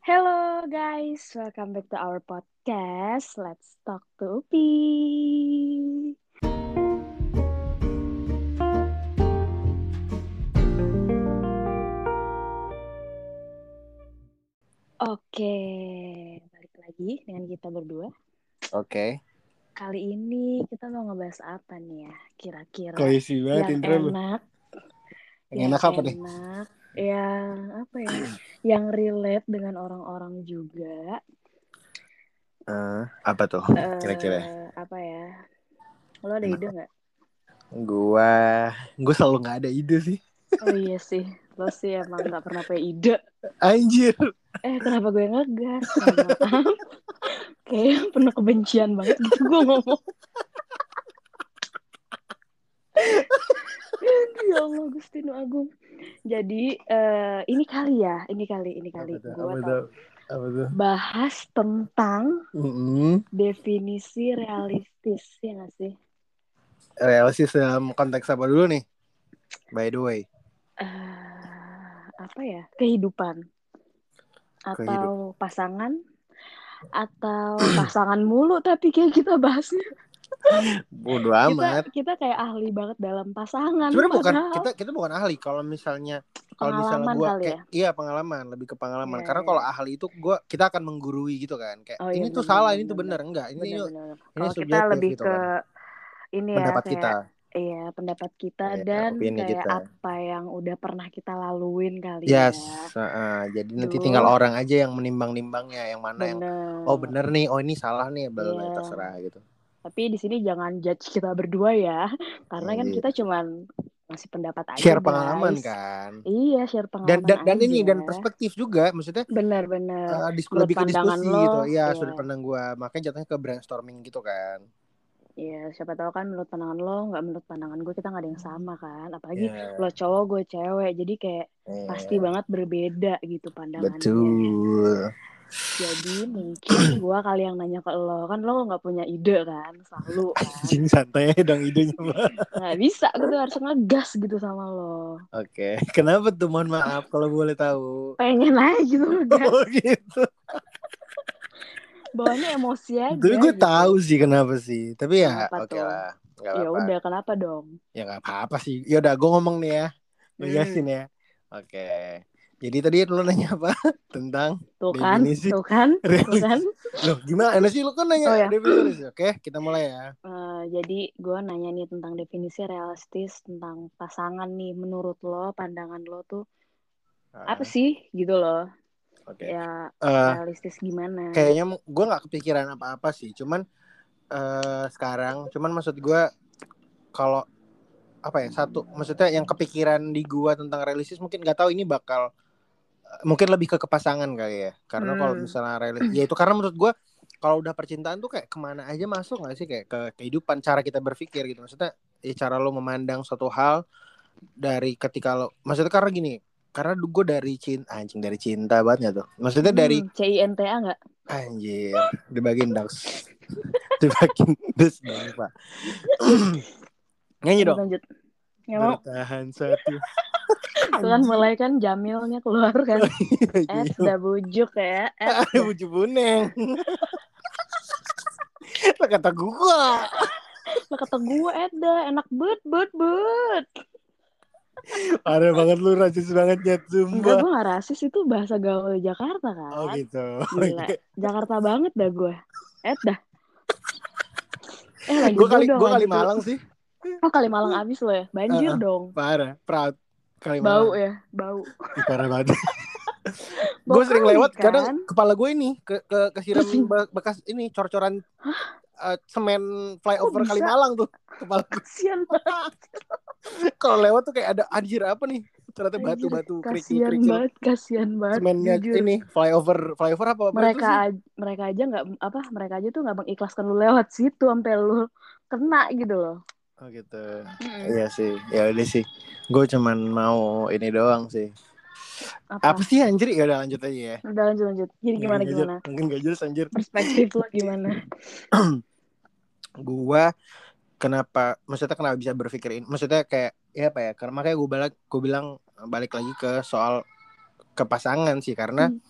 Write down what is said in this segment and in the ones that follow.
Hello guys, welcome back to our podcast. Let's talk to Upi. Oke, balik lagi dengan kita berdua. Oke. Kali ini kita mau ngebahas apa nih ya? Kira-kira Koisi banget yang intro enak, Yang enak apa nih? Yang apa ya? Yang relate dengan orang-orang juga. Eh, apa tuh Eh, kira-kira? apa ya? Lo ada ide nggak? Gua gua selalu nggak ada ide sih. Oh iya sih, lo sih emang nggak pernah punya ide. Anjir. Eh kenapa gue ngegas? Kayak penuh kebencian banget gitu gue ngomong. ya Allah Gustino Agung. Jadi eh, ini kali ya, ini kali, ini kali. Apa? Gue Apa? Apa tuh? Bahas tentang Mm-mm. definisi realistis, ya nggak sih? Realistis dalam konteks apa dulu nih? By the way. eh apa ya? Kehidupan. Atau pasangan. Atau pasangan mulu tapi kayak kita bahasnya. Bodoh kita amat. kita kayak ahli banget dalam pasangan Sebenarnya bukan kita kita bukan ahli kalau misalnya kalau misalnya gua kali kayak iya pengalaman lebih ke pengalaman Iya, karena iya. kalau ahli itu gua kita akan menggurui gitu kan kayak Oh, iya, ini tuh benar, salah benar, ini tuh benar. enggak ini benar-benar ini kalau kita lebih gitu ke kan. ini ya pendapat kayak kita iya pendapat kita Iya, dan kayak kita. apa yang udah pernah kita laluin kali Yes, ya heeh. jadi nanti Duh. tinggal orang aja yang menimbang-nimbangnya yang mana yang bener oh bener nih, oh ini salah nih, bla bla bla, Iya. terserah gitu. Tapi di sini jangan judge kita berdua ya karena kan Iya. kita cuman ngasih pendapat aja Share guys. pengalaman kan. iya share Dan pengalaman dan, dan ini aja. dan perspektif juga, maksudnya bener-bener eh, dis- Sudut lebih ke diskusi lo, gitu. Iya, iya. sudut pandang gua. Makanya jatuhnya ke brainstorming gitu kan. Iya, siapa tahu kan menurut pandangan lo nggak menurut pandangan gue kita nggak ada yang sama kan. Apalagi Iya. lo cowok gue cewek, jadi kayak Iya. pasti banget berbeda gitu pandangannya. Betul. Jadi mungkin gue kali yang nanya ke lo kan lo nggak punya ide kan, selalu kan. Anjing santai dong idenya, Mbak. Nggak bisa, gue tuh harus ngegas gitu sama lo. Oke. Kenapa tuh? Mohon maaf kalau boleh tahu. Pengen aja gitu ngegas, Oh gitu. bawahnya emosi aja. Tapi gue gitu. tahu sih kenapa sih. Tapi ya oke tuh? lah. Gak Ya udah, kenapa dong? Ya nggak apa-apa sih. Ya udah, gue ngomong nih ya. Hmm. Ngejelasin ya. Oke. Jadi tadi lu nanya apa tentang Tuh kan, Definisi tuh kan, tuh kan. Loh, gimana sih lu kan nanya Oh, ya. definisi. Oke, kita mulai ya. Eh, jadi gue nanya nih tentang definisi realistis tentang pasangan nih menurut lo pandangan lo tuh apa sih gitu loh Ah, Oke. ya Eh, realistis gimana kayaknya gue nggak kepikiran apa-apa sih. Cuman eh sekarang, cuman maksud gue kalau apa ya satu, maksudnya yang kepikiran di gua tentang realistis mungkin nggak tahu ini bakal mungkin lebih ke kepasangan kali ya. Karena kalau Hmm. misalnya realistis, ya itu karena menurut gua kalau udah percintaan tuh kayak ke mana aja masuk nggak sih kayak ke kehidupan cara kita berpikir gitu maksudnya ya cara lo memandang suatu hal dari ketika lo maksudnya karena gini karena gue dari cinta anjing dari cinta banget nggak tuh maksudnya dari hmm, CINTA nggak Anjir, dibagiin daus. dibagiin dus dong, Pak. Nyanyi dong. lanjut Bertahan satu. itu kan mulai kan jamilnya keluar kan eh sudah bujuk ya eh Ada buju buneng. Lah kata gua. lo kata gue Eda enak bet bet bet Parah banget lu rasis banget nyet enggak sumpah. gue nggak rasis itu bahasa gaul Jakarta kan Oh gitu. Gila, Jakarta banget dah gue. Eh dah. Eh Gua kali gua kali. Malang sih. Oh kali Malang abis lo ya. Banjir Uh-uh. dong. Parah, proud. Kali Bau ya, bau. Ih, Parah banget. Gue sering lewat kan? kadang kepala gue ini ke ke kesiram bekas ini cor-coran eh, semen flyover bisa? Kalimalang tuh kepala gue. Kasian banget. kalau lewat tuh kayak ada anjir apa nih ternyata batu-batu Kasian banget, kasian banget. semennya jujur. ini flyover flyover apa apa mereka itu mereka aja nggak apa mereka aja tuh nggak mengikhlaskan lu lewat situ sampai lu kena gitu loh. Oh gitu. Iya sih. Ya udah sih. Gue cuman mau ini doang sih. Apa? apa sih anjir? Ya udah lanjut aja ya. Udah lanjut lanjut. Jadi gimana gak gimana? jelas- mungkin gak jelas anjir. Perspektif lu gimana? gua kenapa maksudnya kenapa bisa berpikir ini? Maksudnya kayak ya apa ya? Karena makanya gue balik gue bilang balik lagi ke soal ke pasangan sih. Karena Hmm.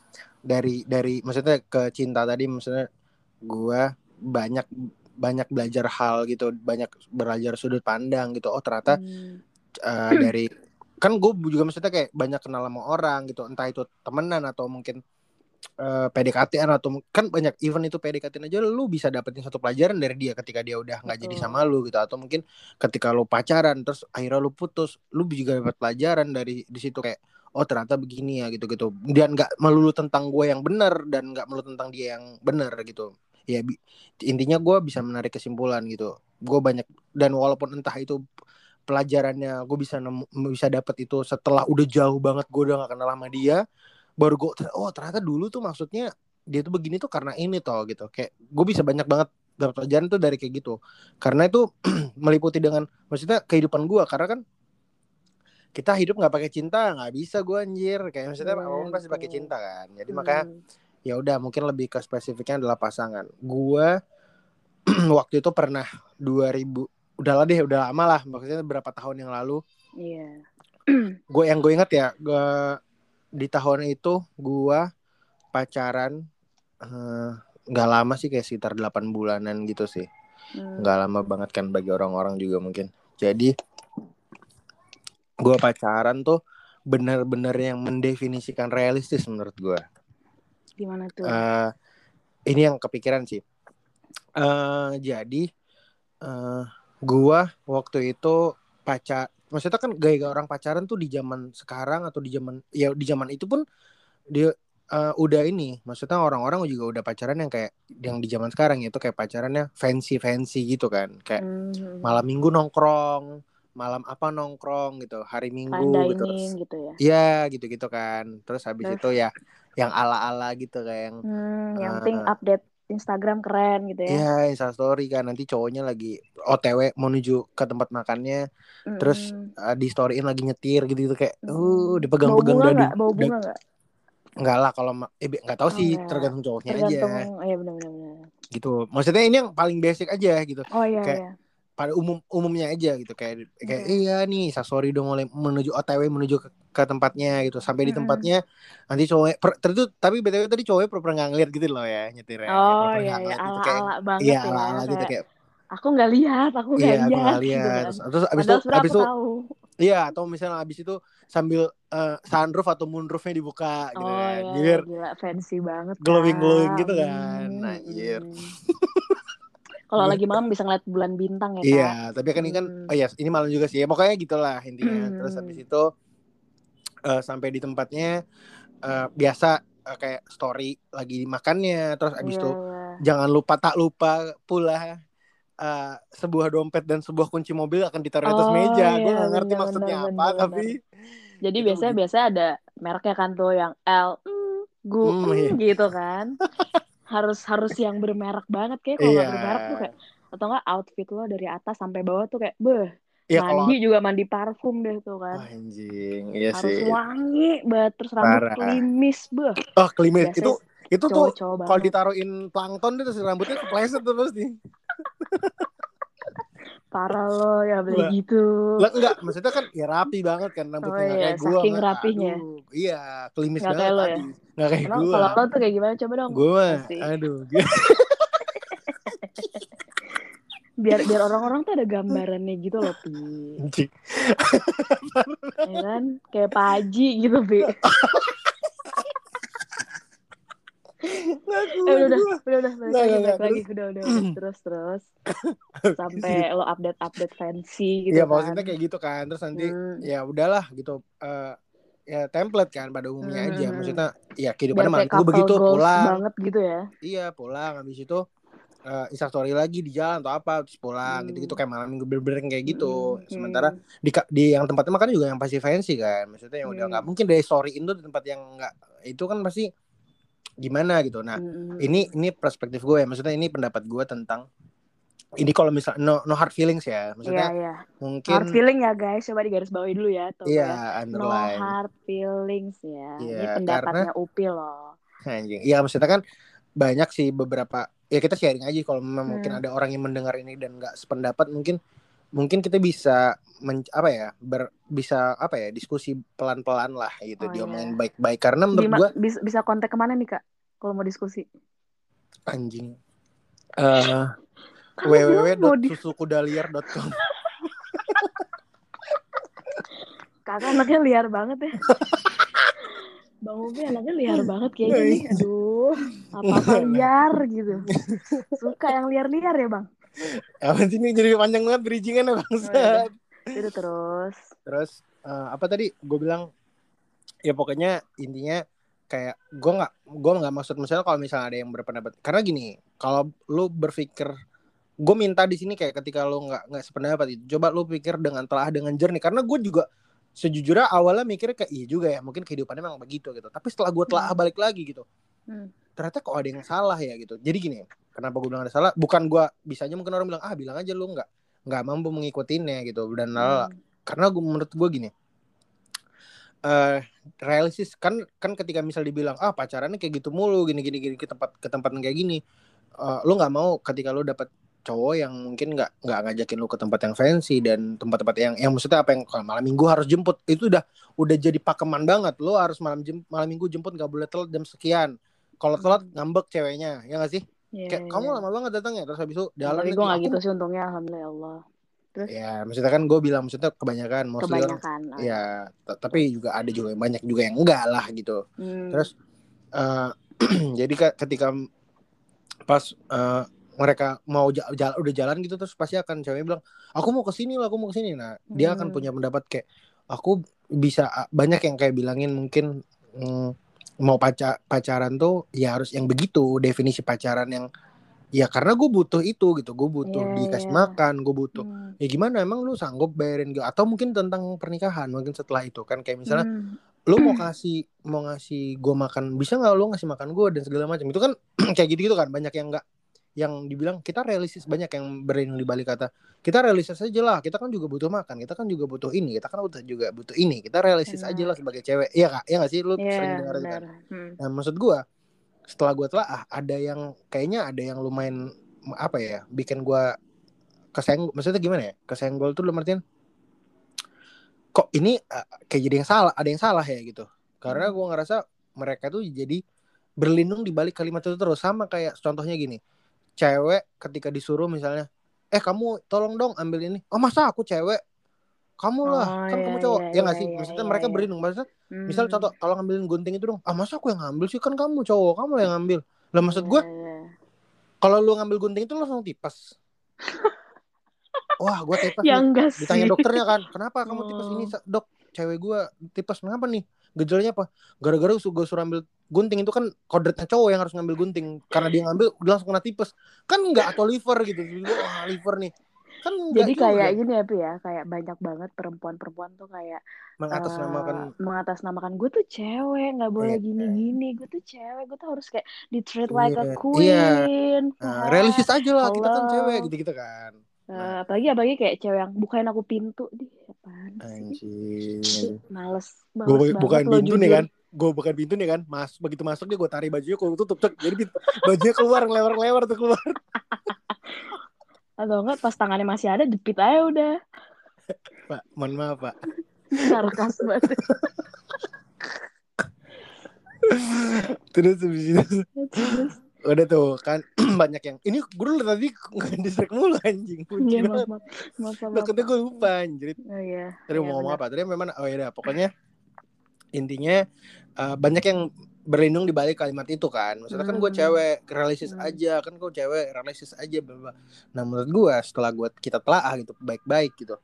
dari dari maksudnya ke cinta tadi maksudnya gua banyak banyak belajar hal gitu banyak belajar sudut pandang gitu. Oh ternyata Hmm. eh, dari kan gue juga maksudnya kayak banyak kenal sama orang gitu entah itu temenan atau mungkin eh, PDKT atau kan banyak event itu PDKT aja lu bisa dapetin satu pelajaran dari dia ketika dia udah nggak jadi sama lu gitu. Atau mungkin ketika lu pacaran terus akhirnya lu putus lu juga dapat pelajaran dari di situ kayak oh ternyata begini ya gitu gitu dan nggak melulu tentang gue yang benar dan nggak melulu tentang dia yang benar gitu ya intinya gue bisa menarik kesimpulan gitu. Gue banyak dan walaupun entah itu pelajarannya gue bisa nemu, bisa dapat itu setelah udah jauh banget gue udah gak kenal sama dia baru gue oh ternyata dulu tuh maksudnya dia tuh begini tuh karena ini toh gitu. Kayak gue bisa banyak banget dapat pelajaran tuh dari kayak gitu. Karena itu meliputi dengan maksudnya kehidupan gue karena kan kita hidup nggak pakai cinta nggak bisa gue anjir. Kayak maksudnya Iya, apa pun pasti pakai cinta kan. Jadi makanya Hmm. Ya udah mungkin lebih ke spesifiknya adalah pasangan. Gue waktu itu pernah 2000 udahlah deh udah lama lah maksudnya berapa tahun yang lalu. Iya. gue yang gue inget ya gue di tahun itu gue pacaran eh, nggak lama sih kayak sekitar 8 bulanan gitu sih. Hmm. nggak lama banget kan bagi orang-orang juga mungkin. Jadi gue pacaran tuh bener-bener yang mendefinisikan realistis menurut gue Gimana tuh? Eh, ini yang kepikiran sih eh jadi eh gua waktu itu pacar maksudnya kan gaya orang pacaran tuh di zaman sekarang atau di zaman ya di zaman itu pun dia eh, udah ini maksudnya orang-orang juga udah pacaran yang kayak yang di zaman sekarang itu kayak pacarannya fancy fancy gitu kan kayak Hmm. malam minggu nongkrong malam apa nongkrong gitu hari minggu Fine gitu gitu ya. Iya gitu-gitu kan terus habis Terus? itu ya yang ala-ala gitu kayak yang Hmm, yang Eh, penting update Instagram keren gitu ya. Iya, Instastory kan nanti cowoknya lagi OTW menuju ke tempat makannya, terus Mm-mm. uh, di storyin lagi nyetir gitu, gitu kayak, uh, dipegang-pegang dadu. da- bunga nggak? Enggak lah kalau eh bi- nggak tahu Oh, sih, nggak. tergantung cowoknya Tergantung, aja, iya benar-benar. gitu. Maksudnya ini yang paling basic aja gitu, Oh iya Kayak- iya. Pada umum umumnya aja gitu, kayak kayak Oke. iya nih, Instastory udah mulai menuju OTW menuju ke, ke tempatnya gitu, sampai di Mm-mm. tempatnya nanti cowoknya, per, terus tapi btw tadi cowoknya pernah nggak ngeliat gitu loh ya nyetirnya, Oh iya iya gitu, kayak ala-ala banget iya ya. ala-ala gitu Kayak aku nggak lihat, aku nggak iya aku lihat gitu lihat kan. terus, terus abis itu abis itu. Iya, atau misalnya abis itu sambil eh, sunroof atau moonroofnya dibuka gitu Oh kan. iya, gila fancy banget. glowing-glowing Kak. gitu kan. Hmm, Anjir. hmm. Kalau lagi malam bisa ngeliat bulan bintang ya, Kak. Iya, tapi kan ini kan Hmm. oh iya, ini malam juga sih. Ya, pokoknya gitulah intinya. Terus Hmm. habis itu eh, sampai di tempatnya eh, biasa eh, kayak story lagi makannya, terus abis Iya, itu iya. jangan lupa tak lupa pula eh, sebuah dompet dan sebuah kunci mobil akan ditaruh di atas Oh, meja. Gue iya, nggak ngerti bener, maksudnya bener, apa, bener, tapi Jadi Itu biasanya biasanya ada mereknya kan tuh yang L, mm, gu, Hmm, mm, iya. gitu kan. harus harus yang bermerek banget kayak kalau iya. bermerek tuh kayak atau nggak outfit lo dari atas sampai bawah tuh kayak beh kalau mandi juga mandi parfum deh tuh kan. Anjing, iya harus sih. wangi banget terus rambut Parah. klimis beh Oh, klimis Biasanya itu itu tuh cowok-cowok kalau banget ditaruhin plankton itu terus rambutnya kepleset tuh pasti. parah lo ya beli Lah. gitu Lah enggak, maksudnya kan ya rapi banget kan rambutnya Oh, nggak iya, kayak gua. saking nggak- rapinya. Aduh, iya, klimis Nggak banget kayak lo ya? Nggak kayak emang kalau lo tuh kayak gimana coba dong Pasti. aduh. biar biar orang-orang tuh ada gambarannya gitu loh pi ya kan kayak Pak Haji gitu pi Eh udah udah udah udah Nggak, lagi balik lagi udah udah udah. terus terus sampai lo update update fancy gitu Iya, kan maksudnya kayak gitu kan. Terus nanti Hmm. ya udahlah gitu eh ya template kan pada umumnya Hmm, aja. hmm, hmm. Maksudnya ya kayak malam couple begitu pulang. banget gitu ya Iya pulang habis itu eh instastory lagi di jalan atau apa terus pulang Hmm. gitu-gitu kayak malam minggu bener-bener kayak gitu. Hmm, Sementara hmm. di ka- di yang tempatnya makan juga yang pasti fancy kan. Maksudnya yang udah nggak mungkin dari storyin tuh di tempat yang nggak itu kan pasti gimana gitu. Nah, Hmm, ini ini perspektif gue ya. Maksudnya ini pendapat gue tentang ini kalau misal no, no hard feelings ya. Maksudnya iya. mungkin Hard feeling ya guys, coba digaris bawahi dulu ya, tuh iya ya. No hard feelings ya. Iya, Ini pendapatnya Upi loh. Anjing. Iya maksudnya kan banyak sih beberapa ya kita sharing aja kalau memang mungkin Hmm. ada orang yang mendengar ini dan nggak sependapat mungkin mungkin kita bisa men, apa ya ber, bisa apa ya diskusi pelan-pelan lah gitu Oh, diomongin iya. baik-baik karena menurut Di- gua bisa, bisa kontak ke mana nih kak? Kalau mau diskusi. anjing eh di- www.susukudaliar.com Kakak anaknya liar banget ya. Bang Ubi anaknya liar banget kayaknya nih. Aduh, apa-apa liar gitu. Suka yang liar-liar ya bang? Apa sih ini jadi panjang banget bridgingan ya bangsa iya. Itu terus. terus eh, apa tadi gue bilang ya pokoknya intinya kayak gue nggak gue nggak maksud misalnya kalau misalnya ada yang berpendapat karena gini kalau lu berpikir gue minta di sini kayak ketika lu nggak nggak sependapat itu coba lu pikir dengan telah dengan jernih karena gue juga sejujurnya awalnya mikir kayak iya juga ya mungkin kehidupannya memang begitu gitu tapi setelah gue telah Hmm. balik lagi gitu Hmm. Ternyata kok ada yang salah ya gitu. Jadi gini kenapa gue bilang ada salah? Bukan gue bisanya mungkin orang bilang ah bilang aja lu nggak nggak mampu mengikutinya gitu. Dan lala Hmm. karena gue menurut gue gini eh realistis kan kan ketika misal dibilang ah pacarannya kayak gitu mulu gini gini gini ke tempat ke tempat yang kayak gini Eh, lu nggak mau ketika lu dapat cowok yang mungkin nggak nggak ngajakin lu ke tempat yang fancy dan tempat-tempat yang yang maksudnya apa yang kalau malam minggu harus jemput itu udah udah jadi pakeman banget. Lu harus malam jem, malam minggu jemput nggak boleh telat jam sekian kalau telat ngambek ceweknya ya nggak sih Iya, kayak iya. kamu lama banget datang ya terus habis itu jalan Tapi gue gak gitu sih untungnya alhamdulillah Allah. ya maksudnya kan gue bilang maksudnya kebanyakan mostly orang Kebanyakan. ah. ya tapi juga ada juga yang banyak juga yang enggak lah gitu Hmm. terus eh, jadi ka- ketika pas eh, mereka mau ja- jala- udah jalan gitu terus pasti akan ceweknya bilang aku mau ke sini lah aku mau ke sini nah dia akan Hmm. punya pendapat kayak aku bisa banyak yang kayak bilangin mungkin mm, mau pacar pacaran tuh ya harus yang begitu definisi pacaran yang ya karena gue butuh itu gitu gue butuh Iya, dikasih iya. makan gue butuh Hmm. ya gimana emang lu sanggup bayarin gue atau mungkin tentang pernikahan mungkin setelah itu kan kayak misalnya Hmm. lu mau kasih mau ngasih gue makan bisa nggak lu ngasih makan gue dan segala macam itu kan kayak gitu gitu kan banyak yang nggak yang dibilang kita realistis banyak yang berlindung di balik kata kita realistis aja lah kita kan juga butuh makan kita kan juga butuh ini kita kan butuh juga butuh ini kita realistis Benar. aja lah sebagai cewek iya kak iya nggak sih lu Iya, sering dengar itu kan. Hmm. nah maksud gue setelah gue telah ah, ada yang kayaknya ada yang lumayan apa ya bikin gue kesenggol maksudnya gimana ya kesenggol tuh lu artian kok ini uh, kayak jadi yang salah ada yang salah ya gitu karena Hmm. gue ngerasa mereka tuh jadi berlindung di balik kalimat itu terus sama kayak contohnya gini cewek ketika disuruh misalnya eh kamu tolong dong ambil ini. Oh masa aku cewek? Kamu lah Oh, kan iya, kamu cowok. iya, ya nggak iya, sih? iya, maksudnya iya, mereka iya. berlindung maksudnya misal Hmm. contoh kalau ngambilin gunting itu dong. Ah masa aku yang ngambil sih? Kan kamu cowok kamu yang ngambil. Lah maksud gue Iya, iya. kalau lu ngambil gunting itu lu langsung tipes. Wah gue tipes Ya nih. ditanya dokternya kan kenapa kamu tipes Oh. ini Sa- dok cewek gue tipes kenapa nih gejalanya apa gara-gara gue suruh ambil gunting itu kan kodratnya cowok yang harus ngambil gunting karena dia ngambil dia langsung kena tipes kan nggak atau liver gitu wah liver nih kan Jadi juga. kayak gini ya, Pi ya, kayak banyak banget perempuan-perempuan tuh kayak mengatasnamakan eh, mengatasnamakan gue tuh cewek, nggak boleh Iya. gini-gini, gue tuh cewek, gue tuh harus kayak di treat like a iya. queen. Nah, Wah, realistis aja lah kita kan hello. cewek gitu-gitu kan Eh, apalagi apalagi kayak cewek yang bukain aku pintu, di apaan sih? anjir Males, gue males banget bukan pintu nih jujur. kan gue bukan pintu nih kan mas begitu masuk dia gue tarik bajunya gue tutup cek jadi bajunya keluar ngelewar ngelewar tuh keluar Atau enggak pas tangannya masih ada jepit aja udah. pak mohon maaf pak Sarkas banget. terus Terus, udah tuh kan banyak yang ini gue dulu tadi nggak distrek mulu anjing Iya, maaf, maaf. Gue lupa anjir Oh iya. tadi Iya, mau ngomong apa tadi memang oh ya pokoknya intinya eh, banyak yang berlindung di balik kalimat itu kan maksudnya kan gue Hmm. cewek realistis Hmm. aja kan gue cewek realistis aja bla nah menurut gue setelah gue kita telah gitu baik-baik gitu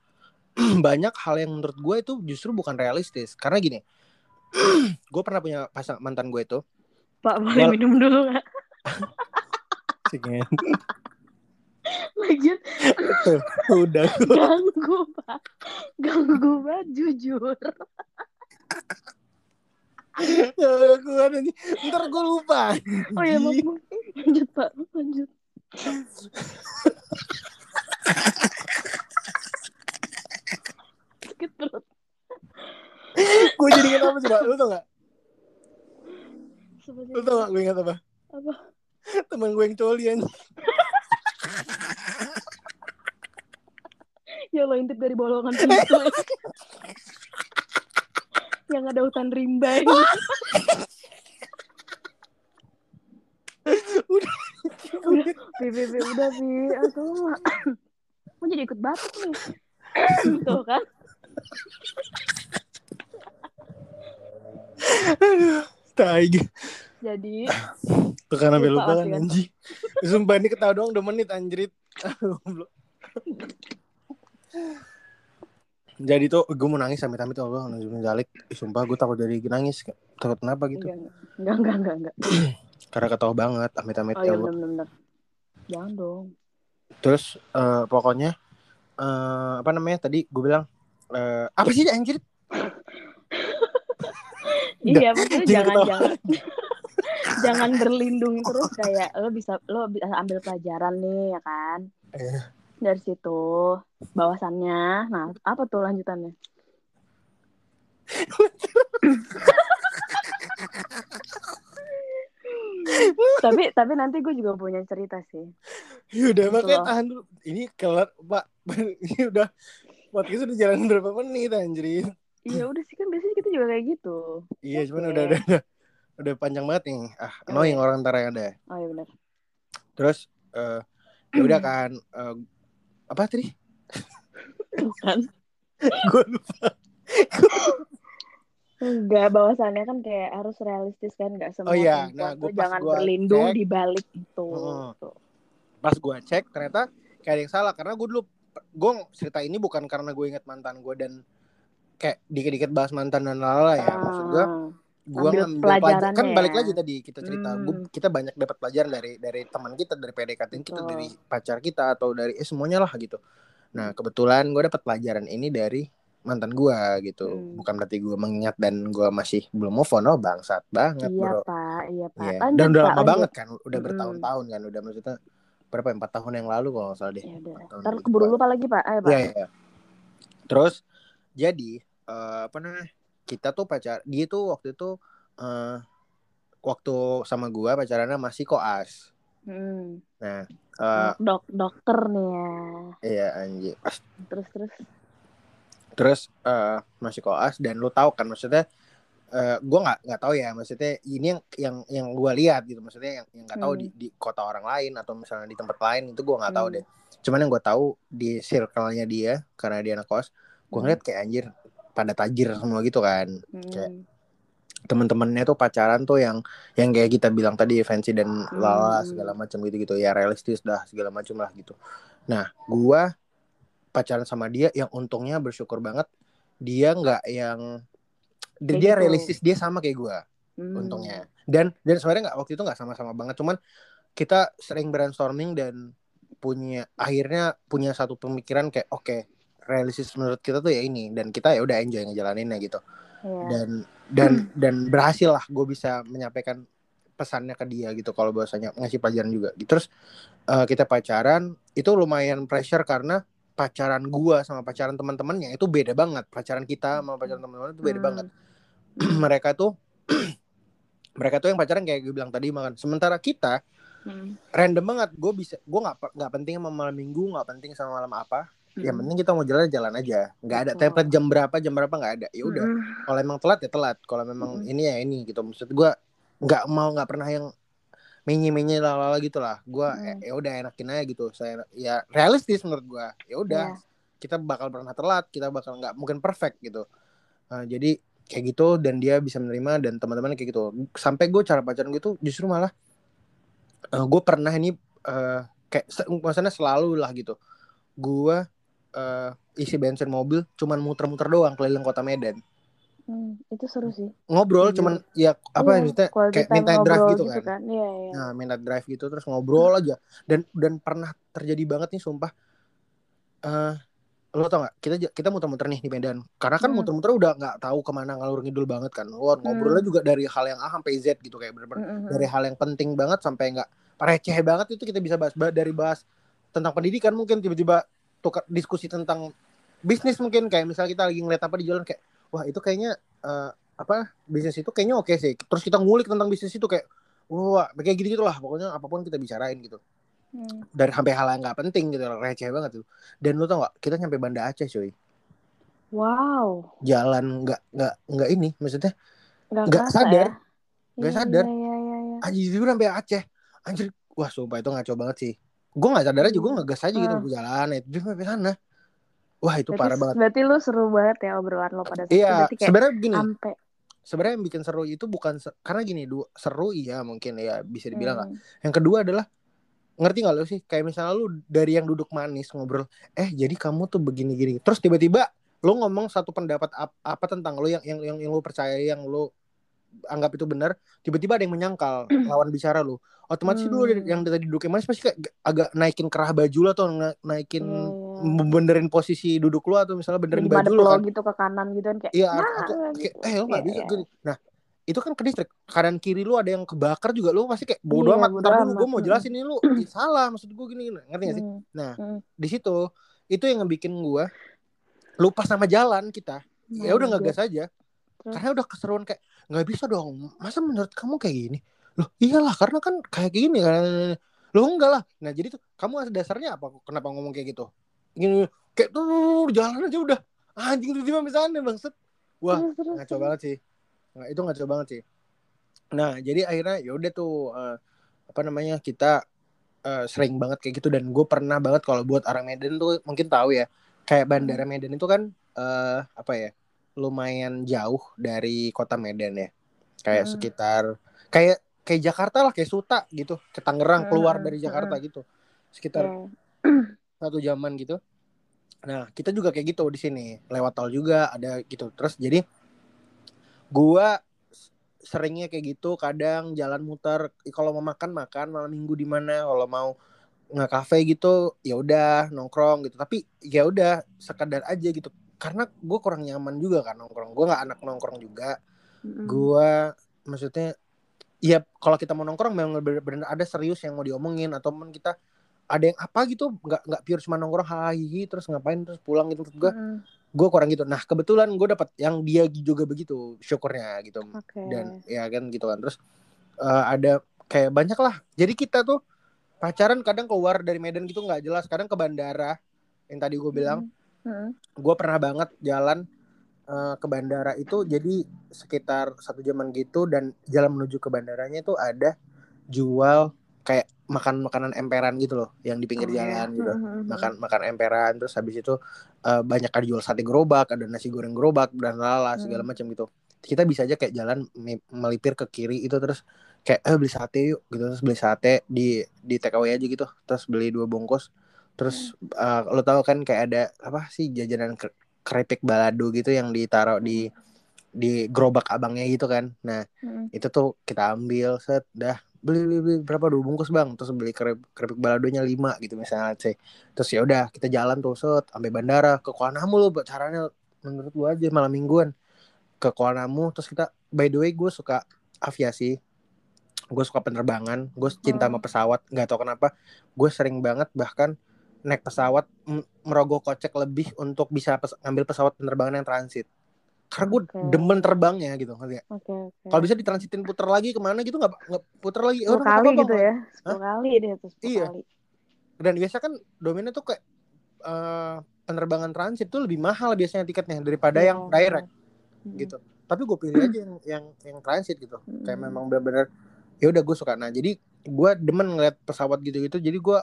banyak hal yang menurut gue itu justru bukan realistis karena gini gue pernah punya pasang mantan gue itu Pak, boleh minum dulu nggak? Tuh, udah gue ganggu, Pak. Ganggu banget, jujur. gue nanti ntar gue lupa Oh iya, maaf, maaf. Lanjut, Pak. Lanjut. Sakit perut. gue jadi ingat apa coba lu tau gak lu tau gak gue ingat apa apa? teman gue yang coli ya lo intip dari bolongan pintu yang ada hutan rimba ini. Udah. udah. Pi, udah Pi aduh. Mau jadi ikut batuk nih. Tuh kan. Tai jadi Tekanan Lupa lupa kan anjing. Sumpah ini ketawa doang 2 menit anjrit. Jadi tuh gue mau nangis sampai amit Allah nangis menjalik. Sumpah gue takut jadi nangis. Takut kenapa gitu? enggak enggak enggak enggak Karena ketawa banget amit-amit oh ya iya Allah. benar benar. jangan dong Terus eh, pokoknya eh, apa namanya tadi gue bilang eh, apa sih anjir? iya maksudnya Jangan jangan. Jangan berlindung terus kayak lo bisa lo bisa ambil pelajaran nih ya kan Iya. dari situ bawasannya nah apa tuh lanjutannya tapi tapi nanti gue juga punya cerita sih Ya udah Gitu makanya tahan dulu. Ini kelar Pak. Ini udah podcast udah jalan berapa menit anjir? iya udah sih kan biasanya kita juga kayak gitu Iya, cuman Oke. udah, udah udah udah panjang banget nih. Ah, annoying orang ntar yang ada. oh iya benar Terus eh ya udah kan eh, apa tadi? bukan Gue lupa. enggak bawasannya kan kayak harus realistis kan nggak semua Oh iya, nah, gua pas jangan gua berlindung cek- di balik itu. Tuh. Pas gue cek ternyata kayak ada yang salah karena gue dulu gue cerita ini bukan karena gue inget mantan gue dan kayak dikit-dikit bahas mantan dan lala ya. Maksud gue Ambil ngambil pelajaran kan balik ya. lagi tadi kita cerita Hmm. Gua- kita banyak dapat pelajaran dari dari teman kita dari PDKT kita dari pacar kita atau dari eh semuanya lah gitu nah kebetulan gue dapat pelajaran ini dari mantan gue gitu Hmm. bukan berarti gue mengingat dan gue masih belum move on oh bangsat banget iya bro pak iya pak Iya. Lanjut, dan udah Pak, lama lanjut. banget kan udah Mm-mm. bertahun-tahun kan udah maksudnya berapa ya, empat tahun yang lalu kalau nggak salah deh ya ntar keburu lupa lagi pak ayo pak iya, iya. Terus jadi eh, apa namanya? Kita tuh pacar dia tuh waktu itu eh waktu sama gua pacarannya masih koas. Hmm. Nah, Anak dok dokter nih ya iya anjir. Terus terus Terus eh masih koas dan lu tahu kan maksudnya eh gua nggak nggak tahu ya maksudnya ini yang yang yang gua lihat gitu maksudnya yang yang nggak tahu Hmm. di di kota orang lain atau misalnya di tempat lain itu gua nggak tahu Hmm. deh. Cuman yang gua tahu di circle-nya dia karena dia anak koas, gua Hmm. ngeliat kayak anjir pada tajir semua gitu kan. Kayak hmm. temen-temennya tuh pacaran tuh yang yang kayak kita bilang tadi fancy dan lala Hmm. segala macam gitu gitu ya realistis dah segala macam lah gitu nah gua pacaran sama dia yang untungnya bersyukur banget dia nggak yang dia, Kayak dia gitu. realistis dia sama kayak gua Hmm. untungnya dan dan sebenarnya nggak waktu itu nggak sama-sama banget cuman kita sering brainstorming dan punya akhirnya punya satu pemikiran kayak oke realistis menurut kita tuh ya ini dan kita ya udah enjoy ngejalaninnya gitu Iya. dan dan dan berhasil lah gue bisa menyampaikan pesannya ke dia gitu kalau bahasanya ngasih pelajaran juga gitu. terus eh, kita pacaran itu lumayan pressure karena pacaran gua sama pacaran teman-temannya itu beda banget pacaran kita sama pacaran teman-teman itu beda Hmm. banget mereka tuh mereka tuh yang pacaran kayak gue bilang tadi makan sementara kita Hmm. random banget gue bisa gue nggak nggak penting sama malam minggu nggak penting sama malam apa yang Hmm. penting kita mau jalan jalan aja nggak ada Betul. template jam berapa jam berapa nggak ada ya udah Hmm. kalau emang telat ya telat kalau memang Mm-mm. ini ya ini gitu maksud gue nggak mau nggak pernah yang menye menye lalala gitu lah gue Mm. ya udah enakin aja gitu saya ya realistis menurut gue ya udah Iya. kita bakal pernah telat kita bakal nggak mungkin perfect gitu Nah, jadi kayak gitu dan dia bisa menerima dan teman-teman kayak gitu sampai gue cara pacaran gitu justru malah gue pernah ini eh, kayak se- maksudnya selalu lah gitu gue eh, isi bensin mobil cuman muter-muter doang keliling kota Medan Hmm, itu seru sih. ngobrol Iya. cuman ya apa Iya, maksudnya kayak minta drive ngobrol gitu kan. Iya, iya. nah minta drive gitu terus ngobrol aja dan dan pernah terjadi banget nih sumpah eh lo tau gak kita kita muter-muter nih di Medan karena kan Hmm. muter-muter udah nggak tahu ke mana ngalur ngidul banget kan Wah, ngobrolnya juga dari hal yang A sampai Z gitu kayak bener-bener Mm, mm, mm. dari hal yang penting banget sampai nggak receh banget itu kita bisa bahas Ba- dari bahas tentang pendidikan mungkin tiba-tiba tukar diskusi tentang bisnis mungkin kayak misalnya kita lagi ngeliat apa di jalan kayak wah itu kayaknya eh, apa bisnis itu kayaknya oke sih terus kita ngulik tentang bisnis itu kayak wah kayak gitu gitulah pokoknya apa pun kita bicarain gitu Hmm. dari sampai hal yang nggak penting gitu receh banget tuh dan lu tau gak kita nyampe Banda Aceh cuy Wow. jalan nggak nggak nggak ini maksudnya Nggak kerasa sadar. ya. Nggak Iya, sadar. Iya, iya, iya. iya. anjir sampai Aceh anjir wah sumpah itu ngaco banget sih gue nggak sadar aja gue ngegas aja gitu Hmm. gue jalan itu dia sampai sana. Wah itu Berarti, parah banget. berarti lu seru banget ya obrolan lo pada saat iya sebenarnya begini sebenarnya yang bikin seru itu bukan karena gini seru iya mungkin ya bisa dibilang lah hmm. yang kedua adalah ngerti nggak lo sih? Kayak misalnya lu dari yang duduk manis ngobrol eh jadi kamu tuh begini gini terus tiba-tiba lu ngomong satu pendapat ap- apa tentang lu yang yang yang, yang lu percaya yang lu anggap itu benar tiba-tiba ada yang menyangkal lawan bicara lu otomatis Hmm. dulu yang tadi duduknya manis pasti kayak agak naikin kerah baju lu atau na- naikin Iya, iya. benerin posisi duduk lu atau misalnya benerin Jadi baju lo kan gitu ke kanan gitu kan kayak Iya, nah, kayak gitu. eh lo nggak Iya, bisa iya. gini. Nah, itu kan ke distrik. Kanan kiri lu ada yang kebakar juga lu pasti kayak bodo Iya, amat. bodo Ntar dulu amat. gue mau jelasin ini lu Ih, salah maksud gue gini, gini. Ngerti gak sih? Hmm, Nah, hmm. di situ itu yang ngebikin gue lupa sama jalan kita. Ya udah nggak gas aja. Karena udah keseruan kayak nggak bisa dong. Masa menurut kamu kayak gini? Loh, iyalah karena kan kayak gini kan. Loh enggak lah. Nah, jadi tuh kamu dasarnya apa? Kenapa ngomong kayak gitu? Gini kayak tuh jalan aja udah. Anjing tiba-tiba misalnya bangset. Wah, ngaco banget sih nah, itu ngaco banget sih nah jadi akhirnya ya udah tuh eh, apa namanya kita eh, sering banget kayak gitu dan gue pernah banget kalau buat orang Medan tuh mungkin tahu ya kayak bandara Medan itu kan eh, apa ya lumayan jauh dari kota Medan ya kayak Hmm. sekitar kayak kayak Jakarta lah kayak Suta gitu ke Tangerang Hmm, keluar hmm, dari Jakarta gitu sekitar Iya. satu jaman gitu. Nah, kita juga kayak gitu di sini. Lewat tol juga ada gitu. Terus jadi gua seringnya kayak gitu, kadang jalan muter kalau mau makan makan malam minggu di mana, kalau mau nge kafe gitu ya udah nongkrong gitu. Tapi ya udah sekedar aja gitu. Karena gue kurang nyaman juga kan nongkrong. Gue nggak anak nongkrong juga. Mm-mm. Gua maksudnya ya kalau kita mau nongkrong memang benar-benar ada serius yang mau diomongin atau mungkin kita ada yang apa gitu? Nggak nggak pure cuma nongkrong hahihi terus ngapain terus pulang gitu. Gue gue kurang gitu. Nah kebetulan gue dapat yang dia juga begitu syukurnya gitu. Oke. dan ya kan gitu kan. Terus eh, ada kayak banyak lah. Jadi kita tuh pacaran kadang keluar dari Medan gitu nggak jelas. Kadang ke bandara yang tadi gue bilang. Mm-mm. gue pernah banget jalan eh, ke bandara itu jadi sekitar satu jaman gitu dan jalan menuju ke bandaranya itu ada jual kayak makan makanan emperan gitu loh yang di pinggir Oh, iya. jalan gitu Mm-mm. makan makan emperan terus habis itu eh, banyak ada jual sate gerobak ada nasi goreng gerobak dan lala segala Hmm. macam gitu kita bisa aja kayak jalan me- melipir ke kiri itu terus kayak eh beli sate yuk gitu terus beli sate di di away aja gitu terus beli dua bungkus terus eh, lo tau kan kayak ada apa sih jajanan keripik balado gitu yang ditaruh di di gerobak abangnya gitu kan. Nah Mm-mm. itu tuh kita ambil set dah beli beli, beli berapa? Dua bungkus bang. Terus beli kerip, keripik baladonya lima gitu misalnya sih terus ya udah kita jalan tuh set sampai bandara ke Kuala Namu lo caranya menurut gua aja malam mingguan. Ke Kuala Namu terus kita by the way gue suka aviasi. Gue suka penerbangan gue cinta sama Hmm. pesawat nggak tahu kenapa. Gue sering banget bahkan naik pesawat merogoh kocek lebih untuk bisa pes- ngambil pesawat penerbangan yang transit karena gue Oke. demen terbangnya gitu ngerti? Oke, oke. kalau bisa ditransitin puter lagi ke mana gitu nggak nggak puter lagi nggak kali gitu ya. Sepuluh kali deh Iya. kali. dan biasa kan domainnya tuh kayak eh, penerbangan transit tuh lebih mahal biasanya tiketnya daripada Iya, yang direct Hmm. gitu tapi gue pilih aja yang yang yang transit gitu kayak Hmm. memang benar-benar ya udah gue suka nah jadi gue demen ngeliat pesawat gitu-gitu jadi gue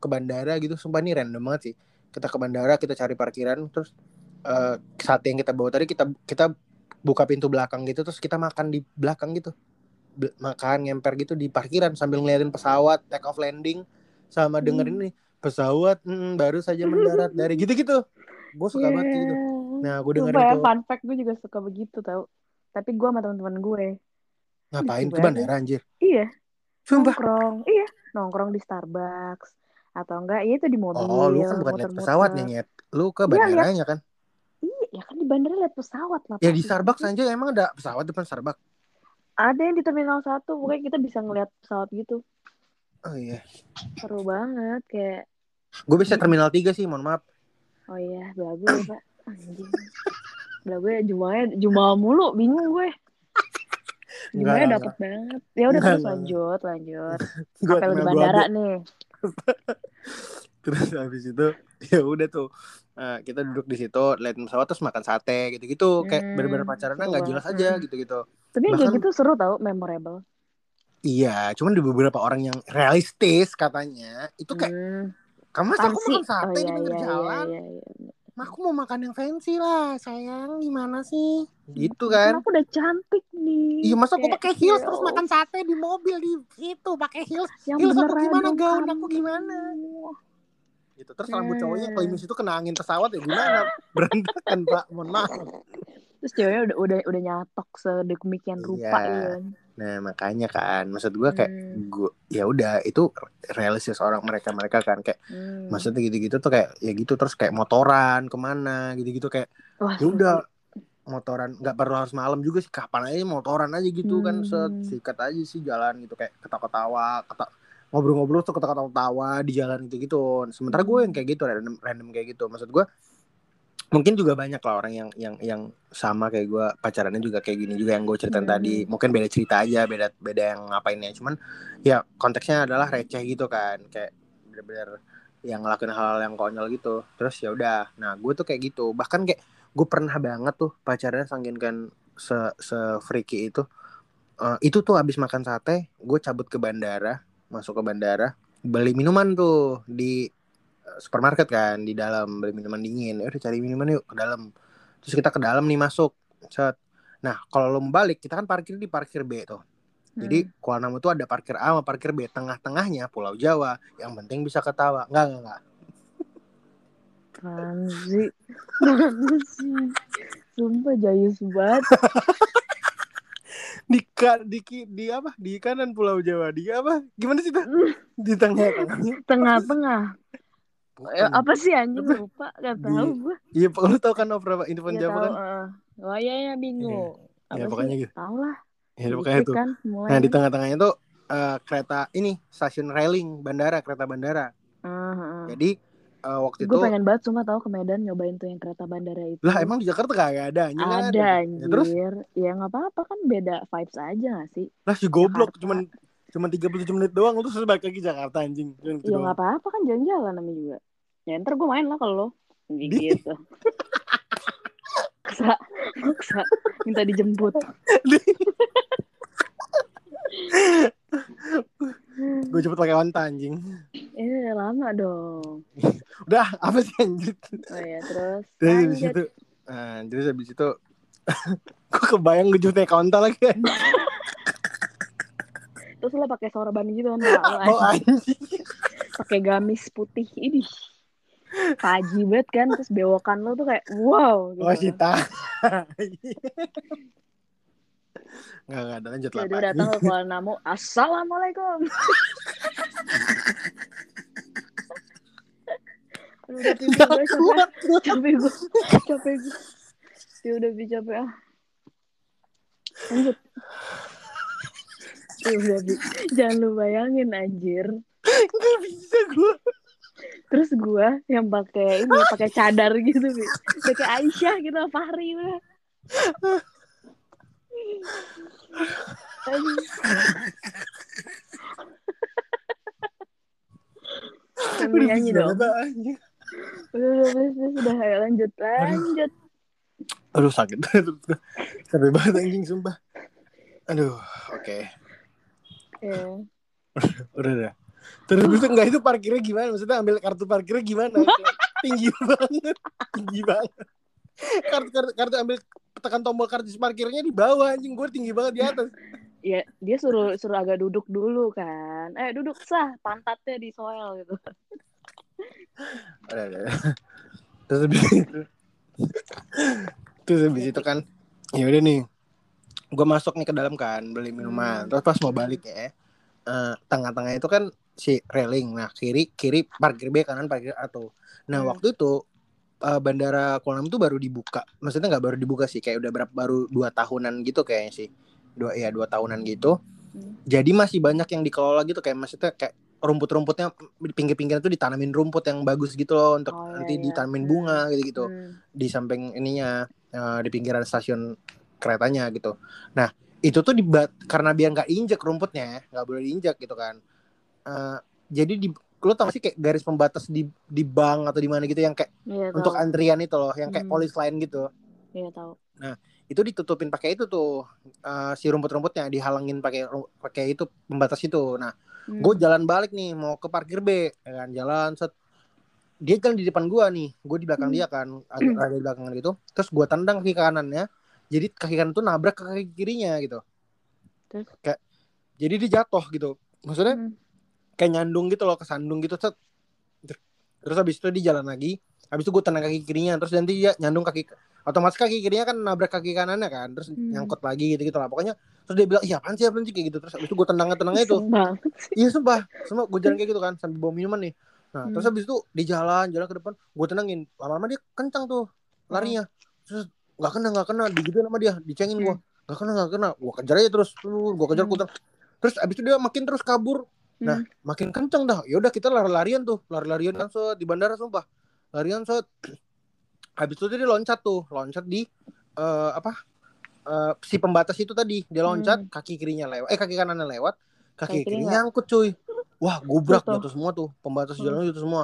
ke bandara gitu. Sumpah nih random banget sih. Kita ke bandara kita cari parkiran terus eh, saat yang kita bawa tadi kita kita buka pintu belakang gitu terus kita makan di belakang gitu. Be- makan ngemper gitu di parkiran sambil ngeliatin pesawat take off landing sama dengerin Hmm. nih pesawat mm, baru saja mendarat dari gitu-gitu. Gue suka banget gitu. Nah gue dengerin Sumpah ya, tuh. fun fact gue juga suka begitu tau. Tapi gue sama teman-teman gue. ngapain ke bandara anjir? Iya, sumpah nongkrong. Iya, nongkrong di Starbucks. Atau enggak, ya itu di mobil. Oh, lu kan bukan lihat muter-muter. pesawatnya nyet. Lu ke Iya, bandaranya kan? Iya, ya kan di bandara lihat pesawat lah. Ya di Starbucks aja emang ada pesawat depan Starbucks. Ada yang di Terminal 1, pokoknya kita bisa ngeliat pesawat gitu. Oh iya. Seru banget, kayak, Gue bisa terminal 3 sih, mohon maaf. oh iya, belagu ya, Pak. Anjing. Belagu ya, Jumalnya, Jumal mulu, bingung gue. Enggak, dapet banget. Ya udah terus lanjut, lanjut. Gua Sampai di bandara 2B. nih. terus habis itu ya udah tuh uh, kita duduk di situ lihat pesawat terus makan sate gitu-gitu kayak Hmm, bener-bener pacarannya seru nggak jelas aja gitu-gitu Tapi kayak Bahkan- gitu seru tau, memorable. iya cuman di beberapa orang yang realistis katanya itu kayak Hmm, kamu masa aku makan sate oh, di iya, pinggir iya, jalan Iya, iya, iya. Mah, aku mau makan yang fancy lah sayang. Gimana sih? Gitu Kan kan? aku udah cantik nih. Iya masa aku pakai heels ya terus makan sate di mobil di situ pakai heels. Yang heels aku gimana, gaun aku gimana? gitu terus rambut cowoknya klimis itu kena angin pesawat ya gimana? Berantakan pak. Mohon maaf. Terus ceweknya udah udah udah nyatok sedemikian rupa Iya. gitu kan. Nah makanya kan maksud gue kayak Hmm. gue ya udah itu realistis orang mereka mereka kan kayak Hmm. maksudnya gitu-gitu tuh kayak ya gitu terus kayak motoran ke mana gitu-gitu kayak ya udah motoran nggak perlu harus malam juga sih kapan aja motoran aja gitu kan set Hmm. sikat aja sih jalan gitu kayak ketawa-ketawa keta ngobrol-ngobrol tuh ketawa-ketawa di jalan gitu gitu sementara gue yang kayak gitu random random kayak gitu maksud gue mungkin juga banyak lah orang yang yang yang sama kayak gue pacarannya juga kayak gini juga yang gue ceritain Hmm. tadi. Mungkin beda cerita aja beda beda yang ngapainnya. Cuman ya konteksnya adalah receh gitu kan. Kayak bener-bener yang ngelakuin hal, hal yang konyol gitu. Terus ya udah. Nah gue tuh kayak gitu. Bahkan kayak gue pernah banget tuh pacarnya sangkin kan se se freaky itu. Eh, itu tuh abis makan sate gue cabut ke bandara masuk ke bandara beli minuman tuh di supermarket kan di dalam beli minuman dingin. Ya udah cari minuman yuk ke dalam. Terus kita ke dalam nih masuk. Set. Nah kalau lo balik kita kan parkir di parkir B tuh. Jadi Hmm. Kuala Namu tuh ada parkir A sama parkir B. Tengah-tengahnya Pulau Jawa. Yang penting bisa ketawa. Enggak enggak Fancy. Fancy. Sumpah jayus banget. di ka- di ki- di apa? Di kanan Pulau Jawa. Di apa? Gimana sih tuh di tengah-tengahnya. Tengah-tengah. Eh, Bukan. apa sih anjing lupa gak tahu gue. iya lu tau kan opera info Iya Jawa tahu. kan eh. Wah iya ya bingung. ya Apa pokoknya sih? gitu Tahu lah. ya pokoknya tuh kan mulai. nah di tengah-tengahnya tuh eh, kereta ini stasiun railing bandara kereta bandara Ah, ah. jadi eh, waktu Gue itu pengen banget cuma tahu ke Medan nyobain tuh yang kereta bandara itu. lah emang di Jakarta kagak ada anjing kan ada Ya, anjir. terus Ya nggak apa-apa kan beda vibes aja gak sih? lah si goblok Jakarta. cuman cuman 37 menit doang lu terus balik lagi Jakarta anjing Cuman gitu Ya nggak apa-apa kan jalan-jalan namanya juga. Ya ntar gue main lah kalau lo. Gitu. maksa, maksa. Minta dijemput. gue cepet pakai onta anjing Eh lama dong. udah apa sih anjing Oh ya terus. terus habis lanjut. itu nah, terus habis itu gue kebayang gue naik onta lagi. Terus lo pakai sorban gitu kan? Oh anjing pakai gamis putih ini Paji banget kan terus bewokan lo tuh kayak wow gitu. oh Sita Nggak, nggak ada lanjut lah Jadi Pak. datang ke Kuala Namu, Assalamualaikum. Udah pipi gue capek, capek gue, capek gue. Ya udah Bi, capek ah. Lanjut. Ya udah Bi, jangan lu bayangin anjir. Nggak bisa gue Terus gue yang pakai ini pakai cadar gitu Bi. Kayak Aisyah gitu Fahri udah. Nyanyi dong. Udah, anjing. Udah, udah, udah, udah, udah, ayo lanjut, lanjut. Aduh sakit Capek banget anjing sumpah Aduh oke Ya. Udah udah Terus itu enggak itu parkirnya gimana? Maksudnya ambil kartu parkirnya gimana? Tinggi banget Tinggi banget kartu, kartu, kartu ambil tekan tombol kartu parkirnya di bawah anjing gue tinggi banget di atas Ya, dia suruh suruh agak duduk dulu kan. Eh, duduk sah, pantatnya di soil gitu. Udah, udah, udah. Terus habis itu Terus habis itu kan ya udah nih gue masuk nih ke dalam kan beli minuman Hmm. terus pas mau balik ya eh, tengah-tengah itu kan si railing nah kiri kiri parkir B kanan parkir A tuh nah Hmm. waktu itu eh, bandara Kuala Namu tuh baru dibuka maksudnya nggak baru dibuka sih kayak udah berapa baru dua tahunan gitu kayaknya sih dua ya dua tahunan gitu Hmm. jadi masih banyak yang dikelola gitu kayak maksudnya kayak rumput-rumputnya di pinggir-pinggir tuh ditanamin rumput yang bagus gitu loh untuk Oh, iya, nanti iya. ditanamin Hmm. bunga gitu-gitu Hmm. di samping ininya eh, di pinggiran stasiun keretanya gitu. Nah itu tuh dibat karena biar nggak injek rumputnya nggak boleh diinjek gitu kan. Eh, jadi di lu tau sih kayak garis pembatas di di bank atau di mana gitu yang kayak Iya untuk tahu. antrian itu loh yang kayak Hmm. polis lain gitu Iya tahu. itu ditutupin pakai itu tuh eh, si rumput-rumputnya dihalangin pakai pakai itu pembatas itu nah Hmm. gue jalan balik nih mau ke parkir B ya kan jalan set dia kan di depan gua nih gue di belakang Hmm. dia kan ada di belakang gitu terus gua tendang kaki kanannya jadi kaki kanan tuh nabrak ke kaki kirinya gitu. Terus? kayak jadi dia jatuh gitu. Maksudnya Hmm. kayak nyandung gitu loh kesandung gitu set. Terus habis itu dia jalan lagi. Habis itu gue tendang kaki kirinya terus nanti dia nyandung kaki otomatis kaki kirinya kan nabrak kaki kanannya kan terus Hmm. nyangkut lagi gitu gitu lah. Pokoknya terus dia bilang iya apaan sih apaan sih? Kayak gitu. Terus habis itu gue tendang tendangnya itu iya sumpah. Semua gue jalan kayak gitu kan sambil bawa minuman nih. Nah Hmm. terus habis itu di jalan jalan ke depan. Gue tenangin. Lama-lama dia kencang tuh larinya. Terus nggak kena nggak kena digituin sama dia dicengin gue nggak kena nggak kena gue kejar aja terus gue kejar Hmm. gue terus abis itu dia makin terus kabur Nah, Hmm. makin kenceng dah. Ya udah kita lari-larian tuh, lari-larian kan set di bandara sumpah. Larian set. Habis itu dia loncat tuh, loncat di eh, apa? Eh, si pembatas itu tadi, dia loncat, Hmm. kaki kirinya lewat, eh kaki kanannya lewat, kaki Kaki kiri kirinya nyangkut cuy. Wah, gobrak Jatuh. jatuh semua tuh, pembatas Hmm. jalan jatuh semua.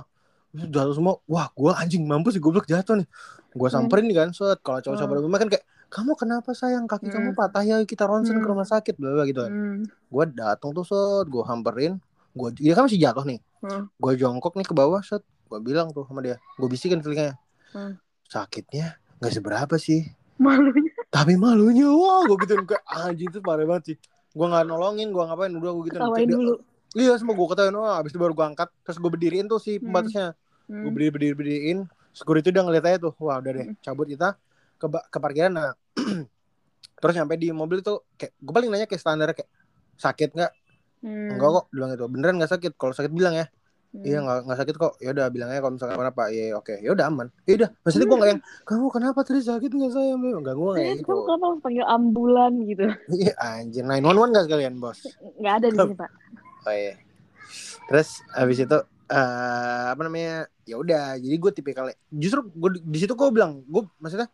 Terus Jatuh semua. Wah, gua anjing mampus sih goblok jatuh nih. Gua Hmm. samperin nih kan, set. Kalau cowok Hmm. pada rumah kan kayak kamu kenapa sayang kaki kamu Hmm. patah ya kita ronsen ke Hmm. rumah sakit bla bla gitu kan Hmm. gue datang tuh set gue hamperin gue dia kan masih jatuh nih Hmm. gue jongkok nih ke bawah set gue bilang tuh sama dia gue bisikin telinganya Hmm. sakitnya nggak seberapa sih Malunya. tapi malunya wah gue gituin kayak anjing itu parah banget sih gue nggak nolongin gue ngapain udah gue gituin Ketawain dulu. iya semua gue ketawain wah abis itu baru gue angkat terus gue berdiriin tuh si pembatasnya gue Hmm. berdiri berdiri berdiriin security udah ngeliat aja tuh wah udah deh Hmm. cabut kita ke ke parkiran nah terus nyampe di mobil tuh kayak gue paling nanya kayak standar kayak sakit nggak Hmm. enggak kok bilang itu beneran nggak sakit kalau sakit bilang ya Hmm. Iya nggak nggak sakit kok. Ya udah bilang aja kalau misalkan apa apa. Iya oke. Ya udah aman. Ya udah. Maksudnya gue nggak yang kamu kenapa tadi sakit nggak saya? Enggak gue kayak Eh, gitu. kamu kenapa harus panggil ambulan gitu? Iya anjir. 911 nggak sekalian bos. Nggak ada di sini pak. Oh iya. Terus habis itu eh apa namanya? Ya udah. Jadi gue tipikal justru gue di situ gue bilang gue maksudnya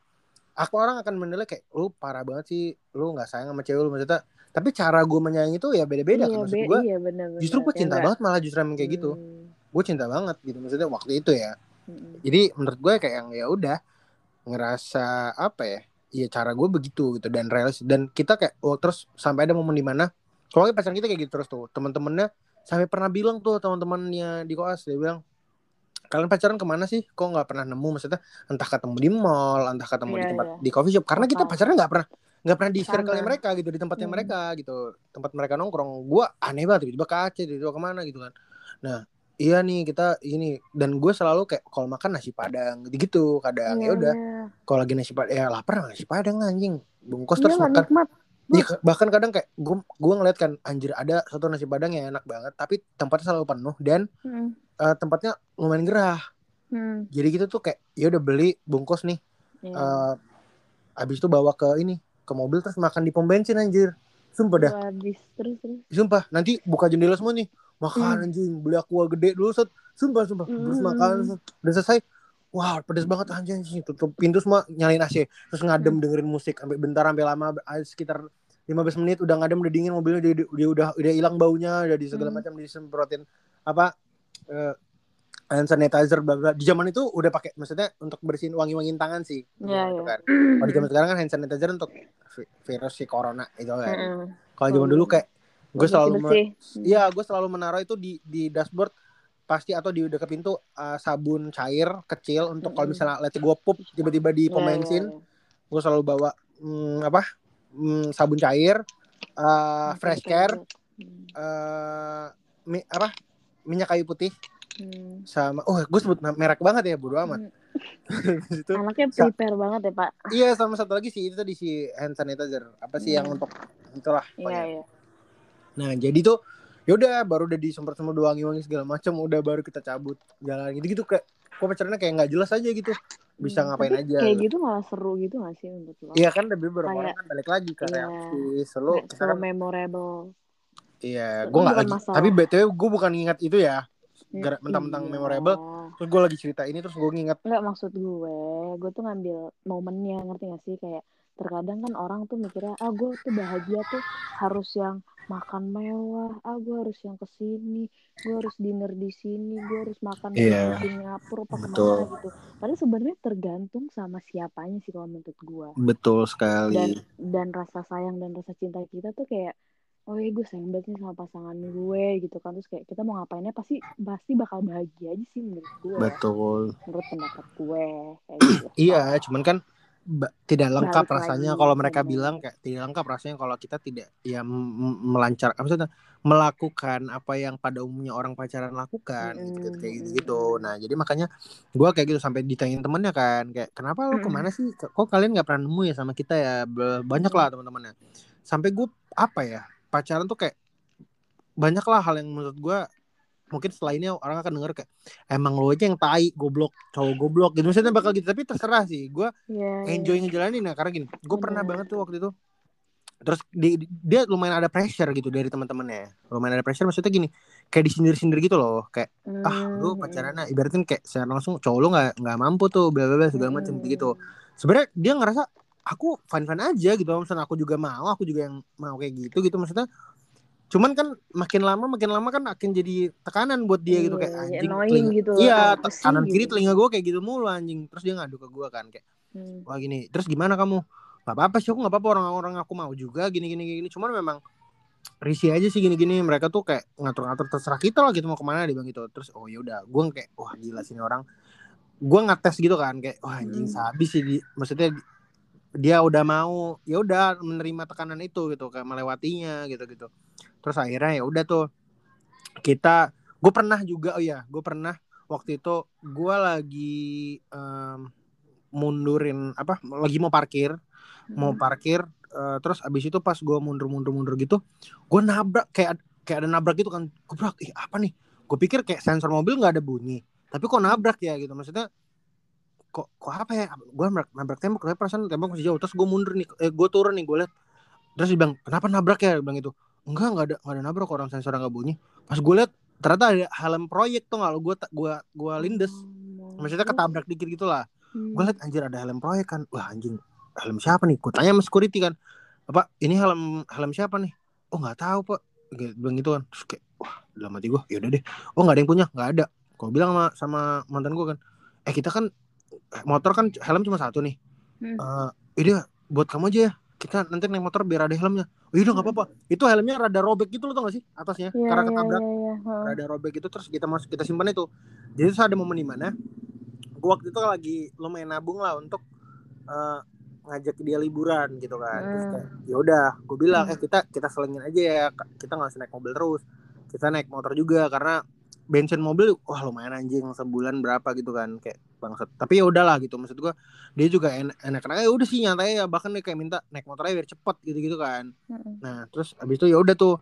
aku orang akan menilai kayak lu parah banget sih. Lu nggak sayang sama cewek lu maksudnya. Tapi cara gue menyayangi itu ya beda-beda iya, kan maksud gue. iya. Justru gue cinta banget malah justru emang kayak gitu. Hmm. Gue cinta banget gitu maksudnya waktu itu ya. Hmm. jadi menurut gue kayak yang ya udah ngerasa apa ya ya cara gue begitu gitu dan realis dan kita kayak oh terus sampai ada momen di mana kalau pacaran kita kayak gitu terus tuh teman-temannya sampai pernah bilang tuh teman-temannya di koas dia bilang kalian pacaran ke mana sih? Kok nggak pernah nemu? Maksudnya entah ketemu di mall entah ketemu di Iya, tempat iya. di coffee shop. Karena kita pacaran nggak pernah nggak pernah di circle mereka gitu di tempatnya Hmm. mereka gitu. Tempat mereka nongkrong. Gue aneh banget tiba-tiba ke Aceh tiba-tiba ke mana gitu kan. Nah iya nih kita ini dan gue selalu kayak kalau makan nasi padang gitu kadang ya Iya, udah iya. kalau lagi nasi padang ya lapar nasi padang anjing. Bungkus Iya terus makan. nikmat. Iya, bahkan kadang kayak gue gue ngeliat kan anjir ada satu nasi padang yang enak banget tapi tempatnya selalu penuh dan Hmm. eh, tempatnya lumayan gerah Hmm. jadi gitu tuh kayak ya udah beli bungkus nih Iya. eh habis itu bawa ke ini ke mobil terus makan di pom bensin anjir sumpah dah habis terus terus. sumpah nanti buka jendela semua nih makan Hmm. anjing beli aqua gede dulu set sumpah sumpah terus Hmm. makan set. udah selesai Wah pedes banget anjing tutup pintu semua nyalain AC terus ngadem Hmm. dengerin musik sampai bentar sampai lama ah, sekitar 15 menit udah ngadem udah dingin mobilnya dia, dia udah udah hilang baunya udah di segala Hmm. macam disemprotin apa eh, hand sanitizer bla bla di zaman itu udah pakai maksudnya untuk bersihin wangi-wangin tangan sih Iya, gitu iya. kan kalau di zaman sekarang kan hand sanitizer untuk vi- virus si corona itu kan Heeh. kalau zaman dulu kayak gue selalu. Iya, gue selalu menaruh itu di di dashboard pasti atau di dekat pintu uh, sabun cair kecil untuk kalau Mm-mm. misalnya let's gue pup tiba-tiba di pom iya, bensin, iya. gue selalu bawa hmm, apa hmm, sabun cair, uh, fresh care, Hmm. uh, mi- apa minyak kayu putih Hmm. sama oh gue sebut merek banget ya bodo amat. Habis itu Anaknya Sa- prepare banget ya pak. iya sama satu lagi sih itu tadi si hand sanitizer apa sih yang Hmm. untuk itulah Iya iya. Nah jadi tuh yaudah baru udah disemprot semua udah wangi-wangi segala macam udah baru kita cabut jalan gitu-gitu kayak kok pacarannya kayak nggak jelas aja gitu bisa Hmm, ngapain tapi aja Kayak gitu malah seru gitu gak sih menurut lo? iya kan Kayak- orang kan balik lagi ke Iya. selalu so kan memorable. iya gue nggak bukan lagi masalah. tapi btw gue bukan ngingat itu ya Gara- Hmm, mentang-mentang iya. memorable terus gue lagi cerita ini terus gue nginget Enggak maksud gue, gue tuh ngambil momennya ngerti gak sih kayak terkadang kan orang tuh mikirnya ah gue tuh bahagia tuh harus yang makan mewah. Ah gue harus yang ke sini gue harus dinner di sini gue harus makan Iya. di Singapura apa Betul. ke mana gitu. Padahal sebenarnya tergantung sama siapanya sih kalau menurut gue betul dan sekali. Dan rasa sayang dan rasa cinta kita tuh kayak oh ya gue sayang banget nih sama pasangan gue gitu kan. Terus kayak kita mau ngapainnya pasti pasti bakal bahagia aja sih menurut gue ya. betul. Menurut pendapat gue kayak gitu. Iya cuman kan tidak lengkap Balik rasanya lagi, kalau mereka bilang kayak tidak lengkap rasanya kalau kita tidak ya melancar apa maksudnya melakukan apa yang pada umumnya orang pacaran lakukan gitu, gitu kayak gitu gitu. Mm-mm. nah jadi makanya gua kayak gitu sampai ditanyain temennya kan kayak kenapa lu Mm-mm. ke mana sih? Kok kalian nggak pernah nemu ya sama kita ya? Banyak lah teman-temannya. Sampai gue apa ya pacaran tuh kayak banyak lah hal yang menurut gua mungkin setelah ini orang akan denger kayak emang lo aja yang tai goblok cowok goblok gitu. Misalnya bakal gitu tapi terserah sih. Gua Iya, enjoy ngejalanin nah karena gini gue pernah Bener. banget tuh waktu itu. Terus di, di- dia lumayan ada pressure gitu dari teman-temannya. Lumayan ada pressure maksudnya gini kayak disindir-sindir gitu loh. Kayak iya. ah lu Hmm, pacarannya ibaratin kayak secara langsung cowok lu nggak nggak mampu tuh bla bla bla segala macam hmm. gitu. Sebenarnya dia ngerasa aku fine fine aja gitu. Maksudnya aku juga mau aku juga yang mau kayak gitu gitu. Maksudnya cuman kan makin lama makin lama kan akan jadi tekanan buat dia gitu kayak Iya, anjing telinga- gitu, iya kayak te- pusing kanan kiri gitu. telinga gue kayak gitu mulu anjing. Terus dia ngadu ke gue kan kayak Hmm. wah gini terus gimana kamu? Nggak apa apa sih aku nggak apa apa orang-orang aku mau juga gini gini gini. Cuman memang risih aja sih gini gini mereka tuh kayak ngatur-ngatur terserah kita lah gitu mau ke mana? Dia bilang gitu. Terus oh ya udah. Gue kayak wah gila sini orang. Gue ngetes gitu kan kayak wah anjing Hmm. sabi sih di, maksudnya di- dia udah mau ya udah menerima tekanan itu gitu kayak melewatinya gitu gitu terus akhirnya ya udah tuh kita gue pernah juga oh ya gue pernah waktu itu gue lagi em, mundurin apa lagi mau parkir mau Hmm. parkir eh, terus abis itu pas gue mundur mundur mundur gitu gue nabrak kayak kayak ada nabrak gitu kan gue bilang ih apa nih? Gue pikir kayak sensor mobil nggak ada bunyi tapi kok nabrak ya gitu maksudnya kok kok apa ya? Gue nabrak, nabrak tembok tapi perasaan tembok masih jauh terus gue mundur nih eh, gue turun nih gue lihat terus dia bilang kenapa nabrak ya? Dia bilang itu enggak nggak ada nggak ada nabrak orang sensor nggak bunyi. Pas gue lihat ternyata ada helm proyek tuh nggak lo gue gue gue lindes. Maksudnya ketabrak dikit gitu lah Hmm. gue liat anjir ada helm proyek kan. Wah anjing helm siapa nih? Gue tanya sama security kan. Apa ini helm helm siapa nih? Oh nggak tahu pak. Gue bilang gitu kan. Terus kayak wah dalam hati gue yaudah deh. Oh nggak ada yang punya? Nggak ada. Gue bilang sama sama mantan gue kan eh kita kan motor kan helm cuma satu nih. Hmm. Eh ini buat kamu aja ya kita nanti naik motor biar ada helmnya. Oh yaudah nggak apa-apa. Itu helmnya rada robek gitu lo tau gak sih? Atasnya Iya, karena iya, ketabrak. iya, iya. Heeh. rada robek gitu terus kita masuk kita simpan itu. Jadi terus ada momen di mana gue waktu itu lagi lumayan nabung lah untuk eh, ngajak dia liburan gitu kan. Terus Hmm. kayak ya udah gue bilang Hmm. eh kita kita selingin aja ya kita nggak usah naik mobil terus. Kita naik motor juga karena bensin mobil wah lumayan anjing sebulan berapa gitu kan. Kayak bangsat tapi ya udahlah gitu maksud gue dia juga enak enak enak ya udah sih nyantai ya bahkan dia kayak minta naik motornya biar cepet gitu gitu kan Heeh. Nah, terus abis itu ya udah tuh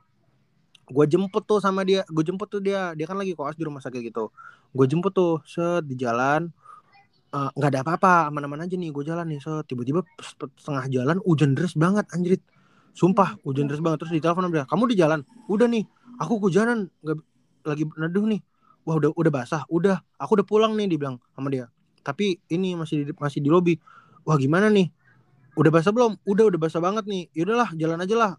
gue jemput tuh sama dia, gue jemput tuh dia, dia kan lagi koas di rumah sakit gitu. Gue jemput tuh set di jalan eh, nggak ada apa-apa, aman-aman aja nih gue jalan nih. Set tiba-tiba setengah jalan hujan deras banget anjrit. Sumpah hujan deras banget terus di telepon dia, "Kamu di jalan?" "Udah nih, aku kehujanan, nggak lagi neduh nih." Wah, udah udah basah. Udah, aku udah pulang nih dibilang sama dia. Tapi ini masih di, masih di lobi. Wah, gimana nih? Udah basah belum? Udah, udah basah banget nih. Yaudahlah, jalan aja lah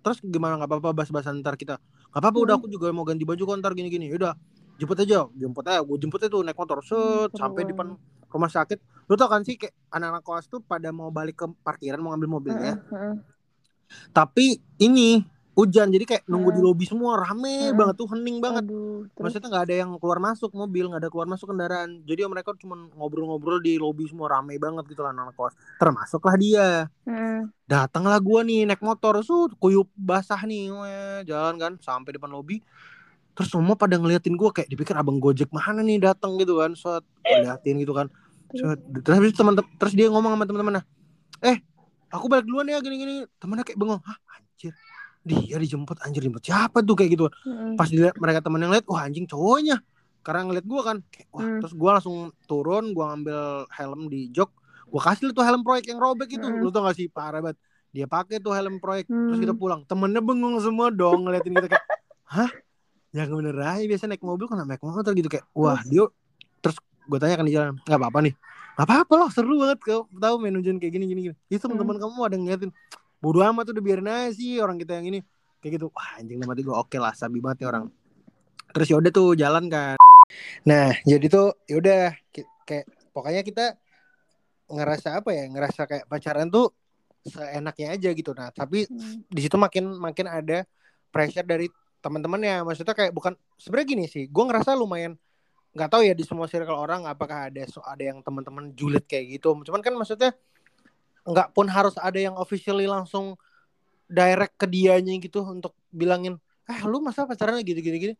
terus gimana nggak apa-apa bahas-bahas ntar kita nggak apa-apa udah Hmm. aku juga mau ganti baju kok ntar gini-gini udah jemput aja jemput aja gue jemput itu naik motor set seru sampai di depan rumah sakit lu tau kan sih kayak anak-anak kelas tuh pada mau balik ke parkiran mau ngambil mobilnya Heeh, heeh. tapi ini hujan jadi kayak nunggu di lobi semua rame Heeh. banget tuh hening banget. Aduh, terus? Maksudnya nggak ada yang keluar masuk mobil nggak ada keluar masuk kendaraan. Jadi mereka cuma ngobrol-ngobrol di lobi semua rame banget gitu lah anak kelas termasuklah dia. Heeh. datanglah gua nih naik motor sut kuyup basah nih weh, jalan kan sampai depan lobi. Terus semua pada ngeliatin gua kayak dipikir abang gojek mana nih datang gitu kan set liatin gitu kan. Set terus teman terus dia ngomong sama teman-temannya eh aku balik duluan ya gini-gini. Temennya kayak bengong hah anjir dia dijemput anjir dijemput siapa tuh kayak gitu. Heeh. pas dilihat mereka temen yang lihat wah anjing cowoknya. Karena ngeliat gua kan kayak, wah Hmm. terus gua langsung turun gua ngambil helm di jok. Gua kasih tuh helm proyek yang robek itu. Hmm. lu tau gak sih? Parah banget. Dia pakai tuh helm proyek. Terus Hmm. kita pulang. Temennya bengong semua dong ngeliatin kita kayak hah? Yang bener aja biasa naik mobil kan naik motor gitu kayak. Wah dia terus gue tanya kan di jalan nggak apa-apa nih. Nggak apa-apa loh seru banget kau. Tahu main hujan kayak gini gini gini. Itu teman-teman kamu ada ngeliatin bodo amat udah biarin aja sih orang kita yang ini. Kayak gitu wah anjing hati gue oke lah sabi banget nih orang. Terus yaudah tuh jalan kan. Nah jadi tuh yaudah kayak pokoknya kita ngerasa apa ya ngerasa kayak pacaran tuh seenaknya aja gitu. Nah tapi Hmm. di situ makin makin ada pressure dari teman-temannya. Maksudnya kayak bukan sebenarnya gini sih gue ngerasa lumayan nggak tahu ya di semua circle orang apakah ada ada yang teman-teman julid kayak gitu. Cuman kan maksudnya nggak pun harus ada yang officially langsung direct ke dianya gitu untuk bilangin eh lu masa pacaran gitu gini gini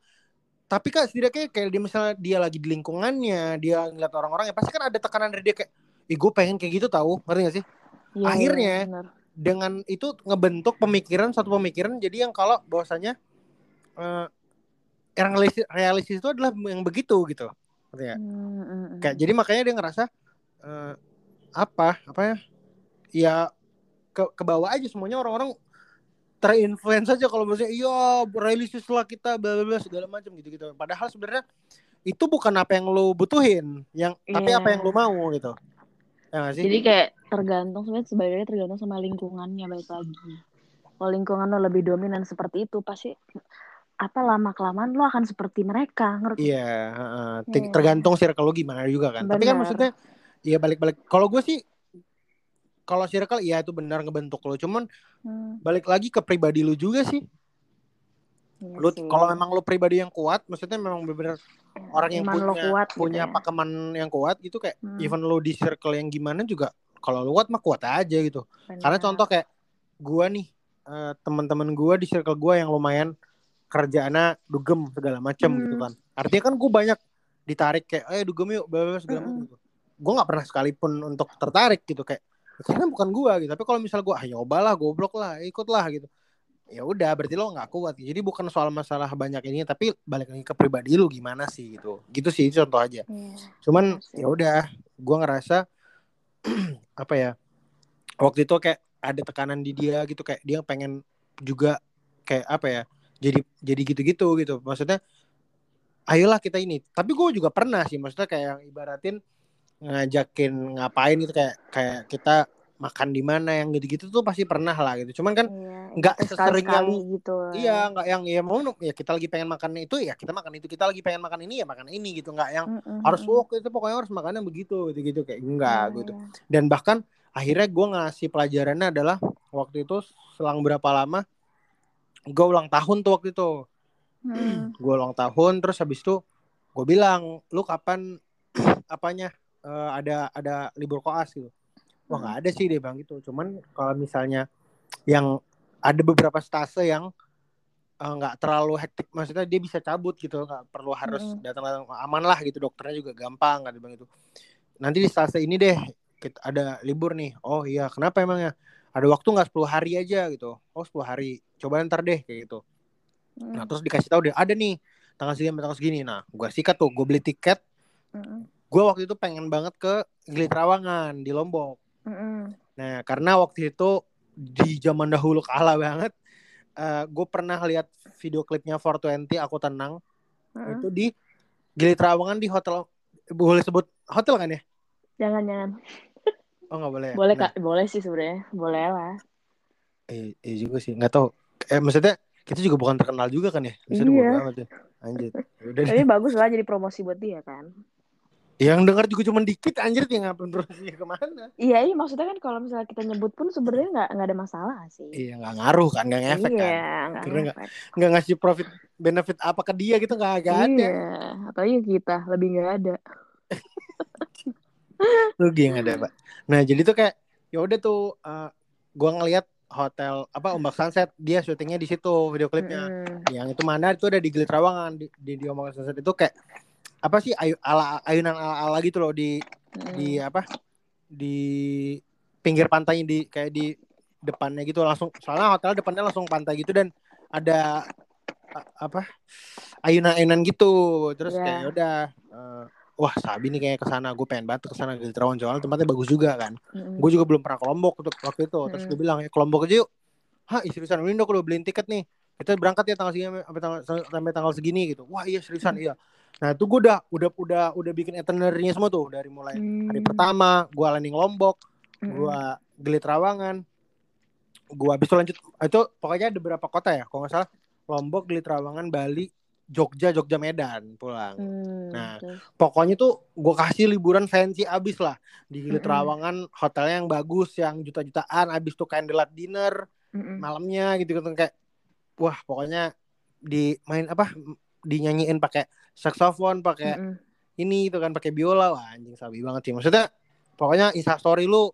tapi kak setidaknya kayak dia misalnya dia lagi di lingkungannya dia ngeliat orang-orang ya pasti kan ada tekanan dari dia kayak ih gue pengen kayak gitu tahu ngerti gak sih Iya, Akhirnya, benar. dengan itu ngebentuk pemikiran satu pemikiran jadi yang kalau bahwasanya eh, yang realistis, realistis itu adalah yang begitu gitu Ngerti nggak? Hmm, hmm, hmm. kayak jadi makanya dia ngerasa eh, apa apa ya ya ke ke bawah aja semuanya orang-orang terinfluence aja kalau maksudnya iya realistis lah kita bla bla segala macam gitu gitu padahal sebenarnya itu bukan apa yang lo butuhin yang tapi Iya. apa yang lo mau gitu ya sih Jadi kayak tergantung sebenarnya sebenarnya tergantung sama lingkungannya balik lagi. Kalau lingkungan lo lebih dominan seperti itu pasti apa lama kelamaan lo akan seperti mereka ngerti? Iya, heeh. Te- Iya. tergantung circle lo gimana juga kan. Tapi kan maksudnya ya balik-balik. Kalau gue sih kalau circle ya itu benar ngebentuk lo. Cuman Hmm, balik lagi ke pribadi lu juga sih. iya Lu kalau memang lu pribadi yang kuat, maksudnya memang benar orang yang Iman punya kuat gitu punya ya. pakeman yang kuat gitu kayak Hmm. even lu di circle yang gimana juga kalau lu kuat mah kuat aja gitu. Karena Benar. contoh kayak gua nih eh, teman-teman gua di circle gua yang lumayan kerjaannya dugem segala macam Hmm. gitu kan. Artinya kan gua banyak ditarik kayak eh dugem yuk bla segala macam Mm-mm. gitu. Gua nggak pernah sekalipun untuk tertarik gitu kayak "Ya, karena bukan gua gitu. Tapi kalau misal gua ah nyobalah goblok lah, ikutlah gitu. Ya udah berarti lo nggak kuat. Jadi bukan soal masalah banyak ini tapi balik lagi ke pribadi lu gimana sih gitu. Gitu sih contoh aja. Iya. Cuman Iya ya udah, gua ngerasa apa ya? Waktu itu kayak ada tekanan di dia gitu kayak dia pengen juga kayak apa ya? Jadi jadi gitu-gitu gitu. Maksudnya ayolah kita ini. Tapi gue juga pernah sih maksudnya kayak yang ibaratin ngajakin ngapain gitu kayak kayak kita makan di mana yang gitu-gitu tuh pasti pernah lah gitu. Cuman kan Iya, nggak kita sesering yang gitu. Iya, nggak yang ya mau ya kita lagi pengen makan itu ya kita makan itu kita lagi pengen makan ini ya makan ini gitu nggak yang Mm-mm, harus walk itu pokoknya harus makannya begitu gitu gitu kayak enggak Iya, gitu iya. dan bahkan akhirnya gue ngasih pelajarannya adalah waktu itu selang berapa lama gue ulang tahun tuh waktu itu Hmm. gue ulang tahun terus habis itu gue bilang lu kapan apanya eh, ada ada libur koas gitu wah Hmm. nggak ada sih dia bilang gitu cuman kalau misalnya yang ada beberapa stase yang eh, nggak terlalu hektik maksudnya dia bisa cabut gitu nggak perlu harus Mm-mm. datang aman lah gitu dokternya juga gampang kan bilang itu nanti di stase ini deh kita ada libur nih oh iya kenapa emangnya ada waktu nggak 10 hari aja gitu oh 10 hari coba ntar deh kayak gitu Mm. Nah terus dikasih tahu deh ada nih tanggal segini tanggal segini. Nah gue sikat tuh gue beli tiket. Mm-mm. Gue waktu itu pengen banget ke Gili Trawangan di Lombok. Mm-mm. Nah karena waktu itu di zaman dahulu kalah banget. gue pernah lihat video klipnya 420 aku tenang Mm-mm. itu di Gili Trawangan di hotel boleh sebut hotel kan ya? Jangan jangan. Oh nggak boleh. ya? Boleh Nah, kak, boleh sih sebenarnya, boleh lah. eh, eh juga sih nggak tahu. Eh maksudnya kita juga bukan terkenal juga kan ya? Maksudnya Iya. ya. Anjir. Udah deh. Tapi bagus lah jadi promosi buat dia kan. Yang denger juga cuma dikit anjir dia ngapain promosinya ke mana? Iya, iya maksudnya kan kalau misalnya kita nyebut pun sebenarnya nggak nggak ada masalah sih. Iya nggak ngaruh kan, nggak ngefek kan. iya, nggak Karena nggak- nggak ngasih profit benefit apa ke dia gitu nggak ada Iya, atau iya kita lebih nggak ada. rugi yang ada pak nah jadi tuh kayak ya udah tuh eh, gua ngelihat hotel apa ombak sunset dia syutingnya di situ video klipnya Mm-mm. yang itu mana itu ada di Gili Trawangan di, di, di ombak sunset itu kayak apa sih ayu, ala ayunan ala ala gitu loh di Mm-mm. di apa di pinggir pantainya di kayak di depannya gitu langsung soalnya hotel depannya langsung pantai gitu dan ada a- apa ayunan-ayunan gitu terus Iya. kayak ya udah eh, wah sabi nih kayak ke sana gue pengen banget ke sana Gili Trawangan soalnya tempatnya bagus juga kan Mm-mm. gue juga belum pernah ke Lombok untuk waktu itu terus Hmm. gue bilang ya ke Lombok aja yuk hah seriusan ini udah beliin tiket nih kita berangkat ya tanggal segini sampai tanggal sampai tanggal segini gitu wah iya seriusan Hmm. iya Nah itu gue udah udah udah udah bikin itinerary semua tuh dari mulai hari Hmm. pertama gue landing Lombok, Mm-mm. gue Gili Trawangan, gue habis itu lanjut itu pokoknya ada beberapa kota ya kalau nggak salah Lombok, Gili Trawangan, Bali, Jogja, Jogja Medan pulang. Hmm, Nah, terus. Pokoknya tuh gue kasih liburan fancy abis lah di Gili Mm-mm. Trawangan hotelnya yang bagus yang juta-jutaan abis tuh candlelight dinner Mm-mm. malamnya gitu gitu kayak wah pokoknya di main apa dinyanyiin pakai saxophone pakai Mm-mm. ini gitu kan pakai biola wah anjing sabi banget sih maksudnya pokoknya instastory lu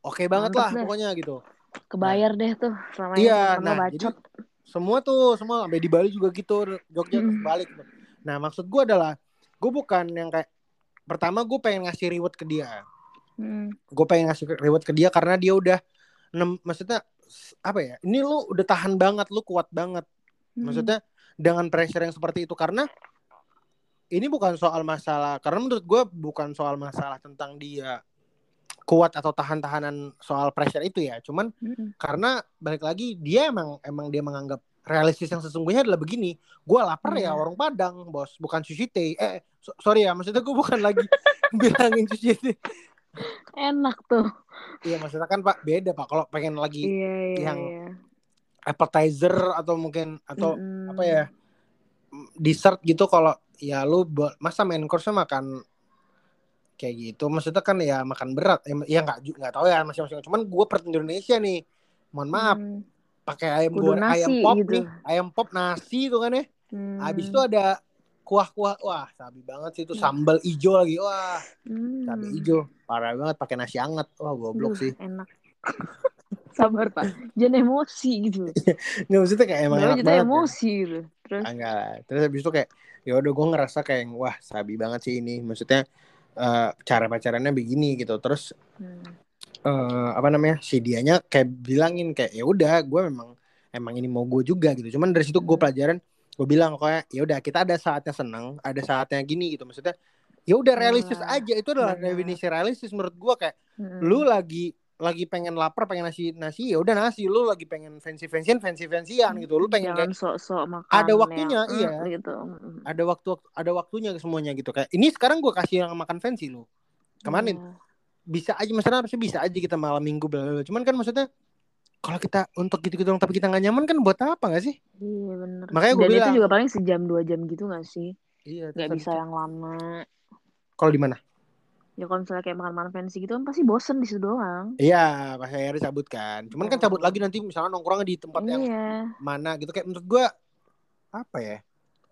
oke banget Mantep lah deh. pokoknya gitu Kebayar deh tuh selama Iya, nah, bacot. semua tuh semua sampai di Bali juga gitu Jogja Mm. balik nah maksud gue adalah gue bukan yang kayak pertama gue pengen ngasih reward ke dia Hmm. gue pengen ngasih reward ke dia karena dia udah nem, maksudnya apa ya ini lu udah tahan banget lu kuat banget Hmm. maksudnya dengan pressure yang seperti itu karena ini bukan soal masalah karena menurut gue bukan soal masalah tentang dia kuat atau tahan-tahanan soal pressure itu ya cuman Mm-mm. karena balik lagi dia emang emang dia menganggap realistis yang sesungguhnya adalah begini gue lapar ya Iya. warung padang bos bukan sushi teh eh so- sorry ya maksudnya gue bukan lagi bilangin sushi teh Enak tuh. iya maksudnya kan pak beda pak kalau pengen lagi Iya, iya, yang iya. appetizer atau mungkin atau Mm-mm. apa ya dessert gitu kalau ya lu masa main course makan kayak gitu maksudnya kan ya makan berat ya ya nggak ju- nggak tahu ya masing-masing cuman gue per Indonesia nih mohon maaf Hmm. pakai ayam goreng ayam pop gitu. nih ayam pop nasi tuh kan ya Hmm. habis itu ada kuah-kuah wah sabi banget sih itu Hmm. sambal ijo lagi wah Hmm. cabai ijo parah banget pakai nasi anget wah goblok Duh, sih Enak. Sabar pak, jangan emosi gitu. nggak maksudnya kayak emang Baru enak ya. emosi gitu. Terus, Ah, enggak lah. Terus habis itu kayak ya udah gue ngerasa kayak wah sabi banget sih ini. Maksudnya eh, cara pacarannya begini gitu. Terus hmm. eh, apa namanya? Si dianya kayak bilangin kayak ya udah gue memang emang ini mau gue juga gitu. Cuman dari situ gue Hmm. pelajaran gue bilang kayak ya udah kita ada saatnya seneng, ada saatnya gini gitu. Maksudnya ya udah realistis Nah, aja itu adalah benar. definisi realistis menurut gue kayak Hmm. lu lagi lagi pengen lapar pengen nasi nasi ya udah nasi lu lagi pengen fancy fancyan fancy fancyan gitu lu pengen jangan kayak sok-sok makan Ada waktunya, yang, iya. mm, gitu. Mm. ada waktu ada waktunya semuanya gitu kayak ini sekarang gue kasih yang makan fancy lu kemarin Iya. bisa aja maksudnya harusnya bisa aja kita malam minggu bla bla cuman kan maksudnya kalau kita untuk gitu gitu tapi kita nggak nyaman kan buat apa nggak sih Iya bener. Makanya gua Dan bilang. itu juga paling sejam dua jam gitu gak sih? iya Gak bisa yang lama. kalau di mana Ya kalau misalnya kayak makan-makan fancy gitu kan pasti bosen di situ doang. iya pas akhirnya cabut kan. Cuman kan cabut Oh. lagi nanti misalnya nongkrongnya di tempat yang Iya. mana gitu. Kayak menurut gue apa ya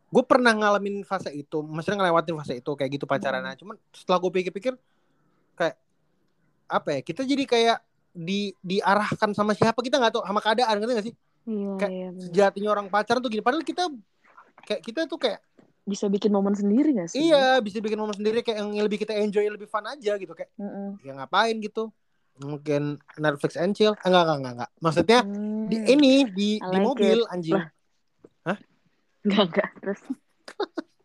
gue pernah ngalamin fase itu. Maksudnya ngelewatin fase itu kayak gitu pacarannya. Cuman setelah gue pikir-pikir kayak apa ya kita jadi kayak di diarahkan sama siapa kita nggak tahu sama keadaan ngerti nggak sih? Iya, Kayak iya sejatinya orang pacaran tuh gini. Padahal kita kayak kita tuh kayak Bisa bikin momen sendiri gak sih? iya bisa bikin momen sendiri kayak yang lebih kita enjoy lebih fun aja gitu kayak Mm-mm. ya ngapain gitu mungkin Netflix and chill enggak enggak enggak, enggak. maksudnya Hmm. di ini di I di like mobil it. anjing Lah. Enggak, enggak. Terus.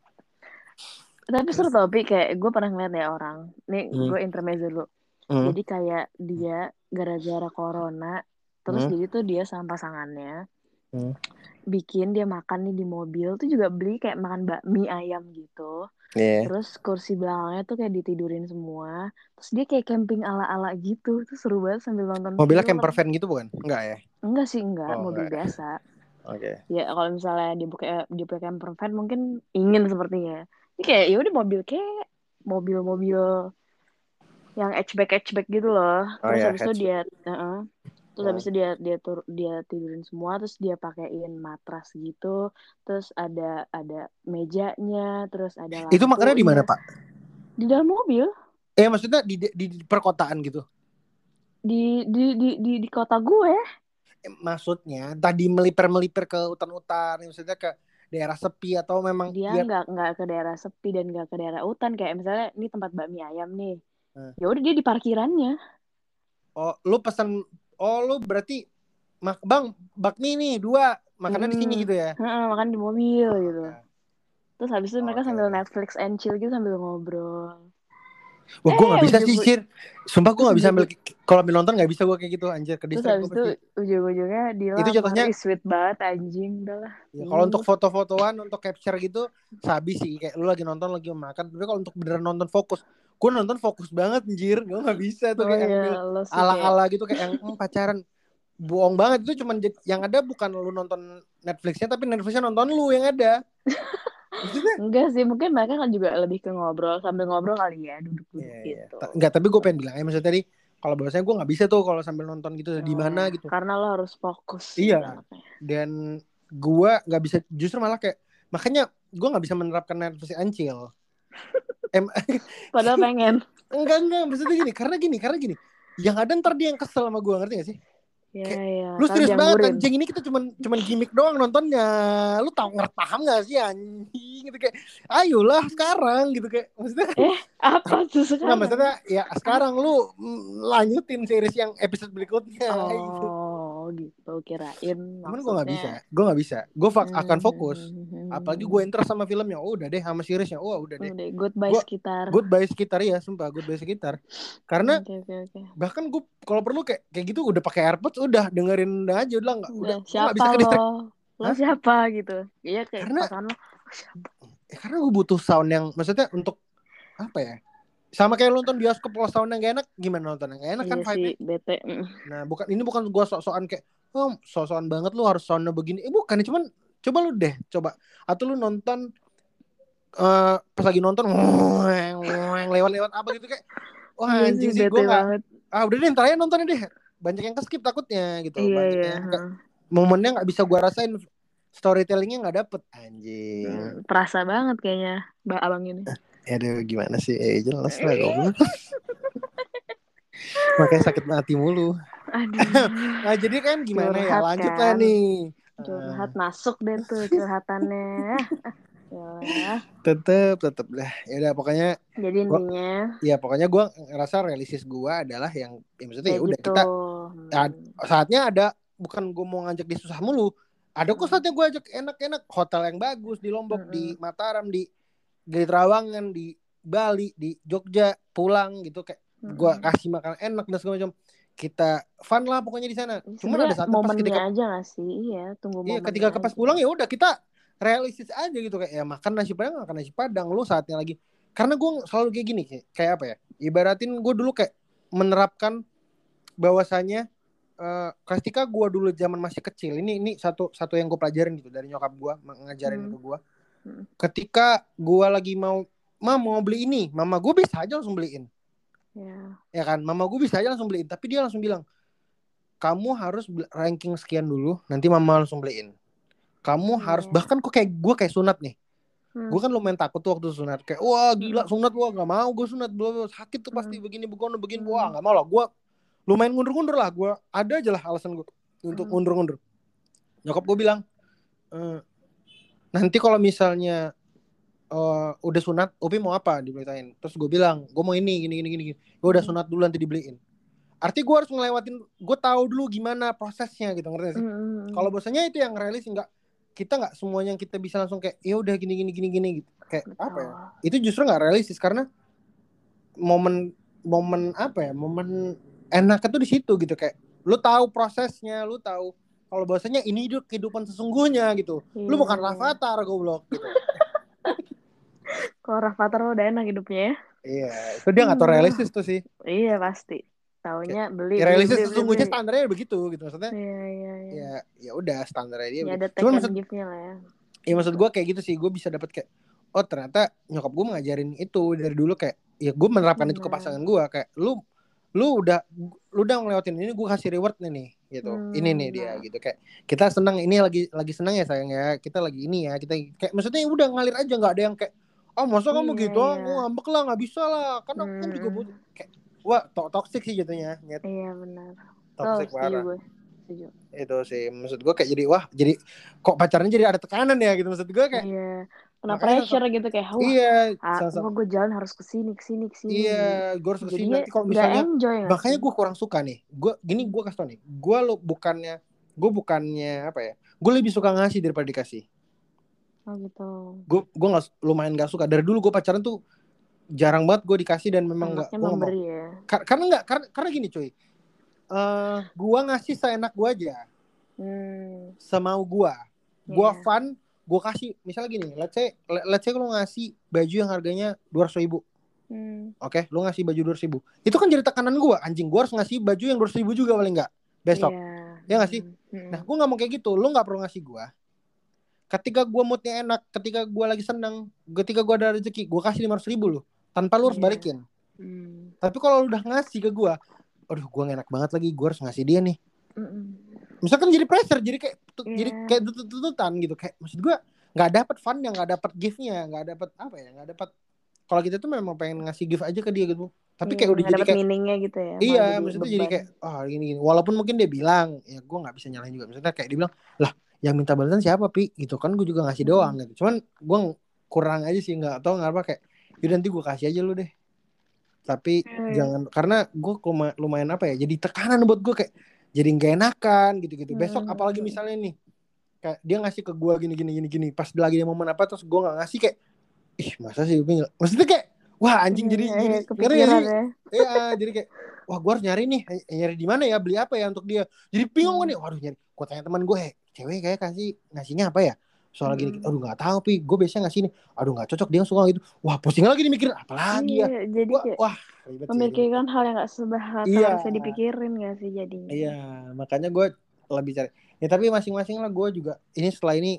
Tapi seru tau, Pi. Kayak gue pernah ngeliat ya orang. Nih, Hmm. gue intermezzo dulu. Hmm. Jadi kayak dia gara-gara corona, terus Hmm. jadi tuh dia sama pasangannya Hmm. Bikin dia makan nih di mobil tuh juga beli kayak makan bakmi ayam gitu. Iya. Terus kursi belakangnya tuh kayak ditidurin semua. Terus dia kayak camping ala-ala gitu. Itu seru banget sambil nonton mobilnya film. camper van gitu bukan enggak ya Enggak sih, enggak. Oh, mobil enggak. biasa. oke Ya kalau misalnya dia pakai dia pakai camper van mungkin ingin sepertinya. Ini kayak ya udah mobil kayak mobil-mobil yang hatchback hatchback gitu loh. Oh Terus ya, habis itu dia heeh. Terus habis itu dia dia tur, dia tidurin semua terus dia pakein matras gitu. Terus ada ada mejanya, terus ada itu makannya di mana pak Di dalam mobil. eh maksudnya di, di, di perkotaan gitu Di di di di, di kota gue. Eh, maksudnya tadi melipir melipir ke hutan-hutan maksudnya ke daerah sepi atau memang Dia nggak nggak ke daerah sepi dan nggak ke daerah hutan kayak misalnya ini tempat bakmi ayam nih. Hmm. Ya udah dia di parkirannya. oh lu pesan oh lu berarti mak bang bakmi nih dua makannya di sini Hmm. gitu ya Heeh, makan di mobil gitu. Ya. Terus habis itu mereka Oke, sambil. Netflix and chill gitu sambil ngobrol. Wah, gue Eh, gak bisa sih. Sumpah gue gak bisa ambil, kalau ambil nonton gak bisa gue kayak gitu, anjir. Ke Terus habis itu ujung-ujungnya dia Itu contohnya- Ih, sweet banget anjing udah lah. Ya, kalau Hmm. untuk foto-fotoan, untuk capture gitu, sabi sih. Kayak lu lagi nonton, lagi makan. Tapi kalau untuk beneran nonton fokus, gue nonton fokus banget, anjir. Gue gak bisa tuh Oh kayak iya, ambil lo sih kayak ala-ala gitu, kayak yang "Hmm, pacaran. Bohong banget, itu cuman yang ada bukan lu nonton Netflixnya, tapi Netflixnya nonton lu yang ada. Enggak sih, mungkin mereka kan juga lebih ke ngobrol sambil ngobrol kali ya, duduk-duduk Iya, iya. gitu. Ta- Enggak, tapi gue pengen bilang, ya maksudnya tadi, kalau bahasanya gue gak bisa tuh kalau sambil nonton gitu, di Oh, mana gitu. Karena lo harus fokus. Iya. dan gua nggak bisa justru malah kayak makanya gua nggak bisa menerapkan Netflix ancil em Padahal pengen. enggak enggak maksudnya gini karena gini karena gini yang ada ntar dia yang kesel sama gua ngerti gak sih Iya, Kayak, iya. lu Kan serius banget dianggurin. anjing ini kita cuman cuman gimmick doang nontonnya lu tahu ngerti paham gak sih anjing gitu kayak ayolah sekarang gitu kayak maksudnya Apa tuh sekarang? maksudnya ya sekarang lu mm, lanjutin series yang episode berikutnya gitu. Oh, gitu kirain. Cuman gue gak bisa, gue gak bisa. Gue Hmm. akan fokus. Apalagi gue interest sama filmnya, oh udah deh sama seriesnya, oh udah deh. Udah, goodbye Gua- sekitar. Goodbye sekitar ya, sumpah goodbye sekitar. Karena Oke, oke, oke. bahkan gue kalau perlu kayak kayak gitu udah pakai AirPods udah dengerin aja udah nggak udah Udah, nggak siapa bisa ke lo? Lo Hah? siapa gitu? Iya kayak Karena- lo. "Oh, siapa?" Ya, karena gue butuh sound yang maksudnya untuk apa ya? Sama kayak nonton bioskop kalau sound yang gak enak gimana nonton yang gak enak kan Iya vibe sih, bete. Mm. Nah, bukan ini bukan gua sok-sokan kayak oh sok-sokan banget lu harus soundnya begini. Eh bukan, cuman coba lu deh, coba atau lu nonton eh pas lagi nonton lewat-lewat apa gitu kayak wah Iya anjing sih, sih bete gua banget. ah udah deh ntar aja nontonnya deh banyak yang keskip takutnya gitu Iya, banyak iya. yang nggak- momennya nggak bisa gua rasain storytellingnya nggak dapet anjing Hmm, Perasa banget kayaknya Mbak Abang ini. Ya deh gimana sih eh jelas lah goblok makanya sakit hati mulu Aduh. nah jadi kan gimana ya Curhat lanjut kan. lah nih Curhat masuk deh tuh curhatannya. Ya. tetep tetep lah ya udah pokoknya Jadi Gua- intinya ya pokoknya gue ngerasa realisis gue adalah yang ya maksudnya ya udah gitu. kita Hmm. ya, saatnya ada bukan gue mau ngajak dia susah mulu ada kok Hmm. saatnya gue ajak enak-enak hotel yang bagus di Lombok Mm-mm. di Mataram di di Trawangan di Bali di Jogja pulang gitu kayak gue kasih makan enak dan segala macam kita fun lah pokoknya di sana Sebenarnya ada saatnya pas ketika aja gak sih? Iya, tunggu iya ketika ke pas aja. pulang ya udah kita realistis aja gitu kayak ya makan nasi padang makan nasi padang lu saatnya lagi karena gue selalu kayak gini kayak, kayak apa ya ibaratin gue dulu kayak menerapkan bahwasanya eh ketika gue dulu zaman masih kecil ini ini satu satu yang gue pelajarin gitu dari nyokap gue ngajarin Hmm. ke gue. Ketika gue lagi mau mam mau beli ini. Mama gue bisa aja langsung beliin. Ya. ya kan? Mama gue bisa aja langsung beliin. Tapi dia langsung bilang kamu harus ranking sekian dulu nanti mama langsung beliin. Kamu Iya. harus bahkan kok kayak gue kayak sunat nih. Hmm. gue kan lumayan takut tuh waktu sunat. Kayak wah gila sunat wah nggak mau gue sunat. Belum sakit tuh pasti Hmm. begini begini begini. Hmm. wah nggak mau lah. Gue lumayan mundur-mundur lah. Gue ada aja lah alasan gue untuk Hmm. mundur-mundur nyokap gue bilang "Eh, nanti kalau misalnya eh, udah sunat Upi mau apa? Diberitain. Terus gue bilang gue mau ini gini gini gini gue udah sunat dulu nanti dibeliin. Arti gue harus ngelewatin gue tahu dulu gimana prosesnya gitu ngerti sih? Hmm. kalau bahasanya itu yang realis nggak kita nggak semuanya yang kita bisa langsung kayak ya udah gini gini gini gini gitu. Kayak apa ya? Betul. itu justru nggak realistis karena momen momen apa ya? Momen enaknya tuh di situ gitu kayak lu tahu prosesnya lu tahu kalau bahasanya ini hidup kehidupan sesungguhnya gitu lu Iya, bukan iya. Rafathar goblok gitu Kalau Rafathar udah enak hidupnya ya. iya itu dia nggak tahu realistis tuh sih Iya pasti. Taunya beli. ya, realistis beli, beli, sesungguhnya beli. standarnya begitu gitu maksudnya Iya iya iya. ya ya udah standarnya dia Ya, ada cuman maksud lah ya. ya maksud gue kayak gitu sih gue bisa dapat kayak oh ternyata nyokap gue ngajarin itu dari dulu kayak ya gue menerapkan itu ke pasangan gue kayak lu lu udah lu udah ngelewatin ini gue kasih rewardnya nih gitu Hmm, ini nih dia benar. gitu kayak kita senang ini lagi lagi senang ya sayang ya kita lagi ini ya kita kayak maksudnya udah ngalir aja nggak ada yang kayak oh masa kamu Iya, gitu oh ngambek lah nggak bisa lah karena aku kan juga Hmm. butuh kayak wah to toxic sih jatuhnya Nyet. Iya benar. Oh, toxic setuju parah itu sih maksud gue kayak jadi wah jadi kok pacarnya jadi ada tekanan ya gitu maksud gue kayak Iya. Kena Makanya pressure gitu kayak, wah, iya ah, sama- wah gue jalan harus ke sini, ke sini, ke sini. Iya, gue harus ke sini Jadinya nanti kalau misalnya enjoy makanya gue kurang suka nih. Gue gini gue kasih tau nih. Gue lo bukannya gue bukannya apa ya? Gue lebih suka ngasih daripada dikasih. Oh gitu. Gue gue nggak lumayan gak suka dari dulu gue pacaran tuh jarang banget gue dikasih dan memang nggak gue ya. Kar- karena nggak karena karena gini cuy eh gue ngasih seenak gue aja Hmm. semau gue gue Iya. fun gue kasih misalnya gini let's say le- let's say lu ngasih baju yang harganya dua ribu Hmm. oke lu ngasih baju dua ribu itu kan jadi tekanan gue anjing gue harus ngasih baju yang dua ribu juga paling nggak besok Iya. Ya nggak sih? Hmm. Nah, gue nggak mau kayak gitu. Lu nggak perlu ngasih gue. Ketika gue moodnya enak, ketika gue lagi senang, ketika gue ada rezeki, gue kasih lima ribu lu, tanpa lu harus Iya. balikin. Hmm. Tapi kalau lu udah ngasih ke gue, aduh gue gak enak banget lagi, gue harus ngasih dia nih. Mm-mm. Misalkan jadi pressure, jadi kayak Iya. jadi kayak tutut-tututan gitu. Kayak maksud gue nggak dapat fun yang nggak dapat gift-nya, nggak dapat apa ya, nggak dapat. Kalau kita tuh memang pengen ngasih gift aja ke dia gitu. Tapi kayak Iya, udah jadi kayak meaningnya gitu ya. Iya, maksudnya jadi kayak ah gini gini. Walaupun mungkin dia bilang, ya gue nggak bisa nyalahin juga. Maksudnya kayak dia bilang, lah yang minta balasan siapa pi? Gitu kan gue juga ngasih Hmm. doang gitu. Cuman gue kurang aja sih nggak tahu nggak apa kayak. Yaudah nanti gue kasih aja lu deh. Tapi Hmm. jangan karena gue lumayan, lumayan apa ya? Jadi tekanan buat gue kayak jadi nggak enakan gitu-gitu. Besok Hmm. apalagi misalnya nih kayak dia ngasih ke gue gini gini gini gini. Pas lagi di momen apa terus gue nggak ngasih kayak ih masa sih nggak- maksudnya kayak wah anjing jadi Iya, jadi iya, ngerti nggak kepikiran sih? ya. Iya, jadi kayak wah gue harus nyari nih, nyari di mana ya, beli apa ya untuk dia. Jadi bingung Hmm. nih, waduh nyari. Gue tanya teman gue, "Eh, cewek kayak kasih ngasihnya apa ya? Soal gini, Hmm. aduh nggak tahu pi, gue biasanya ngasih nih, aduh nggak cocok dia suka gitu. Wah pusing lagi dimikirin, apalagi ya. Iya, jadi Wah, kayak wah ribet sih. memikirkan hal yang gak seharusnya Iya. dipikirin gak sih jadinya. Iya, makanya gue lebih cari. Ya tapi masing-masing lah gue juga. Ini setelah ini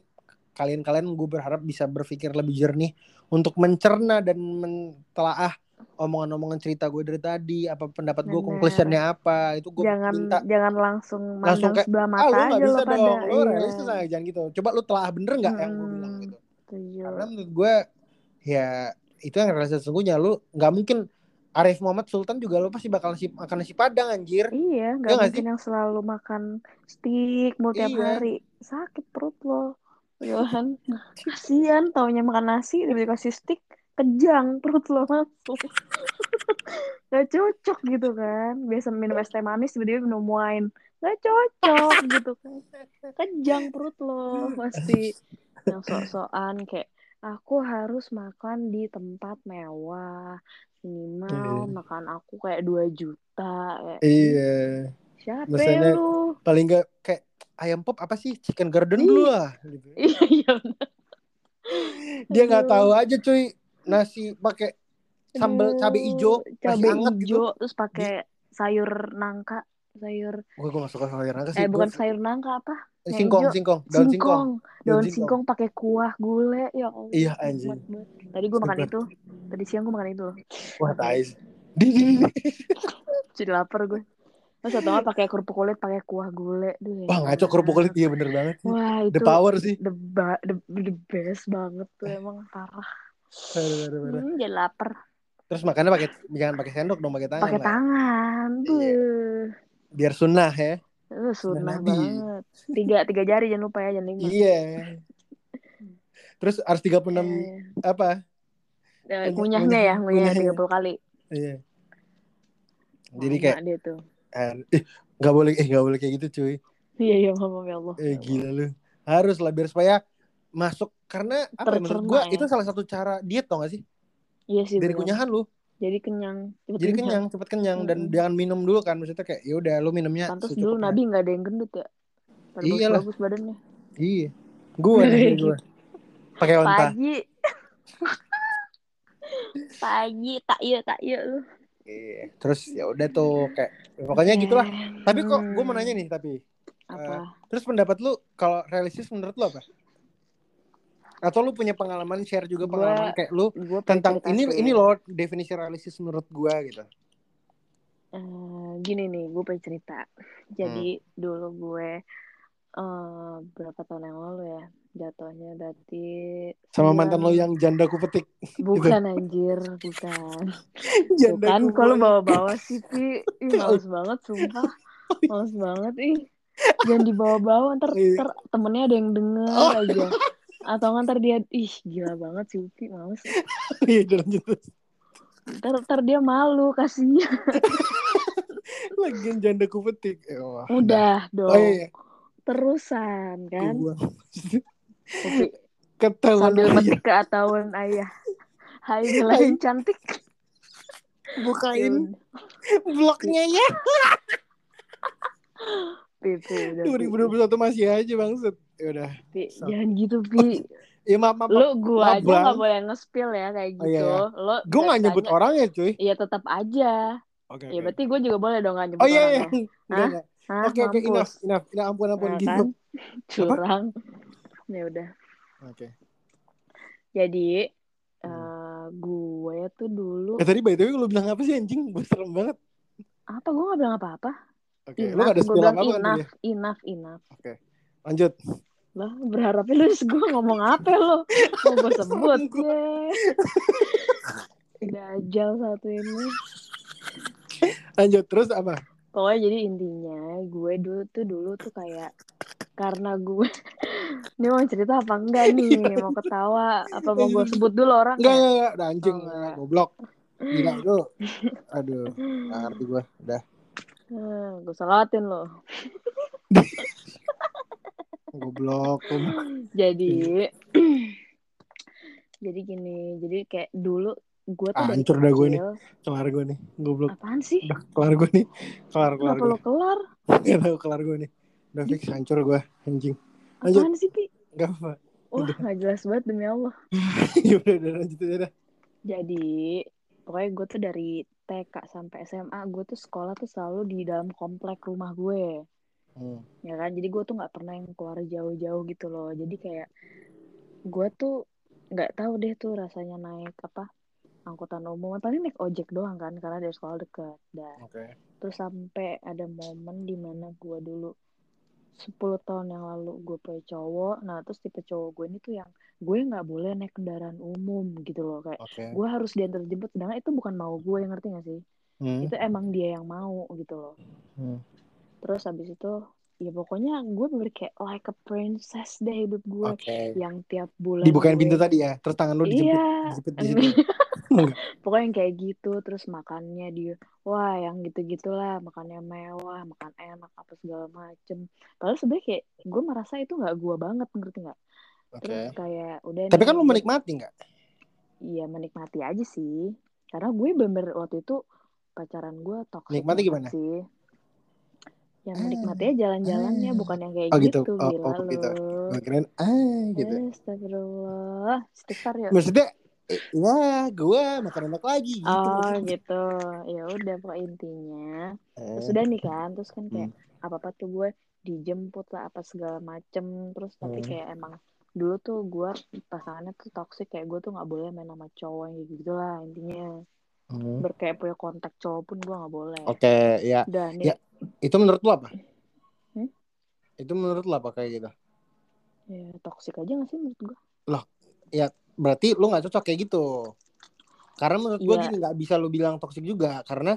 kalian-kalian gue berharap bisa berpikir lebih jernih untuk mencerna dan mentelaah omongan-omongan cerita gue dari tadi, apa pendapat gue, conclusionnya apa, itu gue jangan minta jangan langsung Langsung kayak, sebelah ah mata lu nggak aja bisa pada. dong, lu Iya. realistis aja jangan gitu. Coba lu telah bener nggak yang gue bilang gitu. Setuju. Karena menurut gue ya itu yang realistis sesungguhnya lu nggak mungkin Arif Muhammad Sultan juga lu pasti bakal nasi makan nasi padang anjir. Iya, Iya nggak mungkin yang selalu makan steak mulu tiap Iya. hari. Sakit perut lo. Ya kan? Kasian taunya makan nasi tiba-tiba kasih steak kejang perut lo masuk. Gak cocok gitu kan. Biasa minum es teh manis tiba-tiba minum wine. Gak cocok gitu kan. Kejang perut lo pasti. Yang sok-sokan kayak aku harus makan di tempat mewah minimal Iya. makan aku kayak 2 juta kayak Iya. Siapa Misalnya- ya lu? Paling nggak kayak ayam pop apa sih chicken garden dulu lah. Gitu. Iya, iya. Dia nggak tahu aja cuy nasi pakai sambal cabai hijau cabai hangat gitu. hijau terus pakai sayur nangka, sayur Gue gue gak suka sayur nangka sih. eh bukan Gua- sayur nangka apa? yang singkong, hijau. singkong, daun singkong. Singkong. Daun singkong. singkong pakai kuah gulai ya Allah. Iya, anjing. Tadi gue makan itu. Tadi siang gue makan itu. Wah, tais. Di, di, di, di. Jadi lapar gue. Terus atau nggak pakai kerupuk kulit pakai kuah gulai. Duh, Wah, ngaco kerupuk kulit iya bener banget. sih. Wah, itu The power sih. the, ba- the, the best banget tuh emang parah. Aduh, aduh, aduh. Hmm, jadi lapar. Terus makannya pakai jangan pakai sendok dong, pakai tangan. Pakai tangan. Iya. Biar sunnah ya. Lu sunnah banget. Tiga, tiga jari jangan lupa ya, jangan lima. Iya. Terus harus 36 Eh, apa? eh, ngunyahnya ya, ngunyah Ngunyahnya. 30 kali. Iya. Jadi Banyak kayak dia tuh. eh nggak boleh eh nggak boleh kayak gitu cuy. Iya, iya, maaf ya Allah. Eh gila lu. Harus lah biar supaya masuk karena apa ya, menurut Tercerna gua ya. itu salah satu cara diet tau gak sih? Iya sih, Dari bener. kunyahan lu. Jadi kenyang. Cepet Jadi kenyang, cepet kenyang dan Mm-mm. jangan minum dulu kan maksudnya kayak ya udah lu minumnya secukupnya. dulu Nabi nggak ada yang gendut ya. Pada Iyalah. bagus badannya. Iya. Gua nih gua. Pakai onta. Pagi. Pagi, tak iya, tak iya lu. Iya. Terus ya udah tuh kayak pokoknya gitulah. Eh, Tapi kok gue mau hmm, nanya nih tapi Apa? terus pendapat lu kalau realistis menurut lu apa? Atau lu punya pengalaman share juga Gua- pengalaman kayak lu tentang ini ini loh definisi realistis menurut gua gitu. Eh, gini nih, gue pengen cerita. Jadi Hmm. dulu gue eh berapa tahun yang lalu ya, jatuhnya berarti Sama mantan lo yang janda kupetik. bukan anjir, bukan. Janda Bukan, ku kalau bawa-bawa sih, Pi. Ih, males banget, sumpah. Males banget, ih. Jangan dibawa-bawa, ntar, Iya. ntar temennya ada yang denger Oh. aja. Atau ntar dia, ih gila banget sih, Upi, males. Iya, lanjut terus. Ntar, ntar dia malu, kasihnya. Lagian janda kupetik. Eh, wah, Udah dong. Oh iya, Terusan, Gua kan? buang. Upi, Ketahuan sambil aja. metik ke atauan ayah. Hai, lain cantik. bukain Ya blognya ya Pi, Pi, udah, Pi. 2021 masih aja bangsat ya udah. Pi, So- jangan gitu Pi. Ya maaf maaf, lu gua maaf, aja nggak boleh nge-spill ya kayak Oh, gitu. iya, iya. lo gue nggak nyebut tanya- orangnya cuy. Iya tetap aja. oke Ya oke. berarti gue juga boleh dong nggak nyebut oh iya iya. Orangnya. Oke oke. Enough enough enough. Ampun ampun Nah, gitu. kan? Curang. Ya udah. oke. Jadi Hmm. eh gue tuh dulu eh tadi by the way lu bilang apa sih anjing? Gue serem banget. Apa? Gue nggak bilang apa-apa. oke lu gak ada spill bilang apa apa kan ya? enough, enough, enough. lanjut Lah berharapnya lu gue ngomong apa lo? Mau gue sebut ya. Dajal satu ini. lanjut terus apa? Pokoknya jadi intinya gue dulu tuh dulu tuh kayak karena gue ini mau cerita apa enggak nih? Mau ketawa? Apa mau gue sebut dulu orang? Enggak enggak enggak. Udah anjing Oh, enggak. goblok. Gila lu. Aduh ngerti gue udah. Hmm, gue salatin lo goblok jadi jadi gini jadi kayak dulu gue tuh Ah, hancur dah gue nih. kelar gue nih goblok. Apaan sih? Udah kelar gue nih. Kelar kelar kenapa gue kelar? Gak tau kelar gue nih. Udah fix hancur gue anjing. Lanjut. apaan sih pi? Gak apa wah nggak jelas banget demi allah. Ya udah udah lanjut aja dah. Jadi pokoknya gue tuh dari TK sampai SMA gue tuh sekolah tuh selalu di dalam komplek rumah gue Hmm. ya kan? Jadi gue tuh nggak pernah yang keluar jauh-jauh gitu loh. Jadi kayak gue tuh nggak tahu deh tuh rasanya naik apa angkutan umum. Paling naik ojek doang kan karena dari sekolah deket. Dan oke. terus sampai ada momen di mana gue dulu 10 tahun yang lalu gue punya cowok. Nah terus tipe cowok gue ini tuh yang gue nggak boleh naik kendaraan umum gitu loh. Kayak oke. gue harus diantar jemput. Sedangkan itu bukan mau gue ngerti gak sih? Hmm. itu emang dia yang mau gitu loh. Hmm. Terus habis itu ya pokoknya gue bener kayak like a princess deh hidup gue oke. yang tiap bulan dibukain gue- pintu tadi ya? Terus tangan lu dijepit iya. dijepit di situ. Pokoknya yang kayak gitu terus makannya dia wah yang gitu gitulah makannya mewah makan enak apa segala macem. Padahal sebenarnya kayak gue merasa itu nggak gue banget ngerti nggak oke. Terus kayak udah tapi nih, kan lu gue- menikmati nggak iya menikmati aja sih. Karena gue bener waktu itu pacaran gue toxic Nikmati gimana? sih yang Ah, menikmati aja jalan-jalannya ah. bukan yang kayak Oh, gitu. gitu, Oh, gila oh, gitu. Gua kirain ah gitu Astagfirullah Istighfar ya maksudnya eh, ya gue makan enak lagi gitu Oh gitu Ya udah pokoknya intinya Eh, Terus udah nih kan Terus kan kayak Hmm. Apa-apa tuh gue dijemput lah Apa segala macem Terus tapi Hmm. kayak emang Dulu tuh gue pasangannya tuh toxic Kayak gue tuh gak boleh main sama cowok gitu lah Intinya hmm. Berkayak punya kontak cowok pun gue gak boleh oke ya Udah nih Ya. itu menurut lu apa Hmm? itu menurut lu apa kayak gitu Ya toxic aja gak sih menurut gue berarti lu nggak cocok kayak gitu karena menurut gue Iya. gini nggak bisa lu bilang toksik juga karena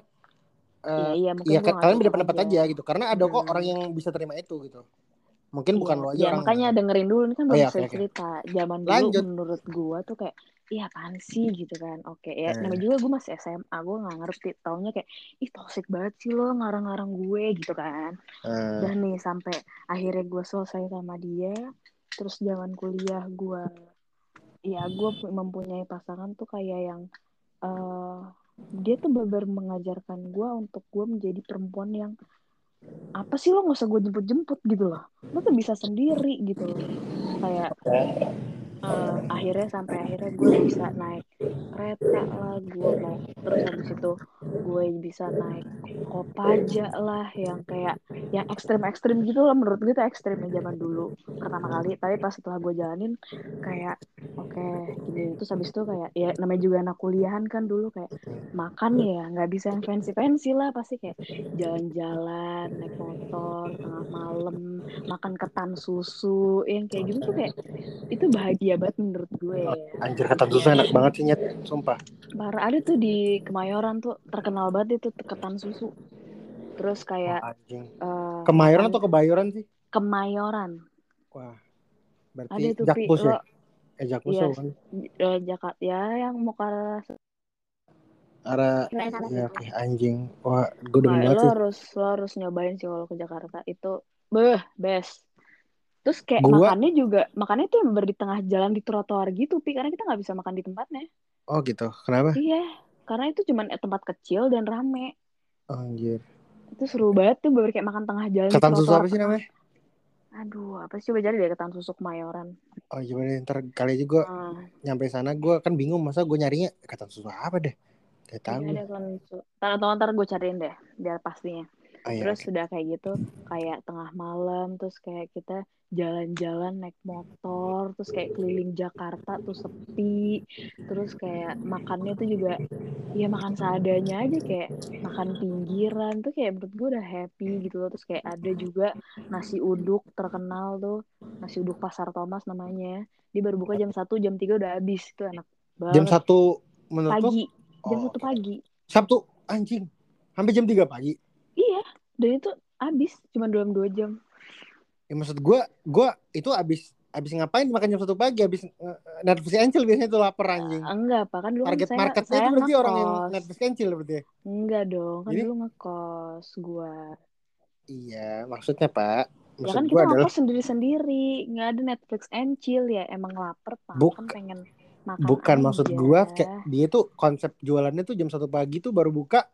Iya eh iya mungkin ya kan nggak kalian beda pendapat aja. gitu karena ada kok Hmm. orang yang bisa terima itu gitu mungkin bukan Iya, lo aja ya orang makanya dengerin dulu ini kan Oh, iya, oke. cerita zaman dulu Lanjut. menurut gua tuh kayak iya apaan sih? Gitu kan. Oke ya Hmm. namanya juga gue masih SMA gue nggak ngerti. Taunya kayak ih toxic banget sih lo ngarang-ngarang gue gitu kan. Eh, dan nih sampai akhirnya gue selesai sama dia terus zaman kuliah gue ya gue mempunyai pasangan tuh kayak yang eh dia tuh benar mengajarkan gue untuk gue menjadi perempuan yang apa sih lo nggak usah gue jemput-jemput? Gitu loh. Lo tuh bisa sendiri gitu loh. Kayak eh, akhirnya sampai akhirnya gue bisa naik kereta lah gue mau terus habis itu gue bisa naik kopaja lah yang kayak yang ekstrim-ekstrim gitu lah menurut gue tuh ekstrimnya zaman dulu pertama kali. Tapi pas setelah gue jalanin kayak oke gini terus habis itu kayak ya namanya juga anak kuliahan kan dulu kayak makan ya nggak bisa yang fancy fancy lah pasti kayak jalan-jalan naik motor tengah malam makan ketan susu yang kayak gitu tuh kayak itu bahagia banget menurut gue ya. Anjir kata susu enak banget sih nyet. Sumpah. Parah ada tuh di Kemayoran tuh terkenal banget itu ketan susu. Terus kayak anjing. eh, kemayoran atau kebayoran sih? Kemayoran. Wah ada berarti tuh Pi jakpus ya? lo eh jakpus Iya. kan eh, Jakarta ya yang mau ke arah sana ya, oke anjing. Wah gue demen Nah, banget lo sih. harus lo harus nyobain sih kalau ke Jakarta. Itu beh best terus kayak Gua- makannya juga makannya tuh yang di tengah jalan di trotoar gitu pi karena kita nggak bisa makan di tempatnya. Oh gitu. Kenapa? Iya karena itu cuma tempat kecil dan rame. Anjir. itu seru banget tuh baru kayak makan tengah jalan di Ketan susu apa sih namanya? aduh apa sih? Coba cari deh ketan susu Kemayoran. Oh gimana deh, ntar kali aja gue Ah, nyampe sana gue kan bingung masa gue nyarinya ketan susu apa deh. Gak tahu. iya ada ketan susu. Ntar ntar, ntar gue cariin deh biar pastinya Oh, iya, terus oke. sudah kayak gitu kayak tengah malam terus kayak kita jalan-jalan naik motor terus kayak keliling Jakarta tuh sepi terus kayak makannya tuh juga ya makan seadanya aja kayak makan pinggiran tuh kayak menurut gue udah happy gitu loh terus kayak ada juga nasi uduk terkenal tuh nasi uduk Pasar Thomas namanya dia baru buka jam 1 jam 3 udah habis itu enak Jam banget satu menurut lo? pagi jam Oh, satu oke. pagi Sabtu anjing. Sampai jam 3 pagi. Dan itu habis cuma dalam dua jam Ya maksud gue, gue itu abis abis ngapain makan jam satu pagi abis uh, Netflix chill biasanya tuh lapar anjing. enggak pak kan dulu kan Target saya marketnya saya itu berarti orang yang ngekos Netflix chill berarti. ya? enggak dong kan Jadi? dulu ngekos gua Iya, maksudnya Pak. ya Maksud kan gue kita adalah ngekos sendiri sendiri nggak ada Netflix and chill ya emang lapar pak Buk- kan pengen makan bukan aja. maksud gue kayak dia tuh konsep jualannya tuh jam satu pagi tuh baru buka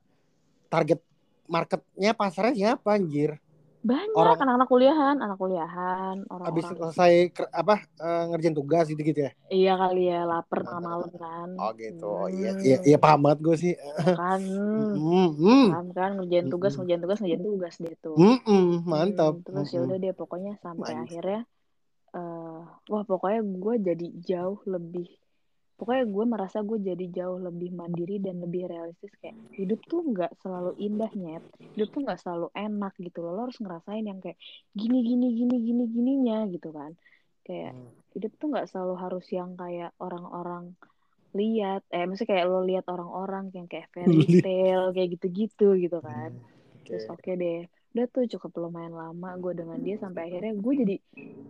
target marketnya pasarnya siapa anjir? Banyak orang- anak-anak kuliahan anak kuliahan abis orang-orang selesai ker- apa eh, ngerjain tugas gitu gitu ya? Iya kali ya lapar tengah malam kan. Oh gitu. Hmm, iya iya iya paham banget gue sih. Kan? Hmm, paham kan? Ngerjain tugas ngerjain tugas ngerjain tugas deh tuh. Hmm, hmm, mantap. Hmm, terus ya udah deh pokoknya sampai Mantap. akhirnya eh wah pokoknya gue jadi jauh lebih pokoknya gue merasa gue jadi jauh lebih mandiri dan lebih realistis kayak hidup tuh nggak selalu indah nyet. Hidup tuh nggak selalu enak gitu loh. Lo harus ngerasain yang kayak gini gini gini gini gininya gitu kan. Kayak Hmm. hidup tuh nggak selalu harus yang kayak orang-orang lihat eh maksudnya kayak lo lihat orang-orang yang kayak fairy tale kayak gitu-gitu gitu kan. Oke. terus oke deh udah tuh cukup lumayan lama gue dengan dia sampai akhirnya gue jadi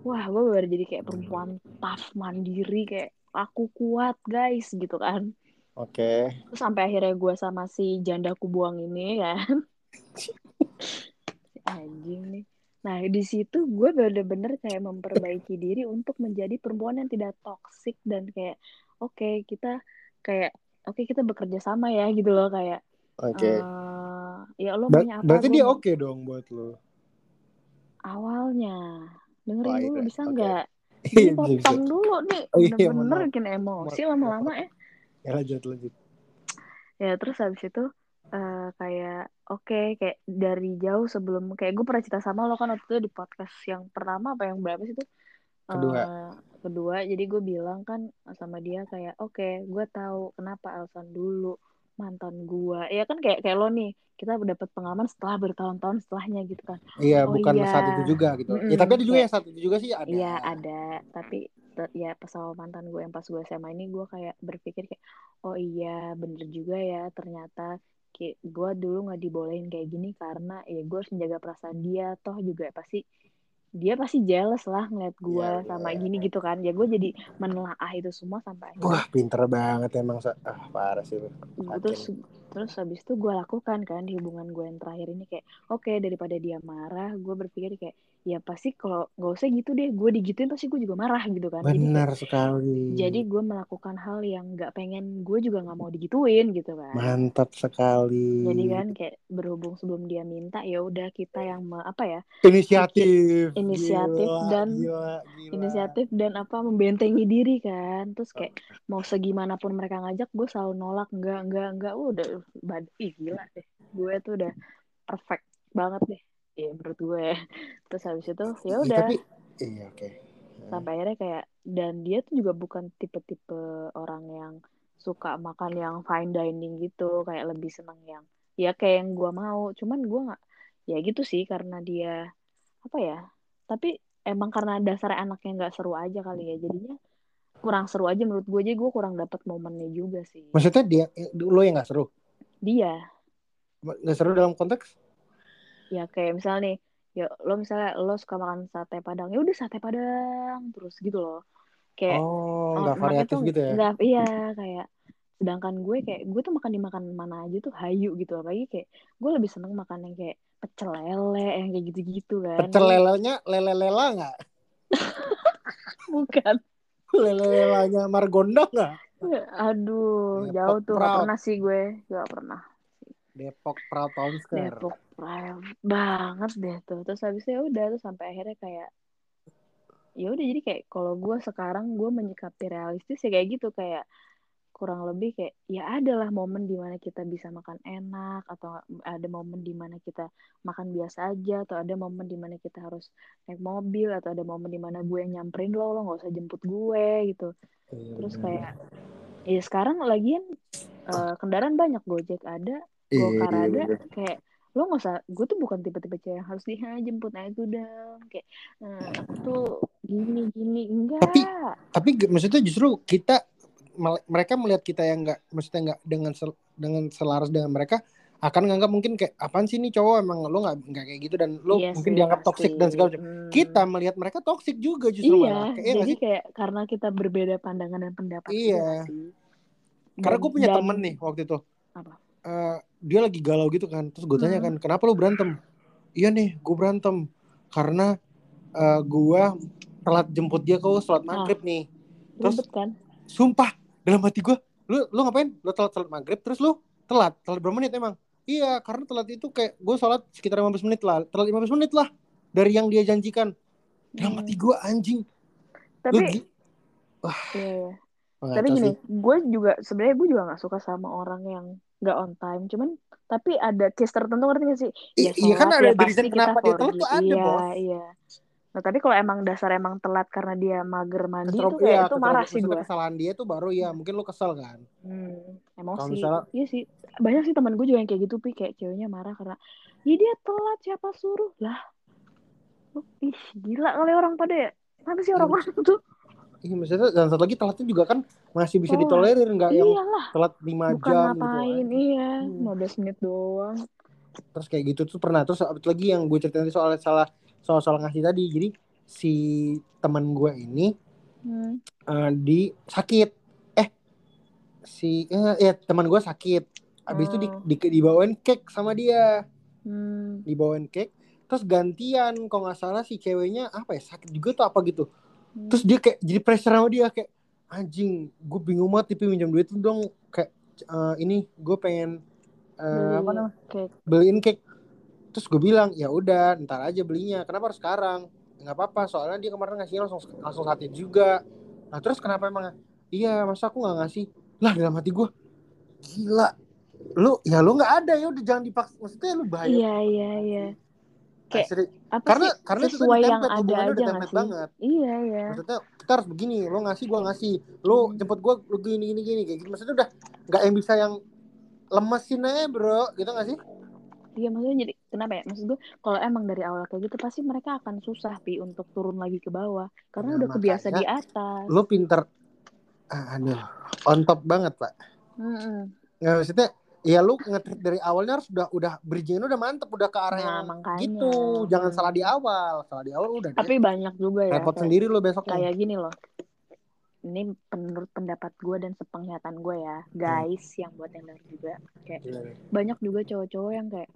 wah gue baru jadi kayak perempuan tough mandiri kayak aku kuat guys gitu kan Oke. terus sampai akhirnya gue sama si janda ku buang ini kan Si anjing nih nah di situ gue bener-bener kayak memperbaiki diri untuk menjadi perempuan yang tidak toksik dan kayak oke kita kayak oke kita bekerja sama ya gitu loh kayak Oke. eh, ya lo Ber- maunya apa berarti dia oke dong buat lo. awalnya dengerin Oh, dulu iya. bisa nggak bisa, dipotong bisa. dulu nih Oh, iya, bener-bener bikin emosi lama-lama ya. Ya lanjut lanjut. ya terus habis itu eh, kayak oke kayak dari jauh sebelum kayak gue pernah cerita sama lo kan waktu itu di podcast yang pertama apa yang berapa sih itu? Kedua. Eh, kedua. Jadi gue bilang kan sama dia kayak oke gue tahu kenapa alasan dulu mantan gue ya kan kayak kayak lo nih kita dapat pengalaman setelah bertahun-tahun setelahnya gitu kan Iya, Oh, bukan iya. saat itu juga gitu. Mm-mm, Ya tapi ada juga yang saat itu juga sih ada. Iya ada, tapi ya pas sama mantan gue yang pas gue SMA ini gue kayak berpikir kayak oh iya bener juga ya ternyata kayak gue dulu nggak dibolehin kayak gini karena ya gue harus menjaga perasaan dia toh juga pasti dia pasti jealous lah ngeliat gue Iya, sama iya. gini gitu kan ya gue jadi menelaah itu semua sampai akhirnya Wah, pinter banget emang. Ah, parah sih lu. Terus terus habis itu gue lakukan kan di hubungan gue yang terakhir ini kayak oke daripada dia marah gue berpikir kayak ya pasti kalau nggak usah gitu deh gue digituin pasti gue juga marah gitu kan jadi Benar sekali. jadi gue melakukan hal yang nggak pengen gue juga nggak mau digituin gitu kan mantap sekali. jadi kan kayak berhubung sebelum dia minta ya udah kita yang me- apa ya inisiatif. Inisiatif Gila, dan- gila, gila. inisiatif dan apa membentengi diri kan terus kayak mau segimanapun mereka ngajak gue selalu nolak enggak enggak enggak udah bad ih gila deh gue tuh udah perfect banget deh ya menurut gue. Terus habis itu ya Ih, udah. Tapi iya oke. sampai akhirnya kayak dan dia tuh juga bukan tipe-tipe orang yang suka makan yang fine dining gitu kayak lebih seneng yang ya kayak yang gue mau. Cuman gue nggak ya gitu sih karena dia apa ya tapi emang karena dasar anaknya nggak seru aja kali ya jadinya kurang seru aja menurut gue jadi gue kurang dapat momennya juga sih. Maksudnya dia lo yang nggak seru? dia. Nggak seru dalam konteks? Ya kayak misalnya nih ya lo misalnya lo suka makan sate padang ya udah sate padang terus gitu loh kayak oh, Oh, nggak variatif tuh gitu ya? nggak iya kayak sedangkan gue kayak gue tuh makan dimakan mana aja tuh hayu gitu apalagi kayak gue lebih seneng makan yang kayak pecel lele yang kayak gitu-gitu kan Pecel lelenya lele lela nggak? bukan Lele lelanya Margonda nggak? Aduh, jauh tuh. Gak pernah sih gue. Gak pernah. Depok Proud Tonsker. Depok Prime banget deh tuh. Terus habis itu ya udah tuh sampai akhirnya kayak ya udah jadi kayak kalau gue sekarang gue menyikapi realistis ya kayak gitu kayak kurang lebih kayak ya adalah momen di mana kita bisa makan enak atau ada momen di mana kita makan biasa aja atau ada momen di mana kita harus naik mobil atau ada momen di mana gue yang nyamperin lo lo nggak usah jemput gue gitu terus kayak ya sekarang lagian eh, kendaraan banyak gojek ada Iya, gokar ada kayak lo nggak usah gue tuh bukan tipe-tipe cewek yang harus dijemput naik itu dong kayak "Eh, aku tuh gini gini enggak Tapi- Tapi maksudnya justru kita mereka melihat kita yang nggak maksudnya nggak dengan sel- dengan selaras dengan mereka akan nganggap mungkin kayak apaan sih nih cowok emang lo nggak nggak kayak gitu dan lo Iya mungkin sih, dianggap toxic dan segala macam. Hmm. Kita melihat mereka toxic juga justru iya malah. Kayak, iya jadi sih? kayak karena kita berbeda pandangan dan pendapat Iya. sih Karena gue punya dan- temen nih waktu itu. Apa? Eh, dia lagi galau gitu kan. Terus gue tanya Hmm. kan, kenapa lu berantem? Iya nih, gue berantem karena eh, gue telat jemput dia ke sholat maghrib nih. Terus ribet kan sumpah dalam hati gue, lu lu ngapain? Lu telat sholat maghrib, terus lu telat, telat berapa menit emang? Iya, karena telat itu kayak gue sholat sekitar 15 menit lah, telat 15 menit lah dari yang dia janjikan. Dalam Hmm. hati gue anjing. Lu tapi gi- iya, iya. Tapi gini gue juga sebenarnya gue juga nggak suka sama orang yang nggak on time. Cuman tapi ada case tertentu ngerti gak sih? I- iya kan ada ya reason kenapa dia telat tuh ada, iya Bos. iya. Nah tapi kalau emang dasar emang telat karena dia mager mandi itu kayak iya, itu marah sih gue kesalahan dia tuh baru ya mungkin lu kesel kan. hmm, emosi. Kalau misalnya- iya sih. Banyak sih teman gue juga yang kayak gitu pi. Kayak ceweknya marah karena ya dia telat siapa suruh? Lah. Lu, ih gila kali orang pada ya. Apa sih orang-orang tuh Iya maksudnya dan satu lagi telatnya juga kan masih bisa Telat. ditolerir nggak yang telat 5 bukan jam ngapain gitu kan. iya Hmm. 15 menit doang Terus kayak gitu tuh pernah terus abis lagi yang gue ceritain tadi soal salah soal soal ngasih tadi. Jadi si teman gue ini hmm. eh, di sakit. Eh si eh, ya teman gue sakit. Abis itu di, Oh. di, dibawain cake sama dia. Hmm. Dibawain cake terus gantian kalau nggak salah si ceweknya apa ya sakit juga tuh apa gitu. Terus dia kayak jadi pressure sama dia kayak anjing, gue bingung banget tipe minjam duit lu dong kayak eh, ini gue pengen eh, Beli apa namanya cake. beliin cake. Terus gue bilang ya udah ntar aja belinya. Kenapa harus sekarang? Nggak apa-apa soalnya dia kemarin ngasihnya langsung langsung saat itu juga. Nah terus kenapa emang? Iya masa aku nggak ngasih? Lah dalam hati gue gila. Lu ya lu nggak ada ya udah jangan dipaksa. Maksudnya lu bahaya. Iya iya iya. Kayak Asli. apa karena sih karena itu sesuai tadi yang ada aja udah nggak template sih? banget. Iya iya. maksudnya kita harus begini lo ngasih gua ngasih lo Hmm. jemput gua lo gini gini gini kayak gitu maksudnya udah nggak yang bisa yang lemesin aja bro gitu gak sih Iya maksudnya jadi kenapa ya? Maksud gue kalau emang dari awal kayak gitu pasti mereka akan susah pi untuk turun lagi ke bawah karena Nah, udah kebiasa di atas. lo pinter ah, aduh on top banget pak Mm-mm. nggak maksudnya ya lu ngetrit dari awalnya harus udah udah bridging udah mantep udah ke arah Nah, yang makanya. gitu jangan Hmm. salah di awal salah di awal udah deh. Tapi banyak juga ya repot sendiri lo besoknya kayak gini loh. Ini menurut pendapat gue dan sepenglihatan gue ya, guys yang buat yang denger juga kayak Gila. banyak juga cowok-cowok yang kayak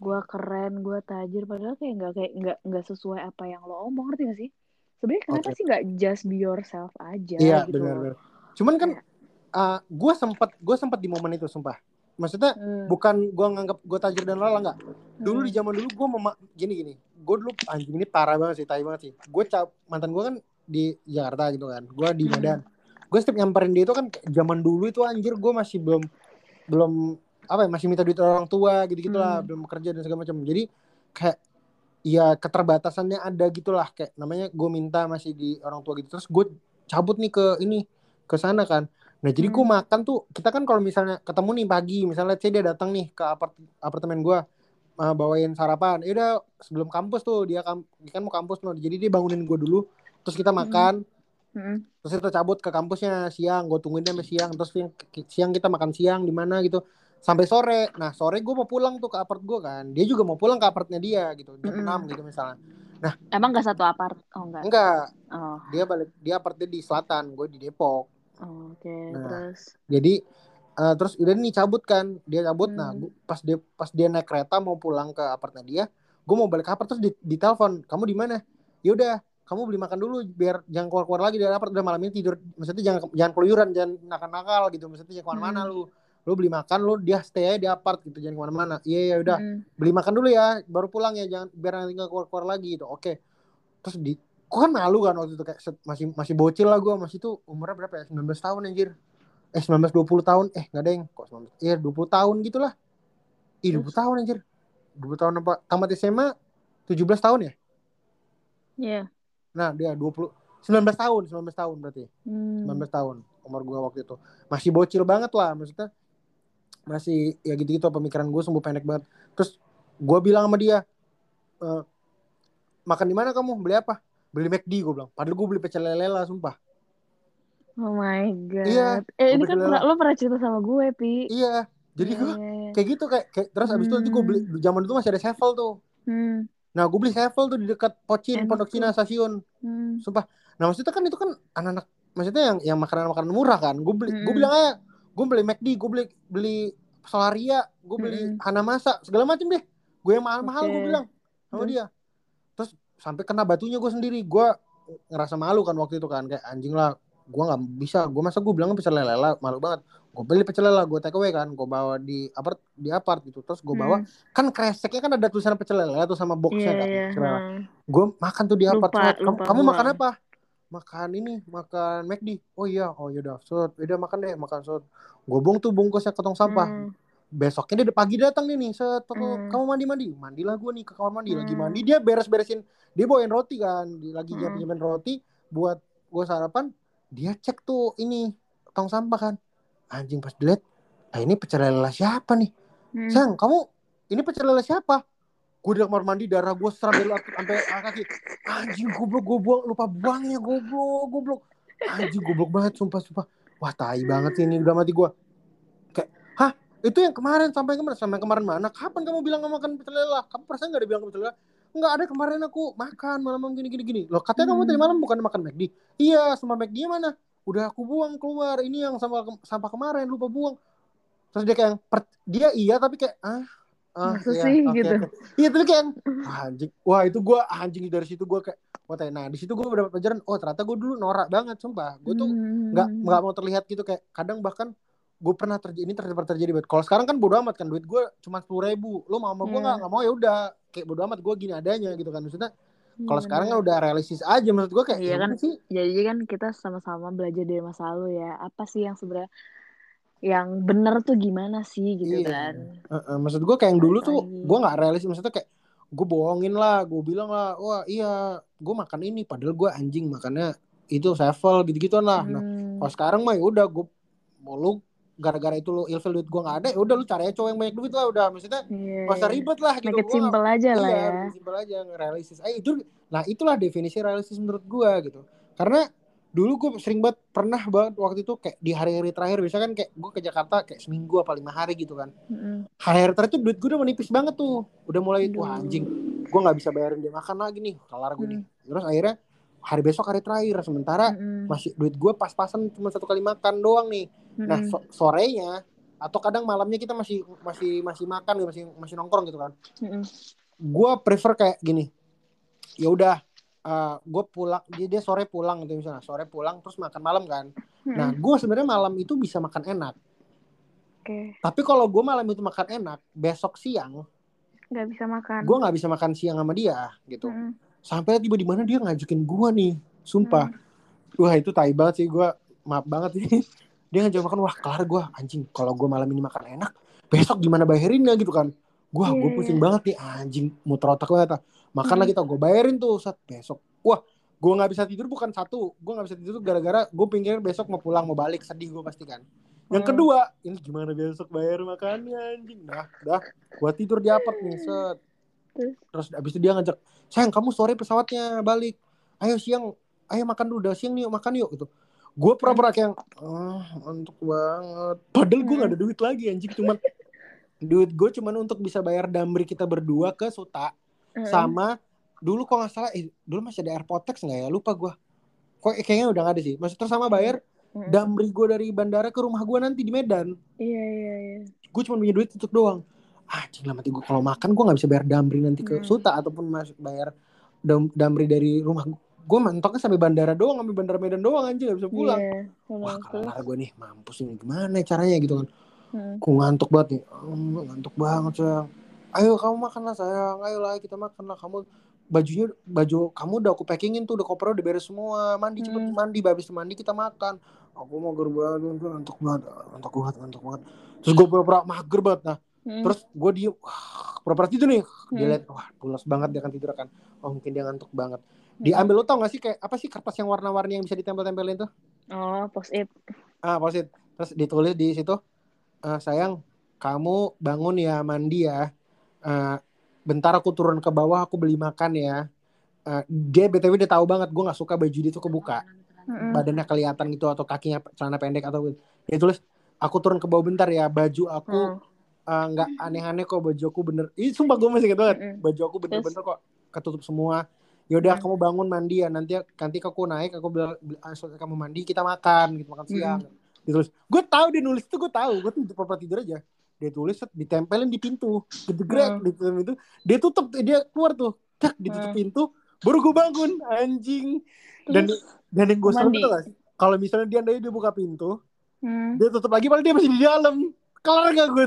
gue keren, gue tajir, padahal kayak nggak kayak nggak nggak sesuai apa yang lo omong, ngerti gak sih? Sebenarnya kenapa Oke. sih nggak just be yourself aja iya gitu benar loh? benar cuman kan Kayak, gue sempet gue sempet di momen itu sumpah maksudnya hmm, bukan gue nganggap gue tajir dan lala nggak. Dulu hmm, di zaman dulu gue mema gini gini. Gue dulu anjing ini parah banget sih tai banget sih. Gue cap mantan gue kan di Jakarta gitu kan. Gue di Hmm. Medan. Gue setiap nyamperin dia itu kan zaman dulu itu anjir gue masih belum belum apa ya masih minta duit orang tua gitu gitulah Hmm. belum kerja dan segala macam. Jadi kayak ya keterbatasannya ada gitulah. Kayak namanya gue minta masih di orang tua gitu. Terus gue cabut nih ke ini ke sana kan nah jadi gue Hmm. makan tuh kita kan kalau misalnya ketemu nih pagi misalnya C dia datang nih ke apart apartemen gue uh, bawain sarapan ya udah sebelum kampus tuh dia, kam dia kan mau kampus loh jadi dia bangunin gue dulu terus kita makan hmm, terus kita cabut ke kampusnya siang gue tungguin dia sampai siang terus siang, siang kita makan siang di mana gitu sampai sore nah sore gue mau pulang tuh ke apart gue kan dia juga mau pulang ke apartnya dia gitu jam Mm-mm. 6 gitu misalnya Emang gak satu apart? Oh enggak. enggak Oh, dia balik dia apartnya di selatan gue di Depok oke. Nah. Terus, jadi eh, terus udah nih cabut kan dia cabut nah Hmm. gua- pas dia pas dia naik kereta mau pulang ke apartnya dia gue mau balik ke apart terus di, ditelepon kamu di mana ya udah kamu beli makan dulu biar jangan keluar keluar lagi dari apart udah malam ini tidur maksudnya jangan jangan keluyuran jangan nakal nakal gitu maksudnya jangan ke mana-mana Hmm. lu lu beli makan lu dia stay aja di apart gitu jangan ke mana-mana iya ya udah Mm. beli makan dulu ya baru pulang ya jangan biar nanti nggak keluar keluar lagi gitu oke terus di gua kan malu kan waktu itu kayak set- masih masih bocil lah gua masih tuh umurnya berapa ya? 19 tahun anjir. Eh 19 20 tahun. Eh nggak yang kok 19 iya 20 tahun gitulah. Ih, 20 Terus? tahun anjir. 20 tahun apa? Tamat SMA 17 tahun ya? Iya. nah dia 20 19 tahun 19 tahun berarti. Hmm. 19 tahun umur gua waktu itu. Masih bocil banget lah maksudnya. Masih ya gitu-gitu pemikiran gue sumbu pendek banget. Terus gua bilang sama dia "Eh, makan di mana kamu? Beli apa beli McD gue bilang padahal gue beli pecel lele lah sumpah Oh my god. Iya, Eh ini kan pernah, lo pernah cerita sama gue, Pi. iya jadi Iya, gua iya, iya. kayak gitu kayak, kayak terus abis itu nanti gue beli zaman itu masih ada sevel tuh Hmm. nah gue beli sevel tuh di dekat Pocin Enak Pondok. Cina stasiun Hmm. sumpah nah maksudnya kan itu kan anak-anak maksudnya yang yang makanan-makanan murah kan gue beli gue Mm. bilang aja gue beli McD gue beli beli Solaria gue beli Mm. Hanamasa segala macam deh gue yang mahal-mahal gue Oke. bilang sama dia sampai kena batunya gue sendiri. Gue ngerasa malu kan waktu itu kan. Kayak anjing lah gue nggak bisa. Gue masa gue bilang pecel lele lah malu banget. Gue beli pecel lele gue take away kan. Gue bawa di apart di apart gitu. Terus gue bawa Hmm. kan kreseknya kan ada tulisan pecel lele tuh sama Iya, boxnya kan iya. pecel lele hmm. gue makan tuh di Lupa- apart Set. kamu, lupa. kamu makan apa? Makan ini makan McD. Oh iya oh yaudah set udah makan deh makan set gue buang tuh bungkusnya ke tong sampah. Hmm. Besoknya dia pagi datang nih nih set Hmm. kamu mandi mandi mandilah gue nih ke kamar mandi lagi Hmm. mandi dia beres beresin dia bawain roti kan dia lagi Hmm. nyiapin nyiapin roti buat gue sarapan dia cek tuh ini tong sampah kan anjing pas dilihat ah ini pecel lele siapa nih Hmm. Sang, kamu ini pecel lele siapa? Gue di kamar mandi darah gue seram dari sampai kaki. Anjing goblok gue buang lupa buangnya goblok goblok. Anjing goblok banget sumpah sumpah. Wah tai banget sih ini udah mati gue. Itu yang kemarin sampai kemarin sampai kemarin mana? Kapan kamu bilang nggak makan pecel lele? Kamu perasaan nggak ada bilang pecel lele? Enggak ada kemarin aku makan malam gini gini gini. Loh katanya kamu Hmm. tadi malam bukan makan McD? Iya sama McD mana? Udah aku buang keluar. Ini yang sama sampah kemarin lupa buang. Terus dia kayak per- dia iya tapi kayak ah ah Masa iya, sih, oke, gitu? Iya tapi kayak ah, anjing. Wah itu gue anjing dari situ gue kayak wah tai. nah di situ gue dapat pelajaran oh ternyata gue dulu norak banget sumpah gue tuh Hmm. nggak nggak mau terlihat gitu kayak kadang bahkan gue pernah terjadi ini terjadi terjadi banget kalau sekarang kan bodo amat kan duit gue cuma sepuluh ribu lo mau sama gue Iya. nggak nggak mau ya udah kayak bodo amat gue gini adanya gitu kan maksudnya Iya, kalau sekarang kan udah realistis aja menurut gue kayak Iya ya kan? sih Jadi kan kita sama-sama belajar dari masa lalu ya. Apa sih yang sebenarnya yang bener tuh gimana sih gitu Iya. kan? Heeh, maksud gue kayak yang dulu tuh gue nggak realistis maksudnya kayak gue bohongin lah gue bilang lah wah iya gue makan ini padahal gue anjing makannya itu sevel gitu gituan lah nah Hmm. kalau sekarang mah ya udah gue mau lu gara-gara itu lu ilfil duit gue nggak ada ya udah lu cari aja cowok yang banyak duit lah udah maksudnya Iya, gak usah ribet lah gitu Make it Gua nggak- simple aja lah iya ya. simpel aja realistis eh itu nah itulah definisi realistis menurut gue gitu. Karena dulu gue sering banget pernah banget waktu itu kayak di hari-hari terakhir biasanya kan kayak gue ke Jakarta kayak seminggu apa lima hari gitu kan. Mm-mm. hari terakhir tuh duit gue udah menipis banget tuh. Udah mulai Aduh. wah anjing gue nggak bisa bayarin dia makan lagi nih kelar gue nih. Terus akhirnya hari besok hari terakhir sementara Mm-mm. masih duit gue pas-pasan cuma satu kali makan doang nih nah so- sorenya atau kadang malamnya kita masih masih masih makan gitu, masih masih nongkrong gitu kan. Gue prefer kayak gini. Ya udah gue pulang dia, dia sore pulang gitu misalnya sore pulang terus makan malam kan. Nah gue sebenarnya malam itu bisa makan enak. Oke, tapi kalau gue malam itu makan enak besok siang nggak bisa makan. gue nggak bisa makan siang sama dia gitu. Mm-mm. sampai tiba di mana dia ngajakin gue nih sumpah. Wah itu tai banget sih gue maaf banget sih dia ngajak makan wah kelar gue anjing. Kalau gue malam ini makan enak besok gimana bayarinnya gitu kan. Gue Iya, gue iya, pusing banget nih anjing. Muter otak banget ah. makan lagi tau gue bayarin tuh saat besok. Wah gue nggak bisa tidur bukan satu. Gue nggak bisa tidur gara-gara gue pikir besok mau pulang mau balik. Sedih gue pasti kan. Yang Hmm. kedua ini gimana besok bayar makannya anjing? Nah dah. Gue tidur di apart nih set Terus? terus abis itu dia ngajak sayang kamu sore pesawatnya balik. Ayo siang ayo makan dulu udah siang nih makan yuk gitu gue pura-pura kayak ah untuk banget. Padahal gue gak ada duit lagi anjing cuman duit gue cuman untuk bisa bayar damri kita berdua ke Suta Mm-mm. sama dulu kok nggak salah eh, dulu masih ada airport tax nggak ya? Lupa gue kok eh, kayaknya udah gak ada sih. Maksud terus sama bayar Mm-mm. damri gue dari bandara ke rumah gue nanti di Medan. Iya iya iya. gue cuma punya duit untuk doang. Anjing lah mati gue kalau makan gue nggak bisa bayar damri nanti ke Hmm. Suta ataupun masuk bayar dam- damri dari rumah gue mentoknya sampai bandara doang sampai bandara Medan doang anjing gak bisa pulang Iya. wah kelar gue nih mampus ini gimana ya caranya gitu kan Hmm. Aku ngantuk banget nih. Hmm, ngantuk banget sayang. Ayo kamu makan lah sayang. Ayo lah kita makan lah. Kamu bajunya baju kamu udah aku packingin tuh udah koper udah beres semua. Mandi cepet Hmm. mandi. Habis mandi kita makan. Aku mau ger banget gue ngantuk banget. Ngantuk banget ngantuk banget. Terus gue pura-pura mager banget nah. Hmm. Terus gue diem. Pura-pura tidur nih. Dia Hmm. liat wah pulas banget dia kan tidur kan. Oh mungkin dia ngantuk banget. Diambil lo tau gak sih kayak apa sih kertas yang warna-warni yang bisa ditempel-tempelin tuh? Oh, post it. Ah, posit. Terus ditulis di situ, "Eh, sayang, kamu bangun ya, mandi ya. Eh, bentar aku turun ke bawah, aku beli makan ya. Eh, dia btw dia tahu banget, gue nggak suka baju dia tuh kebuka, Mm-mm. badannya kelihatan gitu atau kakinya celana pendek atau dia tulis, aku turun ke bawah bentar ya, baju aku eh, nggak aneh-aneh kok, baju aku bener. Ih, sumpah gue masih inget banget, baju aku bener-bener kok ketutup semua. Yaudah Hmm. kamu bangun mandi ya. Nanti nanti aku naik aku bilang "Ah, kamu mandi kita makan gitu makan siang. Ditulis gue tahu dia nulis itu gue tahu. Gue tuh papa tidur aja. Dia tulis ditempelin di pintu. Gedegrek Hmm. di pintu. Dia tutup dia keluar tuh. Tak ditutup Hmm. pintu baru gue bangun. Anjing. Dan Terus, dan yang gue serem tuh gak kalau misalnya dia dia, dia buka pintu hmm. dia tutup lagi padahal dia masih di dalam. Kelar gak gue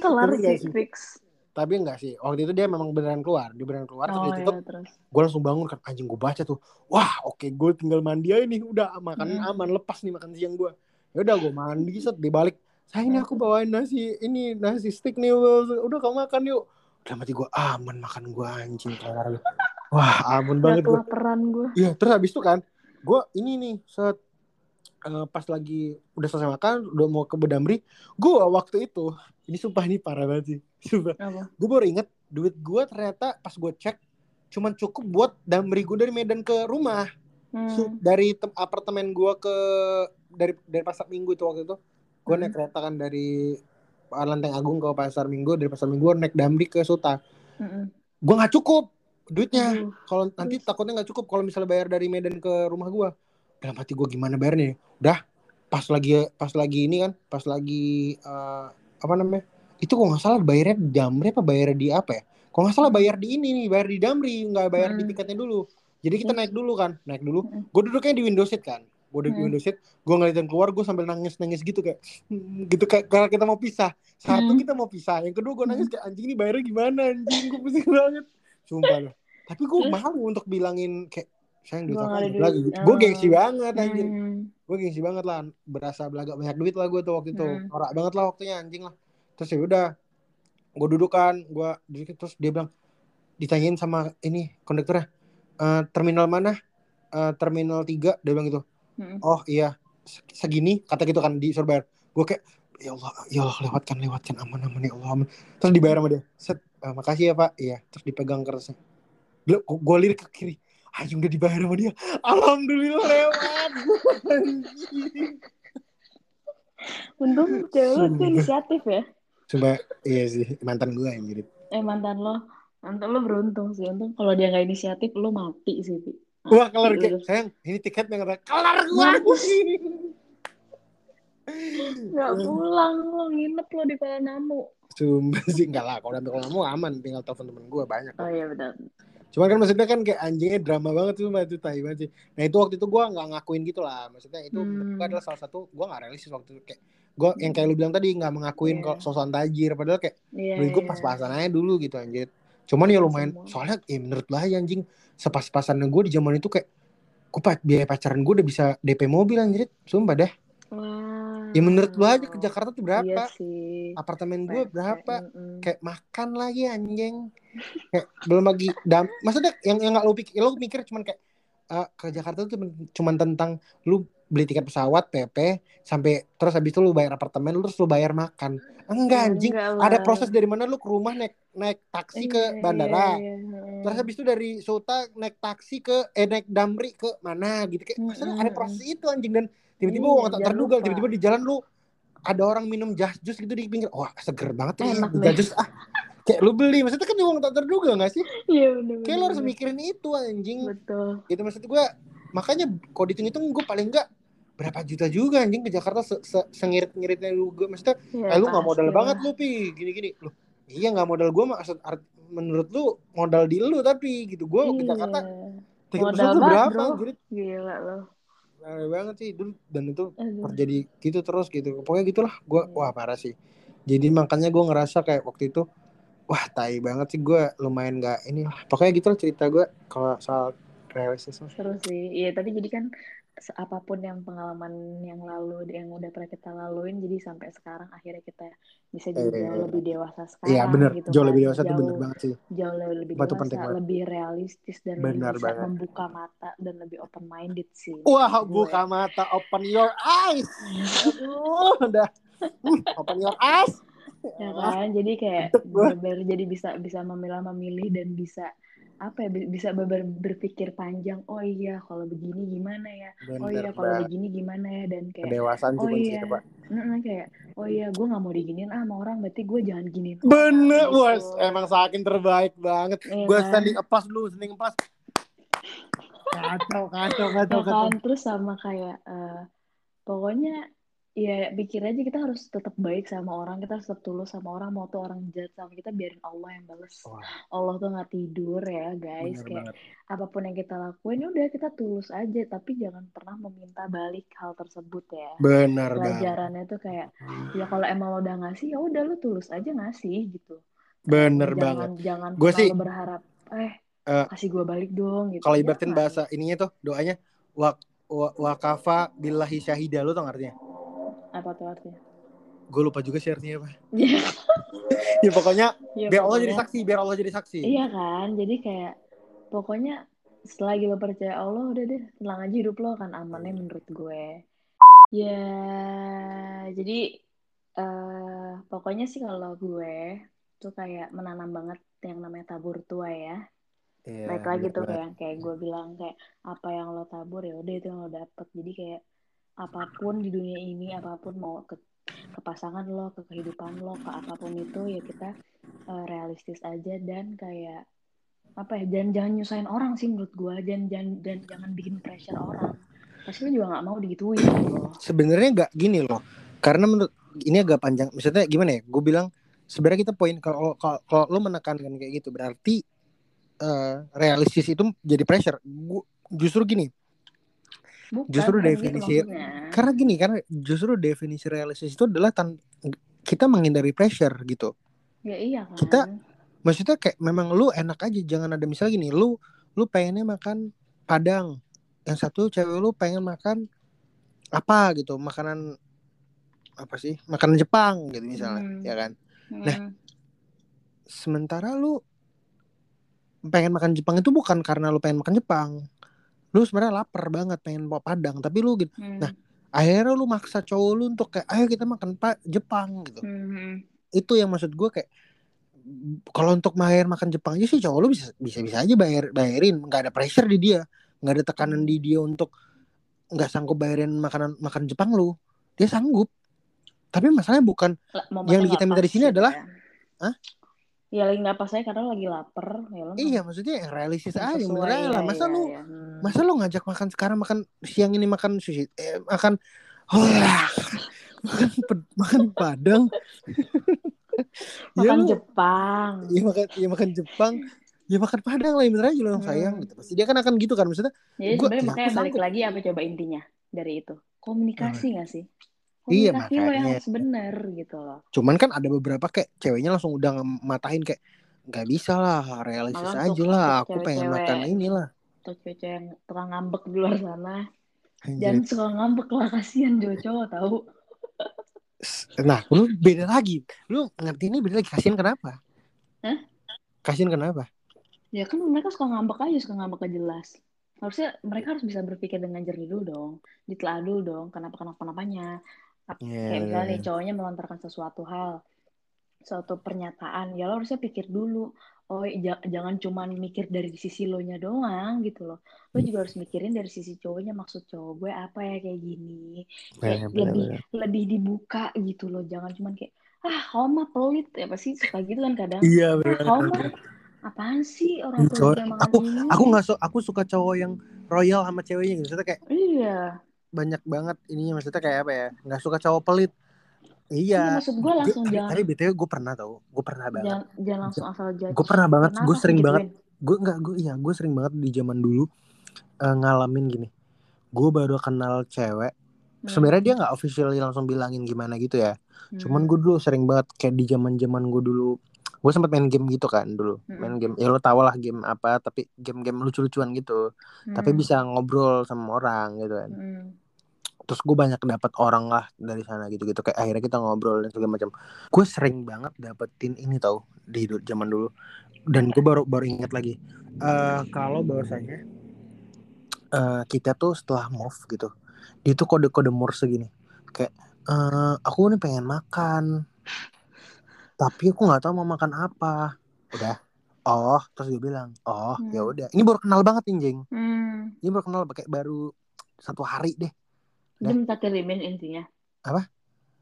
kelar sih sih. fix. Tapi enggak sih waktu itu dia memang beneran keluar dia beneran keluar terus Oh ya tutup terus. gue langsung bangun kan anjing gue baca tuh wah oke gue tinggal mandi aja nih udah makan Hmm. aman lepas nih makan siang gue ya udah gue mandi set dibalik saya ini aku bawain nasi ini nasi stick nih udah kamu makan yuk udah mati gue aman makan gue anjing kelar wah aman banget gue kelaparan gue. iya terus habis itu kan gue ini nih set eh, pas lagi udah selesai makan udah mau ke Bedamri gue waktu itu ini sumpah ini parah banget sih. Sumpah. Gue baru inget duit gue ternyata pas gue cek cuman cukup buat damri gue dari Medan ke rumah. Hmm. dari tem- apartemen gue ke dari dari pasar minggu itu waktu itu. Gue Hmm. naik kereta kan dari Lanteng Agung ke pasar minggu dari pasar minggu naik damri ke Suta. Mm-mm. gue nggak cukup duitnya. Aduh. kalau nanti takutnya nggak cukup kalau misalnya bayar dari Medan ke rumah gue dalam hati gue gimana bayarnya? Udah pas lagi pas lagi ini kan pas lagi eh, apa namanya itu kok nggak salah bayarnya di Damri apa bayarnya di apa ya kalau nggak salah bayar di ini nih bayar di Damri nggak bayar di Hmm. tiketnya dulu jadi kita Terus? naik dulu kan naik dulu Mm-mm. gue duduknya di window seat kan gue duduk di Hmm. window seat gue ngeliatin keluar gue sambil nangis nangis gitu kayak hmm, gitu kayak karena kita mau pisah satu Hmm. kita mau pisah yang kedua gue nangis kayak anjing ini bayarnya gimana anjing gue pusing banget sumpah tapi gue malu untuk bilangin kayak sayang duit Gua aku nggak ada ada duit." lagi. Gue Oh. gengsi banget anjir Hmm. gue gengsi banget lah. Berasa belaga banyak duit lah gue tuh waktu itu. Hmm. norak banget lah waktunya anjing lah. Terus ya udah gue duduk kan gue duduk terus dia bilang ditanyain sama ini konduktornya "Eh, terminal mana? Eh, terminal 3 dia bilang gitu. Mm-mm. oh iya se- segini kata gitu kan di Surabaya. Gue kayak ya Allah ya Allah lewatkan lewatkan aman aman ya Allah aman. Terus dibayar sama dia. Set "Eh, makasih ya pak. Iya terus dipegang kertasnya gue lirik ke kiri anjing udah dibayar sama dia alhamdulillah lewat. Untung cewek lu tuh inisiatif ya. Coba iya sih mantan gue yang mirip. Eh mantan lo. Mantan lo beruntung sih. Untung kalau dia nggak inisiatif lo mati sih. Pi. Wah kelar lu. sayang ini tiketnya kata kelar gue. Nggak pulang lo nginep lo di Kuala Namu. Sumpah sih enggak lah kalau ambil kamu aman tinggal telepon temen gue banyak. Oh iya benar. Cuman kan maksudnya kan kayak anjingnya drama banget tuh itu tai banget sih. Nah itu waktu itu gue nggak ngakuin gitu lah. Maksudnya itu Hmm. itu adalah salah satu gue nggak realistis waktu itu kayak gue yang kayak lu bilang tadi nggak mengakuin Iya. kok sosokan tajir padahal kayak duit gue iya. pas-pasan aja dulu gitu anjir. Cuman ya lumayan Semua. soalnya ya menurut gue aja anjing sepas-pasannya gue di zaman itu kayak gue biaya pacaran gue udah bisa DP mobil anjir sumpah dah Wah. Ya menurut lu aja ke Jakarta tuh berapa? Iya sih. apartemen gue berapa? mm-mm. kayak makan lagi anjing. Kayak belum lagi dam maksudnya yang yang nggak lu pikir lu mikir cuman kayak eh, ke Jakarta tuh cuman tentang lu beli tiket pesawat PP sampai terus habis itu lu bayar apartemen lu terus lu bayar makan. Enggak Ya, anjing. enggak ada proses dari mana lu ke rumah naik naik taksi ke Iya, bandara? iya, iya. terus habis itu dari Sota naik taksi ke eh naik Damri ke mana gitu. Kayak maksudnya ada proses itu anjing. Dan tiba-tiba Iya, tak terduga tiba-tiba di jalan lu ada orang minum jas jus gitu di pinggir. Wah seger banget tuh Enak jas jus ah. Kayak lu beli maksudnya kan uang tak terduga gak sih? Iya benar. kayak lu harus mikirin itu anjing. Betul. gitu maksud gue makanya kalau dihitung-hitung gue paling enggak berapa juta juga anjing ke Jakarta se -se sengirit-ngiritnya juga maksudnya Ya, eh lu nggak modal banget lu pi. Gini-gini. Lu iya nggak modal gue maksud menurut lu modal di lu tapi gitu. Gue ke Jakarta tiket pesawat berapa bro. Gila loh. Aneh banget sih dulu dan itu Aduh. terjadi gitu terus gitu pokoknya gitulah gue Iya. wah parah sih jadi makanya gue ngerasa kayak waktu itu wah tai banget sih gue lumayan nggak ini lah pokoknya gitu lah cerita gue kalau soal realistis mah. Seru sih. Iya, tadi jadi kan apa pun yang pengalaman yang lalu yang udah pernah kita laluin jadi sampai sekarang akhirnya kita bisa jadi Eh, jauh lebih dewasa sekarang iya bener gitu jauh kan. lebih dewasa tuh jauh bener banget sih jauh lebih, lebih Itu penting dewasa, banget. lebih realistis dan lebih Benar bisa banget. membuka mata dan lebih open minded sih. wah gue. buka mata open your eyes aduh udah Hmm, open your eyes ya kan jadi kayak bener-bener jadi bisa bisa memilah memilih dan bisa apa ya bi- bisa beber- berpikir panjang oh iya kalau begini gimana ya? Oh iya kalau begini gimana ya? Dan kayak kedewasaan sih oh iya. pak. Mm-mm, kayak oh iya gue nggak mau diginiin ah sama orang berarti gue jangan giniin bener wah gitu. emang saking terbaik banget. Iya gue kan? standing pas dulu standing pas. Kacau kacau kacau Ya kacau. Kan terus sama kayak eh, pokoknya ya pikir aja kita harus tetap baik sama orang kita harus tetap tulus sama orang mau tuh orang jahat sama kita biarin Allah yang bales. Wah, Allah tuh nggak tidur ya guys. Bener kayak banget. apa pun yang kita lakuin ya udah kita tulus aja tapi jangan pernah meminta balik hal tersebut ya. Banget pelajarannya tuh kayak ya kalau emang lo udah ngasih ya udah lo tulus aja ngasih gitu. Bener jangan banget. jangan pernah sih, lo berharap eh eh, kasih gue balik dong gitu. kalau ibaratin Jangan. bahasa ininya tuh doanya wa, wa, wakafa billahi syahida tau gak artinya apa tuh artinya? Gue lupa juga sih artinya apa. Iya, ya pokoknya iya, biar Allah jadi saksi biar Allah jadi saksi. Iya kan, jadi kayak pokoknya selagi lo percaya Allah udah deh tenang aja hidup lo akan amannya menurut gue. Ya, jadi eh pokoknya sih kalau gue tuh kayak menanam banget yang namanya tabur tua ya. Iya, Baik lagi tuh kayak kayak gue bilang kayak apa yang lo tabur ya udah itu yang lo dapet. Jadi kayak apa pun di dunia ini, apa pun mau ke ke pasangan lo, ke kehidupan lo, ke apa pun itu ya kita eh, realistis aja dan kayak apa ya jangan jangan nyusahin orang sih menurut gue jangan jangan dan jangan bikin pressure orang. Pasti lo juga nggak mau digituin gitu loh. Sebenarnya nggak gini loh. Karena menurut ini agak panjang. Maksudnya gimana ya? Gue bilang sebenarnya kita poin kalau kalau, lo menekankan kayak gitu berarti eh, realistis itu jadi pressure. Gua- justru gini bukan Justru kan definisi- gitu karena gini karena justru definisi realistis itu adalah tan kita menghindari pressure gitu. Ya iya kan. Kita- maksudnya kayak memang lu enak aja jangan ada misalnya gini lu lu pengennya makan padang yang satu cewek lu pengen makan apa gitu makanan apa sih makanan Jepang gitu misalnya Hmm. ya kan? Hmm. nah, sementara lu pengen makan Jepang itu bukan karena lu pengen makan Jepang lu sebenarnya lapar banget pengen bawa padang tapi lu gitu Hmm. nah akhirnya lu maksa cowok lu untuk kayak ayo kita makan pak Jepang gitu Hmm. itu yang maksud gue kayak kalau untuk bayar makan Jepang aja sih cowok lu bisa bisa bisa aja bayar bayarin nggak ada pressure di dia nggak ada tekanan di dia untuk nggak sanggup bayarin makanan makan Jepang lu dia sanggup tapi masalahnya bukan momennya Yang kita minta di sini gitu adalah- ya. Hah? Ya lagi nggak pas aja karena lo lagi lapar ya lo iya maksudnya yang realistis yang aja beneran ya, lah masa ya, lu ya. Hmm. masa lu ngajak makan sekarang makan siang ini makan sushi eh, makan Wah, makan ped- makan padang ya makan lu Jepang ya makan ya makan Jepang ya makan padang lah ya bener aja lu yang sayang Hmm. gitu pasti dia kan akan gitu kan maksudnya Jadi Gua- sebenarnya ya makanya balik sanggup. lagi apa coba intinya dari itu? Komunikasi nggak sih? Iya, Komunikasi lo yang makanya. bener gitu loh. cuman kan ada beberapa kayak ceweknya langsung udah matahin kayak nggak bisa lah realistis Malah aja lah aku pengen makan inilah Tuh cewek yang tukang ngambek di luar sana. Jangan suka ngambek lah, kasihan cowok tahu. nah lu beda lagi lu ngerti ini beda lagi kasihan kenapa Hah? kasihan kenapa Ya kan mereka suka ngambek aja, suka ngambek gak jelas. Harusnya mereka harus bisa berpikir dengan jernih dulu dong. Ditelah dulu dong, kenapa-kenapa-kenapanya. Iya, Kayak misalnya nih iya. cowoknya melontarkan sesuatu hal, suatu pernyataan, ya lo harusnya pikir dulu. Oh, ja- jangan cuman mikir dari sisi lo nya doang gitu loh. Lo juga harus mikirin dari sisi cowoknya maksud cowok gue apa ya kayak gini. Kayak bener, lebih bener. lebih dibuka gitu loh. Jangan cuman kayak ah mah pelit ya pasti suka gitu kan kadang. iya Ah, bener, bener. mah apaan sih orang tuanya makan aku ini? aku nggak su- aku suka cowok yang royal sama ceweknya gitu maksudnya kayak Iya. Banyak banget ininya maksudnya kayak apa ya nggak suka cowok pelit. Iya, iya maksud gue langsung tapi, jangan tapi btw gue pernah tau gue pernah banget. Jangan, jangan langsung asal judge. gue pernah banget gue sering banget gue nggak gue iya gue sering banget di zaman dulu eh, ngalamin gini. Gue baru kenal cewek Hmm, sebenarnya dia nggak officially langsung bilangin gimana gitu ya. Hmm, cuman gue dulu sering banget kayak di zaman zaman gue dulu gue sempat main game gitu kan dulu. Mm-mm. main game ya lo tau lah game apa tapi game-game lucu-lucuan gitu. Tapi hmm, bisa ngobrol sama orang gitu kan. Hmm, terus gue banyak dapat orang lah dari sana gitu-gitu. Kayak akhirnya kita ngobrol dan segala macam. Gue sering banget dapetin ini tau di zaman dulu. Dan gue baru baru ingat lagi. Eh kalau bahwasanya eh kita tuh setelah move gitu dia tuh kode-kode Morse gini kayak eh aku nih pengen makan tapi aku nggak tahu mau makan apa udah oh terus dia bilang oh Hmm. ya udah ini baru kenal banget anjing hmm. ini baru kenal kayak baru satu hari deh Dia minta kirimin intinya. Apa?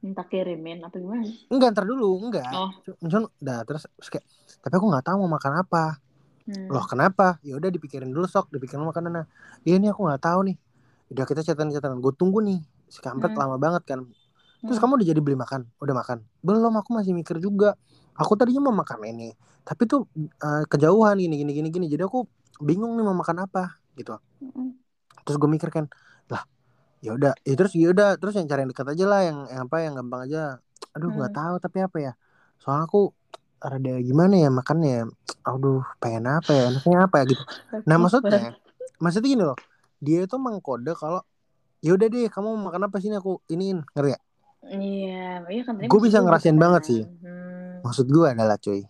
Minta kirimin apa gimana? enggak ntar dulu enggak Oh. Cuman udah terus terus kayak tapi aku nggak tahu mau makan apa Hmm. loh kenapa ya udah dipikirin dulu sok dipikirin makanannya iya nih aku nggak tahu nih udah kita catatan catatan gue tunggu nih si kampret Hmm. lama banget kan terus kamu udah jadi beli makan? Udah makan? Belum aku masih mikir juga. Aku tadinya mau makan ini tapi tuh eh, kejauhan gini gini gini gini. Jadi aku bingung nih mau makan apa gitu. Terus gue mikir kan lah ya udah ya terus ya udah terus yang cari yang dekat aja lah yang, yang apa yang gampang aja. Aduh nggak Hmm. tahu tapi apa ya? Soalnya aku rada gimana ya makannya aduh pengen apa ya? Enaknya apa ya gitu. Nah maksudnya maksudnya gini loh. Dia itu mengkode kalau ya udah deh kamu mau makan apa sini aku iniin ngerti ya Iya, iya kan maksud bisa ngerasain banget kan. sih. Hmm. maksud gue adalah cuy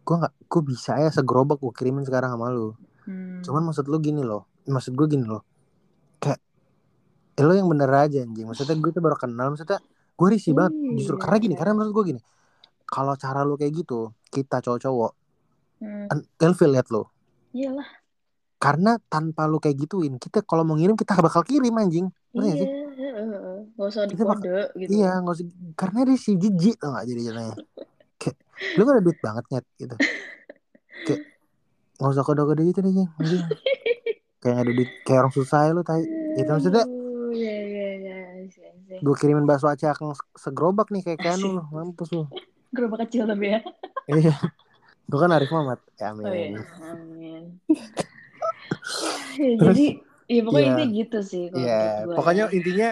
gue nggak gue bisa ya segerobak gue kirimin sekarang sama lu Hmm. cuman maksud lu gini loh maksud gue gini loh kayak eh, lo yang bener aja anjing maksudnya gue tuh baru kenal maksudnya gue risih banget justru Iya. karena gini karena maksud gue gini kalau cara lu kayak gitu kita cowok-cowok Hmm. ilfil liat lo Iyalah. karena tanpa lu kayak gituin kita kalau mau ngirim kita bakal kirim anjing Iya, nggak sih? Gak usah dikode gitu. iya nggak usah karena dia si jijik tau gak jadi jadinya kayak lu gak ada duit banget nyet gitu kayak nggak usah kode-kode gitu deh anjing. kayak gak ada duit kayak orang susah ya lu tai gitu maksudnya Iya, iya, iya. I see, I see. gue kirimin bakso akang segerobak nih kayak kanu lu mampus lu Gerobak kecil tapi ya. iya gue kan Arif Muhammad ya amin Oh iya, amin. ya, jadi, ya pokoknya iya. intinya gitu sih Iya, gua pokoknya ya. intinya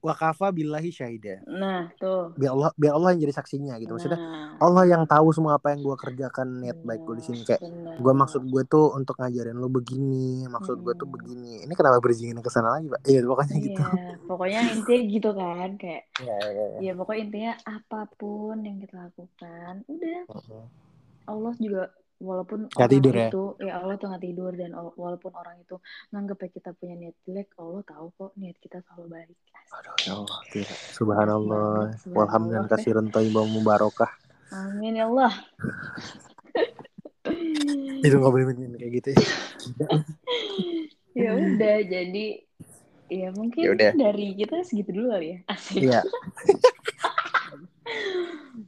wakafa billahi syahida. Nah, tuh. Biar Allah biar Allah yang jadi saksinya gitu. Maksudnya Nah, Allah yang tahu semua apa yang gue kerjakan niat baik gue di sini kayak gue maksud gue tuh untuk ngajarin lu begini, maksud gue tuh Hmm. begini. Ini kenapa berjingin ke sana lagi, Pak? Iya, pokoknya gitu. Iya, pokoknya intinya gitu kan kayak Iya, iya, iya. ya pokoknya intinya apa pun yang kita lakukan udah Heeh. Allah juga walaupun Nggak orang tidur ya? itu ya Allah tuh nggak tidur dan wala- walaupun orang itu nganggep ya kita punya niat jelek Allah tahu kok niat kita selalu baik Aduh, ya Allah. Subhanallah. Walhamdulillah deh. kasiran thayyibah mubarakah. amin ya Allah Itu gak boleh kayak gitu ya. ya udah jadi ya mungkin Ya udah. dari kita segitu dulu kali ya asik Iya.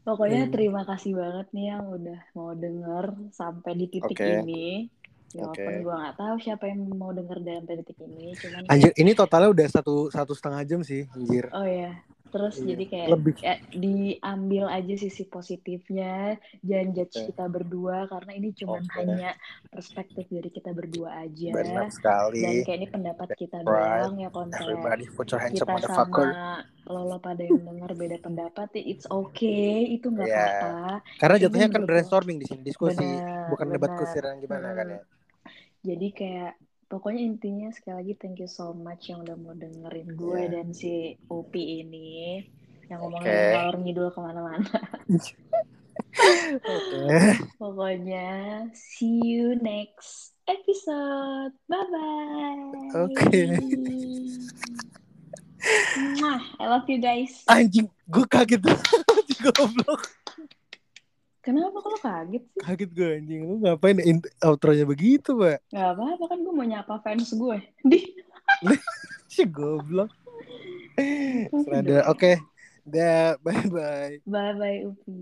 Pokoknya Hmm. terima kasih banget nih yang udah mau denger sampai di titik Oke. ini. Ya walaupun Oke. gue gak tahu siapa yang mau denger sampai titik ini, cuman Anjir, ini totalnya udah satu satu setengah jam sih, anjir. oh ya, terus Iya. jadi kayak Lebih. ya, diambil aja sisi positifnya, jangan judge Oke. kita berdua karena ini cuman Oke. hanya perspektif dari kita berdua aja. Benar sekali. Dan kayak ini pendapat kita Right. doang ya konten. Kita sama Lolo pada yang denger beda pendapat, ya it's okay, itu nggak Iya. apa-apa. Karena jatuhnya kan brainstorming di sini, diskusi, Benar, bukan debat kusir yang gimana kan ya. Jadi kayak pokoknya intinya sekali lagi thank you so much yang udah mau dengerin gue Iya. dan si Upi ini yang ngomongin Oke. ngalor ngidul ke mana-mana. Oke. Pokoknya see you next episode. Bye bye. Oke. I love you guys. Anjing, gue kaget goblok. Kenapa kalau kaget sih? Kaget gue anjing. Lu ngapain outro-nya begitu, Mbak? Gak apa-apa kan gue mau nyapa fans gue. Di. si goblok. Serada. Oke. Okay. Dah, bye-bye. Bye-bye, Upi.